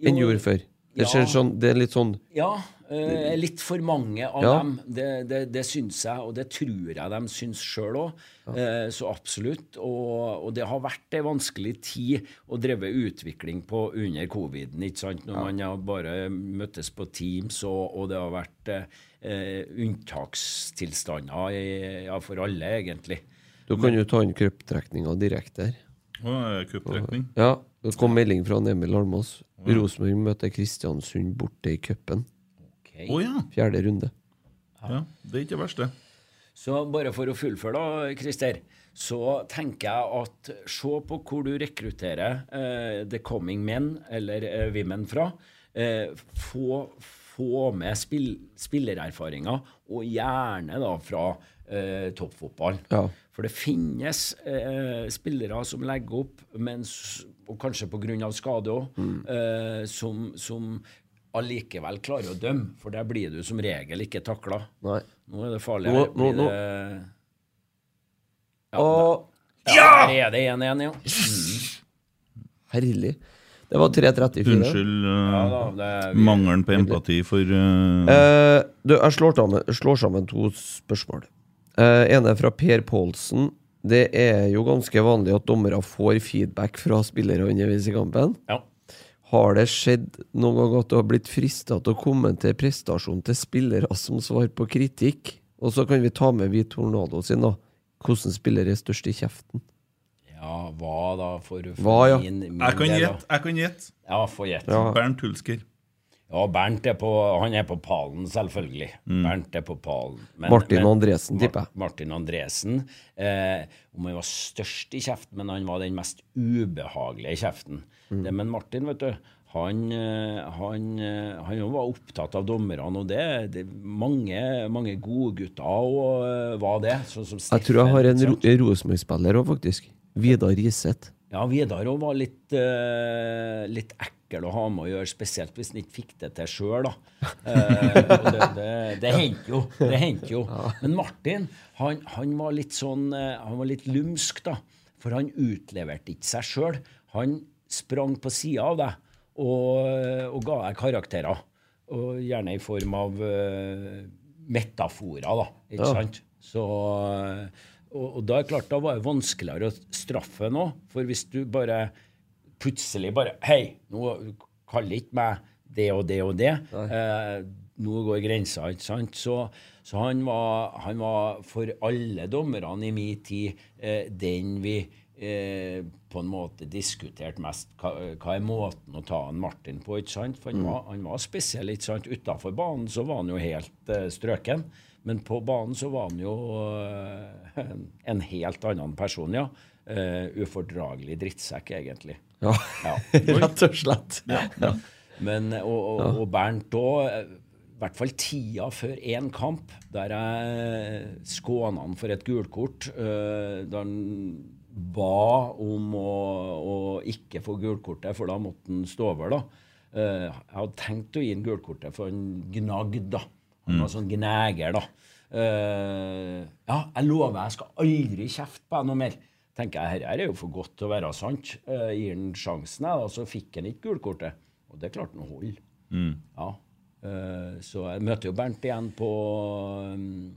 enn Jo, gjorde før. Det, skjer sånn, det er litt sånn Ja, eh, litt for mange av Ja. dem. Det, det, det syns jeg, og det tror jeg de syns sjøl òg. Eh, så absolutt. Og, og det har vært ei vanskelig tid å dreve utvikling på under coviden. ikke sant? Når man har bare møttes på Teams, og, og det har vært eh, unntakstilstander i, ja, for alle, egentlig. Du kan jo ta inn kryptrekninga direkte her. Er Cuptrekning. Ja, det kom melding fra Emil Almås. Rosenborg møter Kristiansund borte i cupen. Ok. oh, ja. Fjerde runde. ja. Det er ikke verst, det. Så bare for å fullføre, da, Christer, så tenker jeg at se på hvor du rekrutterer uh, the coming men, eller uh, women, fra. Uh, få, få med spill, spillererfaringer, og gjerne da fra uh, toppfotball. Ja. For det finnes eh, spillere som legger opp, mens, og kanskje pga. skade òg, eh, som, som allikevel klarer å dømme. For der blir du som regel ikke takla. Nå er det farlig. Nå- nå, nå- det Og Ja! Der er det 1-1, ja. Mm. herlig. Det var 3.34. Unnskyld uh, ja da, det er, vi, mangelen på empati for uh... Uh, du, jeg slår sammen, slår sammen to spørsmål. Uh, ene fra Per Pålsen. Det er jo ganske vanlig at dommere får feedback fra spillere underveis i kampen. ja. Har det skjedd noen gang at du har blitt frista til å kommentere prestasjonen til spillere som svar på kritikk? Og så kan vi ta med vi Tornado sin, da. Hvordan spiller er størst i kjeften? ja, hva da for, for Hva, ja? min, min Jeg kan gjette. Jeg kan gjette. Ja, få gjette. Ja. Ja. Bernt Hulsker. Bernt er på, han er på pallen, selvfølgelig. Bernt er på pallen. Men- Martin men- Andresen, tipper jeg. Martin Andresen. Eh, om han var størst i kjeften, men han var den mest ubehagelige i kjeften. Mm. Det, men Martin, vet du, han, eh, han, eh, han var opptatt av dommerne, og det, det mange, mange gode gutter og, eh, var det. Sånn som Jeg tror jeg har en ro sant? Rosenborg-spiller òg, faktisk. Vidar Riseth. Ja, Vidar òg var litt, uh, litt ekkel å ha med å gjøre, spesielt hvis han ikke fikk det til sjøl. Eh, og det det, det hendte jo. Det hendte jo. Men Martin han, han var litt sånn eh, Han var litt lumsk, da. For han utleverte ikke seg sjøl. Han sprang på sida av deg og, og ga deg karakterer. Og gjerne i form av uh, metaforer, da. Ikke Ja. sant? Så og, og da er klart, da var det vanskeligere å straffe nå. For hvis du bare plutselig bare Hei, nå kaller ikke meg det og det og det. Eh, nå går grensa, ikke sant? Så, så han, var, han var for alle dommerne i min tid eh, den vi eh, på en måte diskuterte mest. Hva, hva er måten å ta en Martin på? ikke sant? For han, var, han var spesiell. ikke sant? Utafor banen så var han jo helt eh, strøken. Men på banen så var han jo eh, en, helt annen person, ja. Eh, ufordragelig drittsekk, egentlig. Ja, Ja. [LAUGHS] rett og slett. Men, og, og, og Bernt òg, i hvert fall tida før én kamp, der jeg skåna han for et gult kort, eh, da han ba om å, å ikke få gulkortet, for da måtte han stå over. da. Uh, jeg hadde tenkt å gi han gulkortet, for han gnagde. da. Han var sånn gneger, da. Uh, ja, jeg lover, jeg skal aldri kjefte på deg noe mer. tenker jeg, Dette er jo for godt til å være sant. Uh, gir han sjansen, jeg, da, så fikk han ikke gulkortet. Og det klarte han å holde. Ja. Uh, så jeg møter jo Bernt igjen på, um,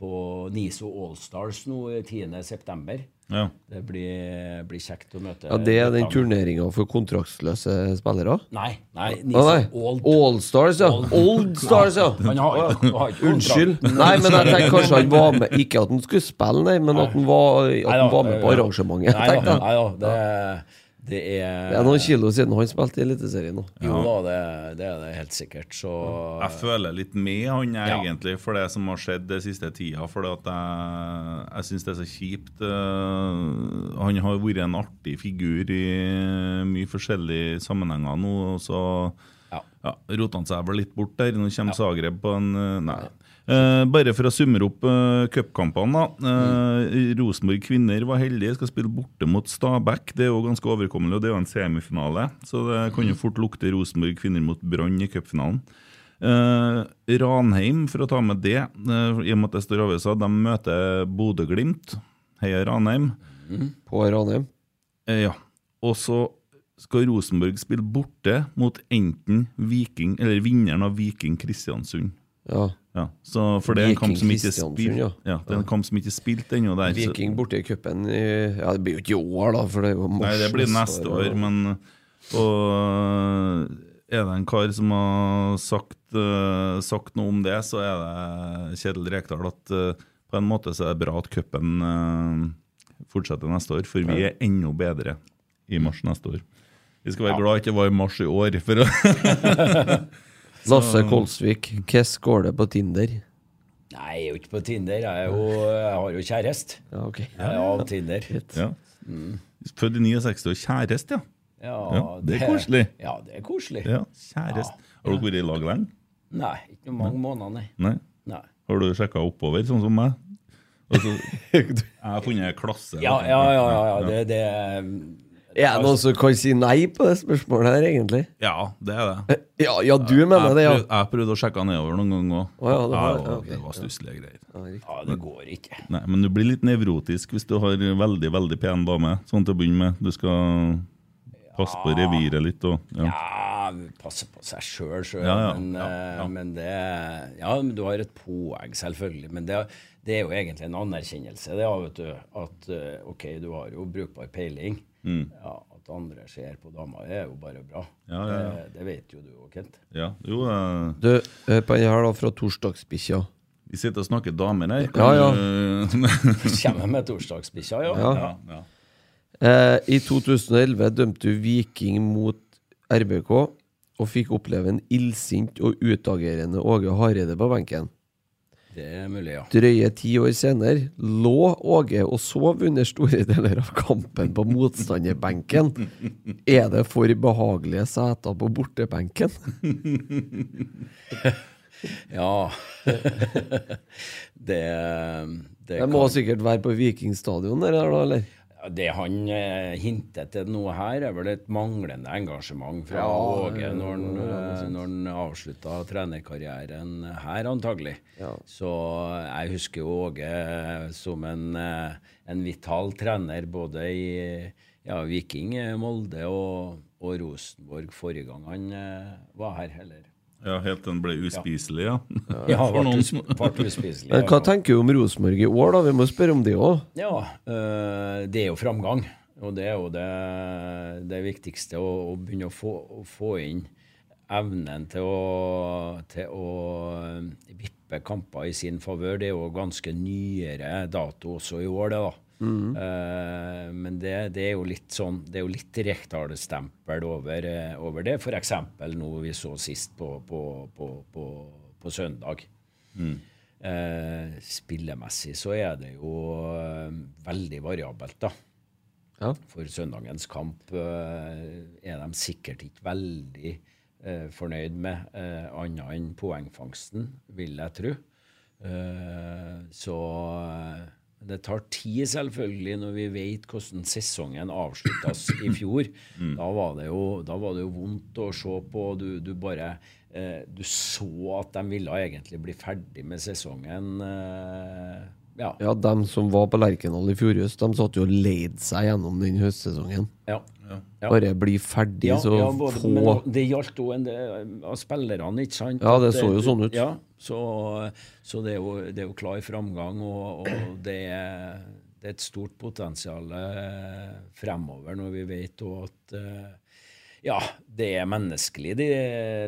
på NISO Allstars nå 10.9. Ja. Det blir, blir kjekt å møte Ja, Det er den turneringa for kontraktsløse spillere? Nei, nei. ah, nei. Old. Allstars, ja. Old Stars, ja. Han har, han har ikke. Unnskyld. Nei, men jeg tenkte kanskje han var med Ikke at han skulle spille, nei, men at han var, at han var med på arrangementet. Nei jeg. nei da, det, det er Det er noen kilo siden han spilte i Eliteserien nå. Jo da, det, det er det helt sikkert. Så Jeg føler litt med han jeg, Ja. egentlig for det som har skjedd den siste tida. For at jeg, jeg syns det er så kjipt. eh, han har vært en artig figur i mye forskjellige sammenhenger nå. Og så Ja. ja, rota han seg vel litt bort der. Nå kommer Zagreb på en eh, Nei. Eh, bare for å summere opp uh, cupkampene. da. mm. Rosenborg kvinner var heldige, skal spille borte mot Stabæk. Det er jo ganske overkommelig, og det er jo en semifinale. Så det kan jo fort lukte Rosenborg kvinner mot Brann i cupfinalen. Uh, Ranheim, for å ta med det, i og med at det står over, de møter Bodø-Glimt. Heia Ranheim. På Ranheim. Ja. Og så skal Rosenborg spille borte mot enten Viking, eller vinneren av Viking Kristiansund. Ja. Ja, så for det er en kamp som ikke er spilt ja. ja, det er en kamp som ikke er spilt ennå. Viking borte i cupen Ja, det blir jo ikke i år, da, for det er jo mars Nei, det blir neste år, og- men Og er det en kar som har sagt, uh, sagt noe om det, så er det Kjedel Rekdal at uh, på en måte så er det bra at cupen uh, fortsetter neste år, for vi er enda bedre i mars neste år. Vi skal være glad ikke var i mars i år. For å [LAUGHS] Lasse Kolsvik, hvordan går det på Tinder? Nei, jeg er jo ikke på Tinder. Jeg, er jo, jeg har jo kjæreste. Ja, okay. Jeg er av Tinder. ja. Født i 69 og kjæreste, ja. Ja, Ja, det er koselig. Ja, det er koselig. ja. Kjæreste. Har dere vært i lag lenge? Nei, ikke mange måneder, nei. Nei? nei. Har du sjekka oppover, sånn som meg? Altså, [LAUGHS] jeg har funnet klasse. Ja, ja, ja. ja, ja. Det, det Er det noen som kan si nei på det spørsmålet her, egentlig? Ja, det er det. [LAUGHS] Ja, ja du mener det, ja. Jeg prøvde å sjekke nedover noen ganger òg. Å, ja, det var- ja, okay. det var stusslige greier. Ja, det går ikke. Nei, Men du blir litt nevrotisk hvis du har veldig veldig pen dame. Sånn til å begynne med. Du skal passe på reviret litt. Og, ja. Ja, passe på seg sjøl, sjøl. Ja, ja, Men, ja, eh, ja. men det Ja, men du har et poeng, selvfølgelig. Men det, det er jo egentlig en anerkjennelse, det, vet du. At eh, OK, du har jo brukbar peiling. Mm. Ja, At andre ser på dama, er jo bare bra. Ja, ja, ja. Det, det vet jo du òg, Kent. ja. Jo, uh... Du, hør på den her, da, fra Torsdagsbikkja. vi sitter og snakker damer her. Ja, ja. [LAUGHS] Kommer med torsdagsbikkja, ja. Ja. ja, ja. Eh, I 2011 dømte du Viking mot RBK og fikk oppleve en illsint og utagerende Åge Hareide på benken. Det er mulig, ja. Drøye ti år senere lå Åge og sov under store deler av kampen på motstanderbenken. Er det for behagelige seter på bortebenken? [LAUGHS] Ja. [LAUGHS] det, det Det må kan- sikkert være på Vikingstadion, der, eller? Det han eh, hinter til nå her, er vel et manglende engasjement fra Ja, Åge når han, ja, når han avslutta trenerkarrieren her, antagelig. Ja. Så jeg husker Åge som en, eh, en vital trener både i ja, Viking, eh, Molde og, og Rosenborg forrige gang han eh, var her. Eller ja, helt til den ble uspiselig, ja. ja, For ble noen. us- uspiselig. Men hva tenker du om Rosenborg i år, da? Vi må spørre om det òg. Ja, øh, det er jo framgang. Og det er jo det, det viktigste, å, å begynne å få, å få inn evnen til å, til å øh, vippe kamper i sin favør. Det er jo ganske nyere dato også i år, det, da. Eh, men det, det er jo litt sånn Det er jo litt Rekdal-stempel over, eh, over det. F.eks. noe vi så sist på, på, på, på, på søndag. Uh, spillemessig så er det jo veldig variabelt, da. Ja. For søndagens kamp uh, er de sikkert ikke veldig uh, fornøyd med, uh, annet enn poengfangsten, vil jeg tro. Så det tar tid, selvfølgelig, når vi vet hvordan sesongen avsluttes i fjor. [LAUGHS] Da, var det jo, da var det jo vondt å se på. Du, du bare eh, Du så at de ville egentlig bli ferdig med sesongen. Eh, ja. Ja, dem som var på Lerkendal i fjor høst, de satt jo og leide seg gjennom den høstsesongen. ja. Ja. Bare bli ferdig, Ja, så ja, både, få men det gjaldt òg en del av spillerne, ikke sant? Ja, det så jo sånn ut. Ja, så, så det, er jo, det er jo klar framgang, og, og det, er, det er et stort potensial eh, fremover når vi vet at eh, ja, det er menneskelig, de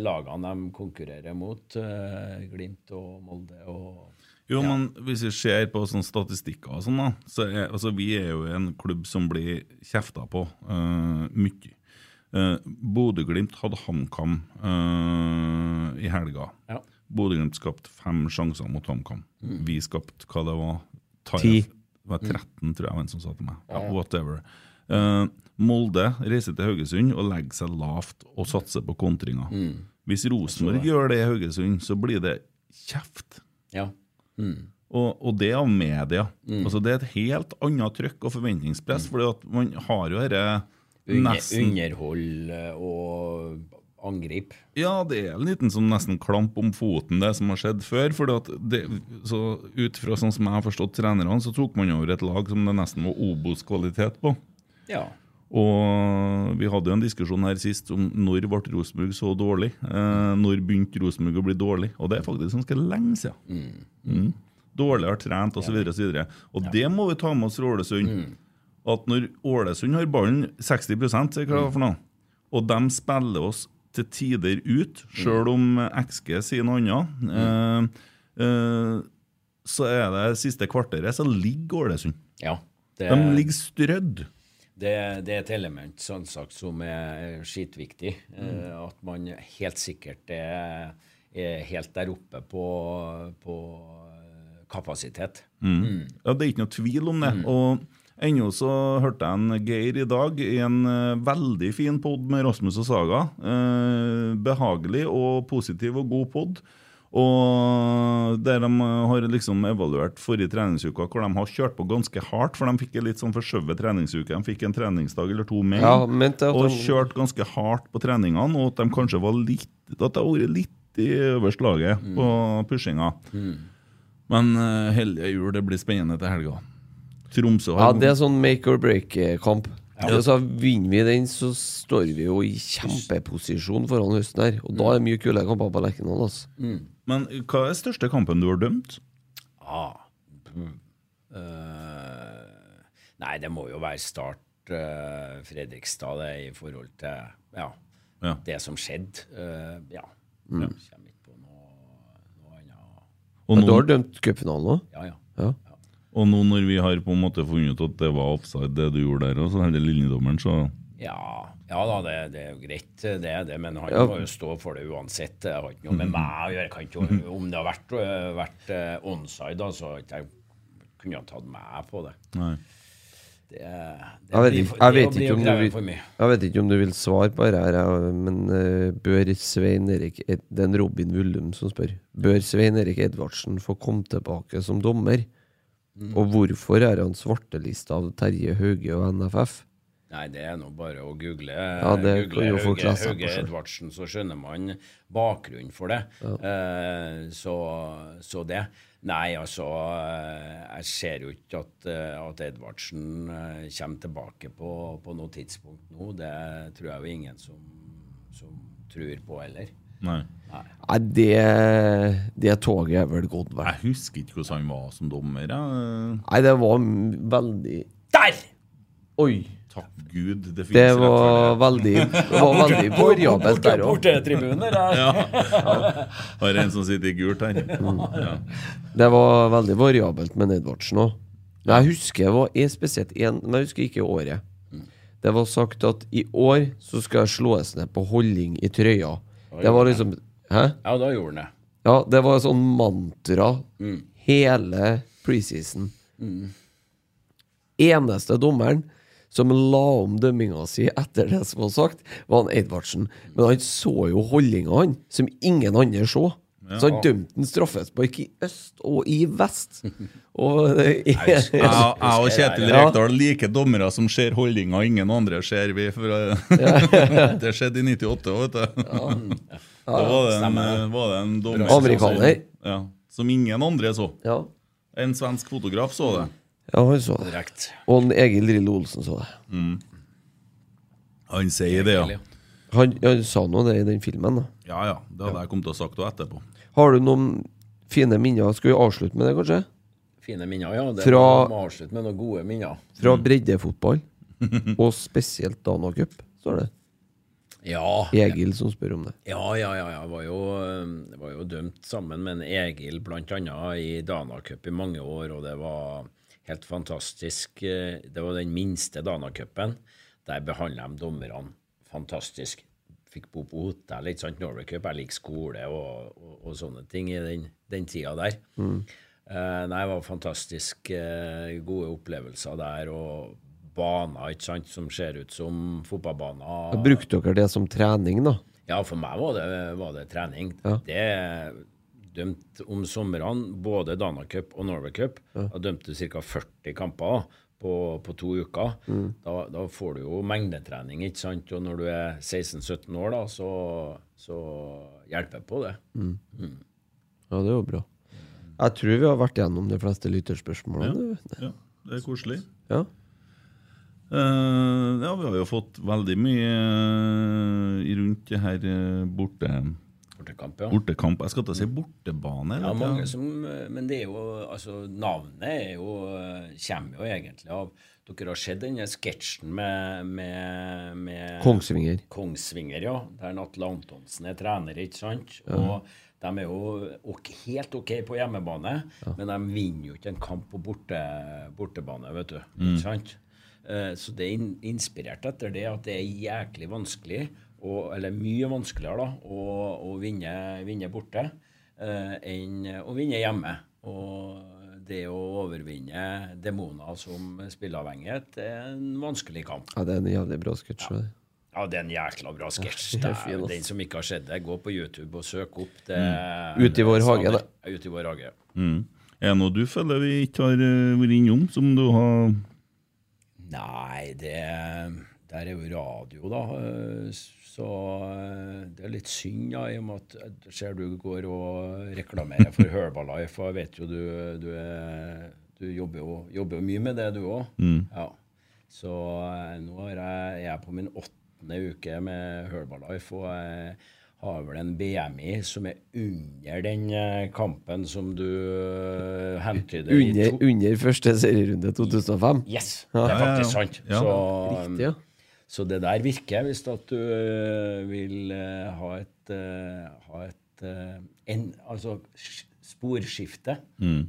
lagene de konkurrerer mot. eh, Glimt og Molde og Jo, men hvis vi ser på sånn statistikker og sånn, da, så er altså, vi er jo en klubb som blir kjefta på uh, mye. Uh, Bodø-Glimt hadde HamKam uh, i helga. Ja. Bodø-Glimt skapte fem sjanser mot HamKam. Vi skapte hva det var? Ti. Det var 13, tror jeg var en som sa til meg. Whatever. Uh, Molde reiser til Haugesund og legger seg lavt og satser på kontringer. Hvis Rosenborg gjør det i Haugesund, så blir det kjeft. Ja. Og, og det av media. Altså Det er et helt annet trykk og forventningspress, fordi at man har jo dette nesten Underhold eh, og angrip. Ja, det er en liten sånn nesten klamp om foten, det som har skjedd før. fordi at det, så Ut fra sånn som jeg har forstått trenerne, så tok man over et lag som det nesten var Obos-kvalitet på. Ja. Og vi hadde jo en diskusjon her sist om når ble Rosenborg så dårlig. Eh, når begynte Rosenborg å bli dårlig? Og det er faktisk ganske lenge siden. Mm. Dårligere trent osv. Og, så videre, og det må vi ta med oss fra Ålesund. At når Ålesund har ballen 60 sier hva for noe, og de spiller oss til tider ut, sjøl om XG sier noe annet, eh, eh, så er det siste kvarteret så ligger Ålesund. ja. Det, De ligger strødd. Det, det er et element sånn sagt, som er skitviktig. Mm. at man helt sikkert er, er helt der oppe på, på eh, kapasitet. Ja, Det er ikke noe tvil om det. Og ennå så hørte jeg en Geir i dag i en eh, veldig fin pod med Rasmus og Saga. Eh, behagelig og positiv og god pod. Og der de har liksom evaluert forrige treningsuke, hvor de har kjørt på ganske hardt. For de fikk en litt sånn forskjøvet treningsuke. De fikk en treningsdag eller to mer. Ja, og de- kjørt ganske hardt på treningene, og at de kanskje var litt At det har vært litt i øverste laget på pushinga. Men uh, hellige jul, det blir spennende til helga. Tromsø Ja, det er sånn make or break-kamp. Så vinner vi den, så står vi jo i kjempeposisjon foran høsten her. Og da er det mye kule kamper på Lerkendal. Altså. Men hva er største kampen du har dømt? Ah. mm. Eh, nei, det må jo være Start uh, Fredrikstad det, i forhold til ja, Ja. det som skjedde. Uh, ja. Kommer ikke på noe, noe annet. Og nå, Du har dømt cupfinalen òg? Ja, ja. Ja. og nå når vi har på en måte funnet ut at det var offside, det du gjorde der, og så er det linjedommeren, så Ja, ja da, det, det er jo greit, det er det, men han Ja. må jo stå for det uansett. Det har ikke noe med meg å gjøre. Jeg kan ikke, om det har vært, øh, vært uh, onside, da, så ikke jeg kunne ha tatt meg på det. Nei. Det, det Jeg vet ikke, jeg vet ikke om du vil. Jeg vet ikke om du vil svare på det her, men uh, bør Svein Erik Det er en Robin Vullum som spør. Bør Svein Erik Edvardsen få komme tilbake som dommer? Mm. Og hvorfor er han svartelista av Terje Hauge og NFF? Nei, det er nå bare å google, Ja, det google jo Hauge, Hauge. Edvardsen, så skjønner man bakgrunnen for det. Eh, så, så det. Nei, altså eh, Jeg ser jo ikke at, eh, at Edvardsen eh, kommer tilbake på, på noe tidspunkt nå. Det tror jeg jo ingen som, som tror på heller. Nei. Nei, det, det toget er vel gått, vei. Jeg husker ikke hvordan han var som dommer. Jeg. Nei, det var veldig Der! Oi! Takk Gud, det Det finnes var for veldig, det var veldig variabelt der òg. Bortetribuner, ja. Har en som sitter i gult her. Ja. Det var veldig variabelt med Edvardsen òg. Jeg husker det var spesielt én, men jeg husker ikke året. Det var sagt at i år så skal jeg slås ned på holding i trøya. Det var liksom Hæ? Ja, da gjorde han det. Ja, det var sånn mantra hele preseason. Eneste dommeren som la om dømminga si etter det som var sagt, var han Edvardsen. Men han så jo holdninga, han, som ingen andre så. Så han dømte en straffespark i øst og i vest. [LAUGHS] Og det Jeg, [LAUGHS] jeg og Kjetil Ja. Rekdal liker dommere som ser holdninga ingen andre ser, vi. For, [LAUGHS] det skjedde i 98 òg, vet du. Da var det en, var det en dommer som- Ja, som ingen andre så. Ja. En svensk fotograf så det. Ja, han så det. Direkt. Og en Egil Drillo Olsen så det. Han sier det, ja. Han, han sa noe det i den filmen, da. Ja ja, det hadde jeg kommet til å sagt det etterpå. Har du noen fine minner? Skal vi avslutte med det, kanskje? Fine minner, ja. Det Fra- må avslutte med noen gode minner. Fra breddefotball, [LAUGHS] og spesielt Dana Cup, står det. Ja. Egil som spør om det. Ja, ja, ja. Jeg var jo, eh, var jo dømt sammen med en Egil bl.a. i Dana Cup i mange år, og det var helt fantastisk. Eh, Det var den minste Dana Cupen. Der behandla de dommerne fantastisk. Fikk bo på hotell, ikke sant. Norway Cup, jeg liker skole og, og, og sånne ting i den, den tida der. Eh, nei, det var fantastisk uh, gode opplevelser der, og baner, ikke sant, som ser ut som fotballbaner. Brukte dere det som trening, da? Ja, for meg var det, var det trening. Ja. Det dømt om somrene, både Dana Cup og Norway Cup. Da dømte du ca. 40 kamper på, på to uker. Mm. Da, da får du jo mengdetrening, ikke sant. Og når du er 16-17 år, da, så, så hjelper det på det. Ja, det er jo bra. Jeg tror vi har vært gjennom de fleste lytterspørsmålene. Ja, det er koselig. Ja. Uh, ja, vi har jo fått veldig mye uh, rundt det her uh, borte, Bortekamp, ja. bortekamp. Jeg skal til å si bortebane. Ja, mange som, men det er jo altså Navnet er jo, kommer jo egentlig av Dere har sett denne sketsjen med, med, med Kongsvinger. Kongsvinger, ja. Der Atle Antonsen er trener, ikke sant? Og de er jo ok, helt OK på hjemmebane, men de vinner jo ikke en kamp på borte, bortebane, vet du. Ikke sant? Eh, Så det er inspirert etter det at det er jæklig vanskelig, og, eller mye vanskeligere, da, å, å vinne, vinne borte eh, enn å vinne hjemme. Og det å overvinne demoner som spilleavhengighet er en vanskelig kamp. Ja, det er en jævlig bra sketsj. Ja. Ja, det er en jækla bra sketsj. det Det fin, ass. Den som ikke har sett det, gå på YouTube og søk opp det. Ute i vår hage, det. Ute i vår hage. Mm. Er det noe du føler vi ikke har eh, vært innom, som du har Nei, det Der er jo radio, da. Eh, Så eh, det er litt synd, da, i og med at jeg ser du går og reklamerer for Herbalife. Og jeg vet jo du, du, er, du jobber, jo, jobber jo mye med det, du òg. Ja. Så eh, nå er jeg, jeg er på min åttende uke med Herbalife, og jeg har vel en BMI som er under den eh, kampen som du uh, hentyder i Under, to- under første serierunde 2005. Yes, det er Ja, ja, faktisk ja. sant. Ja. Så, Riktig, ja. Så det der virker hvis at du øh, vil øh, ha et, øh, ha et en, altså sporskifte, sporskifte,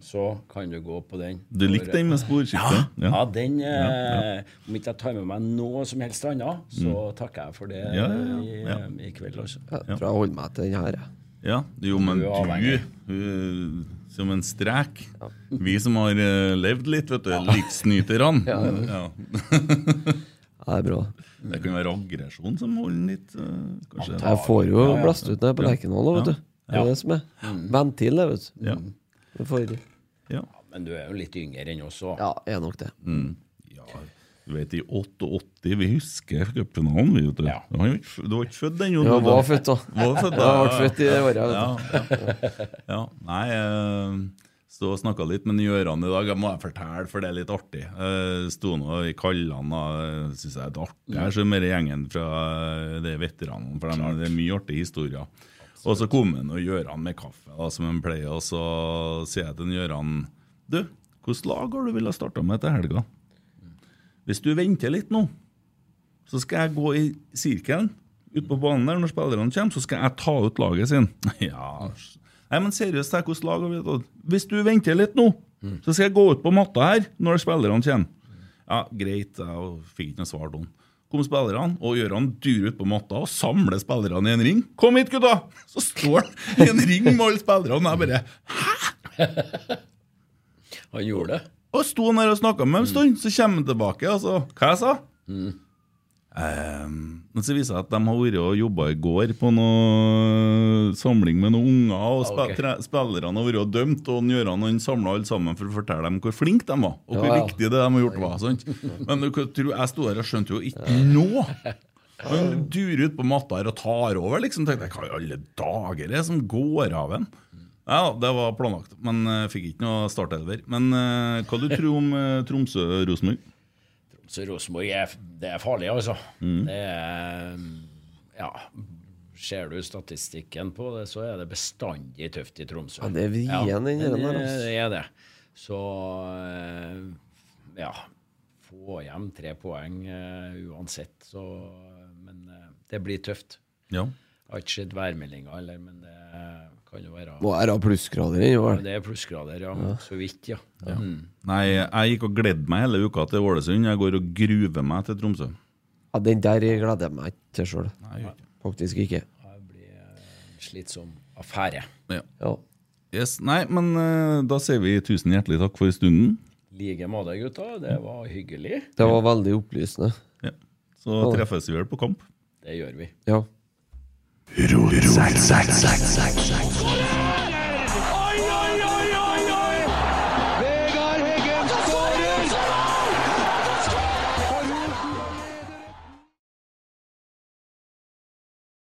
så kan du gå på den. Du likte den med sporskifte? Ja, ja den øh, Om ikke jeg tar med meg noe som helst annet, så takker jeg for det Ja, ja, ja. I, Ja. i kveld. Også. Jeg tror jeg holder meg til den her. Ja, jo, men Du du, som en strek. Vi som har levd litt, vet du, livsnyterne. Ja. [LAUGHS] Ja, det er bra. Det kan være aggresjon som holder den litt uh. Jeg får jo blast ut er på Lerkendal vet du. Det er det som er. Ventil, det, vet du. Ja. Det får, Ja. Men du er jo litt yngre enn oss òg. ja, er nok det. ja. Du vet, i 88 Vi husker cupfinalen, vi, vet du. Ja. Du var ikke- du var ikke født ennå. Ja, du, født, da. var født, da. Var Jeg ble født i det året. vet du. Ja, ja. ja. Nei, eh, stå og snakka litt med Gjøran i dag. Jeg må jeg fortelle, for det er litt artig. Jeg sto nå i kallene og syns jeg er artig. Jeg ser mer gjengen fra eh, de veteranene, for dem, det er mye artige historier. Og så kom han og Gjøran med kaffe, da, som han pleier, og så sier jeg til Gjøran Du, hvilket lag har du ville starta med til helga? Hvis du venter litt nå, så skal jeg gå i sirkelen ut på banen der når spillerne kommer, så skal jeg ta ut laget sin. [LAUGHS] ja, Nei, men seriøst, det er hvordan lag har vi? Hvis du venter litt nå, så skal jeg gå ut på matta her når spillerne kommer. Ja, greit, jeg fikk ikke noe svar. da. Kom spillerne, og Gøran durer ut på matta og samler spillerne i en ring. Kom hit, gutta! Så står han i en ring med alle spillerne, og jeg bare Han gjorde det. og sto han der og snakka med dem en stund, så kommer han tilbake og så Hva jeg sa Ehm, men så viser det at de har vært og jobba i går på noe samling med noen unger, og Ah, ok. spillerne har vært dømt, og Gjøran samla alle sammen for å fortelle dem hvor flinke de var, og hvor Ja, ja. viktig det de har gjort var. Sant? Men jeg sto der og skjønte jo ikke noe. Han durer ut på matta her og tar over, liksom. Tenkte jeg, Hva i alle dager er det som går av en? Ja, det var planlagt, men jeg fikk ikke noe startelver. Men eh, hva du tror om uh, Tromsø-Rosenborg? Så Rosenborg er, det er farlig, altså. Mm. Det er Ja. Ser du statistikken på det, så er det bestandig tøft i Tromsø. Ja, det er vrien, den men der, det, altså. det er det. Så eh, ja, få hjem tre poeng uh, uansett. Så, men uh, det blir tøft. Ja. Jeg har ikke sett værmeldinga heller, men det kan jo være Må være plussgrader ennå, Ja. Det er plussgrader, ja. Så vidt, ja. Mm. Nei, jeg gikk og gledde meg hele uka til Ålesund. Jeg går og gruver meg til Tromsø. Ja, den der gleder jeg meg ikke til sjøl. Faktisk ikke. Det blir eh, en slitsom affære. Ja. Ja. Yes. Nei, men eh, da sier vi tusen hjertelig takk for stunden. I like måte, gutta. Det var hyggelig. Det var veldig opplysende. Ja. Så treffes vi vel på kamp. Det gjør vi. Ja. Rotsekk.